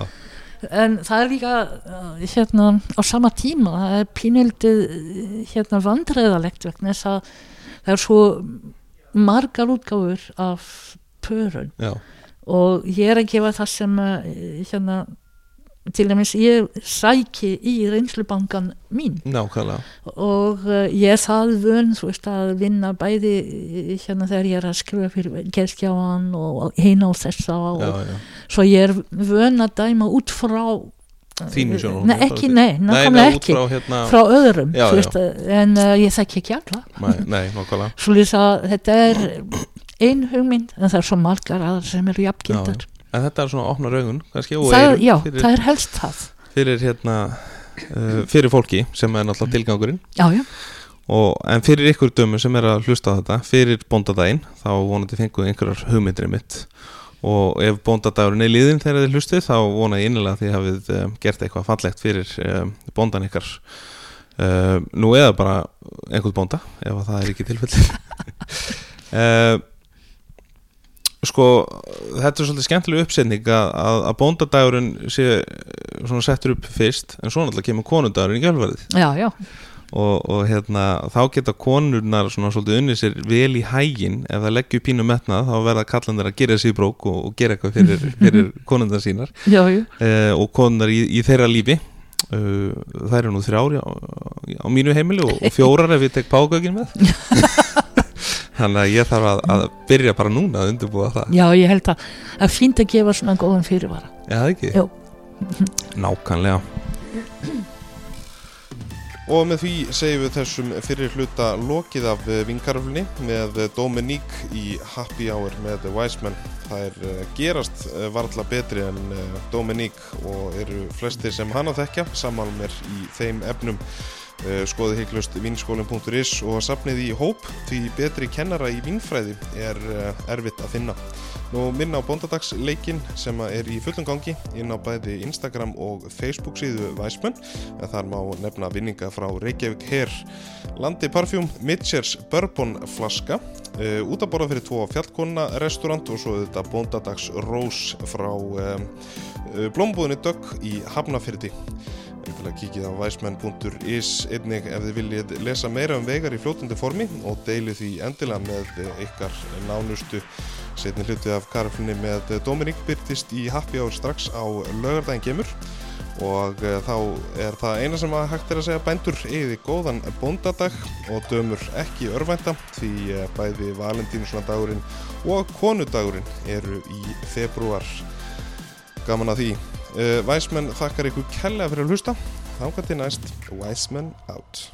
en það er líka uh, hérna á sama tíma það er pínildið hérna vandræðalegt vegna þess að það er svo margar útgáfur af pörun. Já, og ég er að gefa það sem uh, hérna til dæmis ég sæki í reynslubankan mín. Nákvæmlega. Og uh, ég er það vön veist að vinna bæði uh, hérna þegar ég er að skrifa fyrir gerðskjáan og heina á þessa og Já, já, svo ég er vön að dæma út frá Þínu sjónarhorni, Nei, bara ekki, nei, nákvæmlega ekki. frá hérna frá öðrum, Já, veist, en uh, ég þekki ekki alla. Svo lýs að þetta er ein hugmynd, en það er svo margar aðrar sem eru jafngildar En þetta er svona að opna raugun, kannski, það, já, fyrir, það er helst það. fyrir hérna uh, fyrir fólki sem er náttúrulega tilgangurinn. Já, já, og, en fyrir ykkur dömur sem er að hlusta á þetta fyrir bóndadaginn, þá vonandi fenguðu einhverjar hugmyndir mitt. Og ef bóndadagurinn er liðin þegar þið hlustið þá vona ég innilega þið hafið um, gert eitthvað fallegt fyrir um, bóndan ykkar. Um, nú eða bara einhvern bónda ef að það er ekki tilfelli um, sko þetta er svolítið skemmtileg uppsetning að, að, bóndadagurinn sé svona settur upp fyrst en svo náttúrulega kemur konundagurinn í gjölvarið já, já, og, og hérna, þá geta konurnar svona svolítið unnið sér vel í hægin ef það leggju pínu metnað þá verða kallandar að gera sér brók og, og gera eitthvað fyrir, fyrir konundar sínar. Já, já. eh, og konundar í, í þeirra lífi. Uh, þær eru nú þrjár á, á mínu heimili og, og fjórar ef ég tek págögin með þannig að ég þarf að, að byrja bara núna að undirbúa það já, ég held að það er fínt að gefa svona góðan fyrirvara Já, það ekki? Jú. Nákvæmlega Og með því segjum við þessum fyrir hluta lokið af vinkaröflunni með Dominique í Happy Hour með Wiseman. Það er eh, gerast eh, varla betri en eh, Dominique og eru flestir sem hann að þekkja saman mér í þeim efnum. Eh, Skoðið heiklust vinskólinn.is og sapnið í hóp því betri kennara í vínfræði er eh, erfitt að finna. Nú minna á bóndadagsleikin sem er í fullum gangi inn á bæði Instagram og Facebook síðu Væsmenn en þar má nefna vinninga frá Reykjavík Her. Landi Parfjúm, Mitchers Bourbon flaska uh, út að borða fyrir tvo fjallkonna restaurant og svo þetta bóndadags Rose frá blómbúðinni Dögg í Hafnafyrdi Endilega kíkið á væsmenn.is einnig ef þið viljið lesa meira um vegar í fljótandi formi og deilið því endilega með eh, ykkar nánustu. Setni hluti af karflunni með Dominík byrtist í Happy Hour strax á lögardaginn kemur. Og uh, þá er það eina sem að hægt er að segja bændur eða góðan bóndadag og dömur ekki örvænta því uh, bæði valentínusnadagurinn og konudagurinn eru í februar. Gaman að því Væsmenn þakkar ykkur kella fyrir að hlusta. Þángat til næst Væsmenn out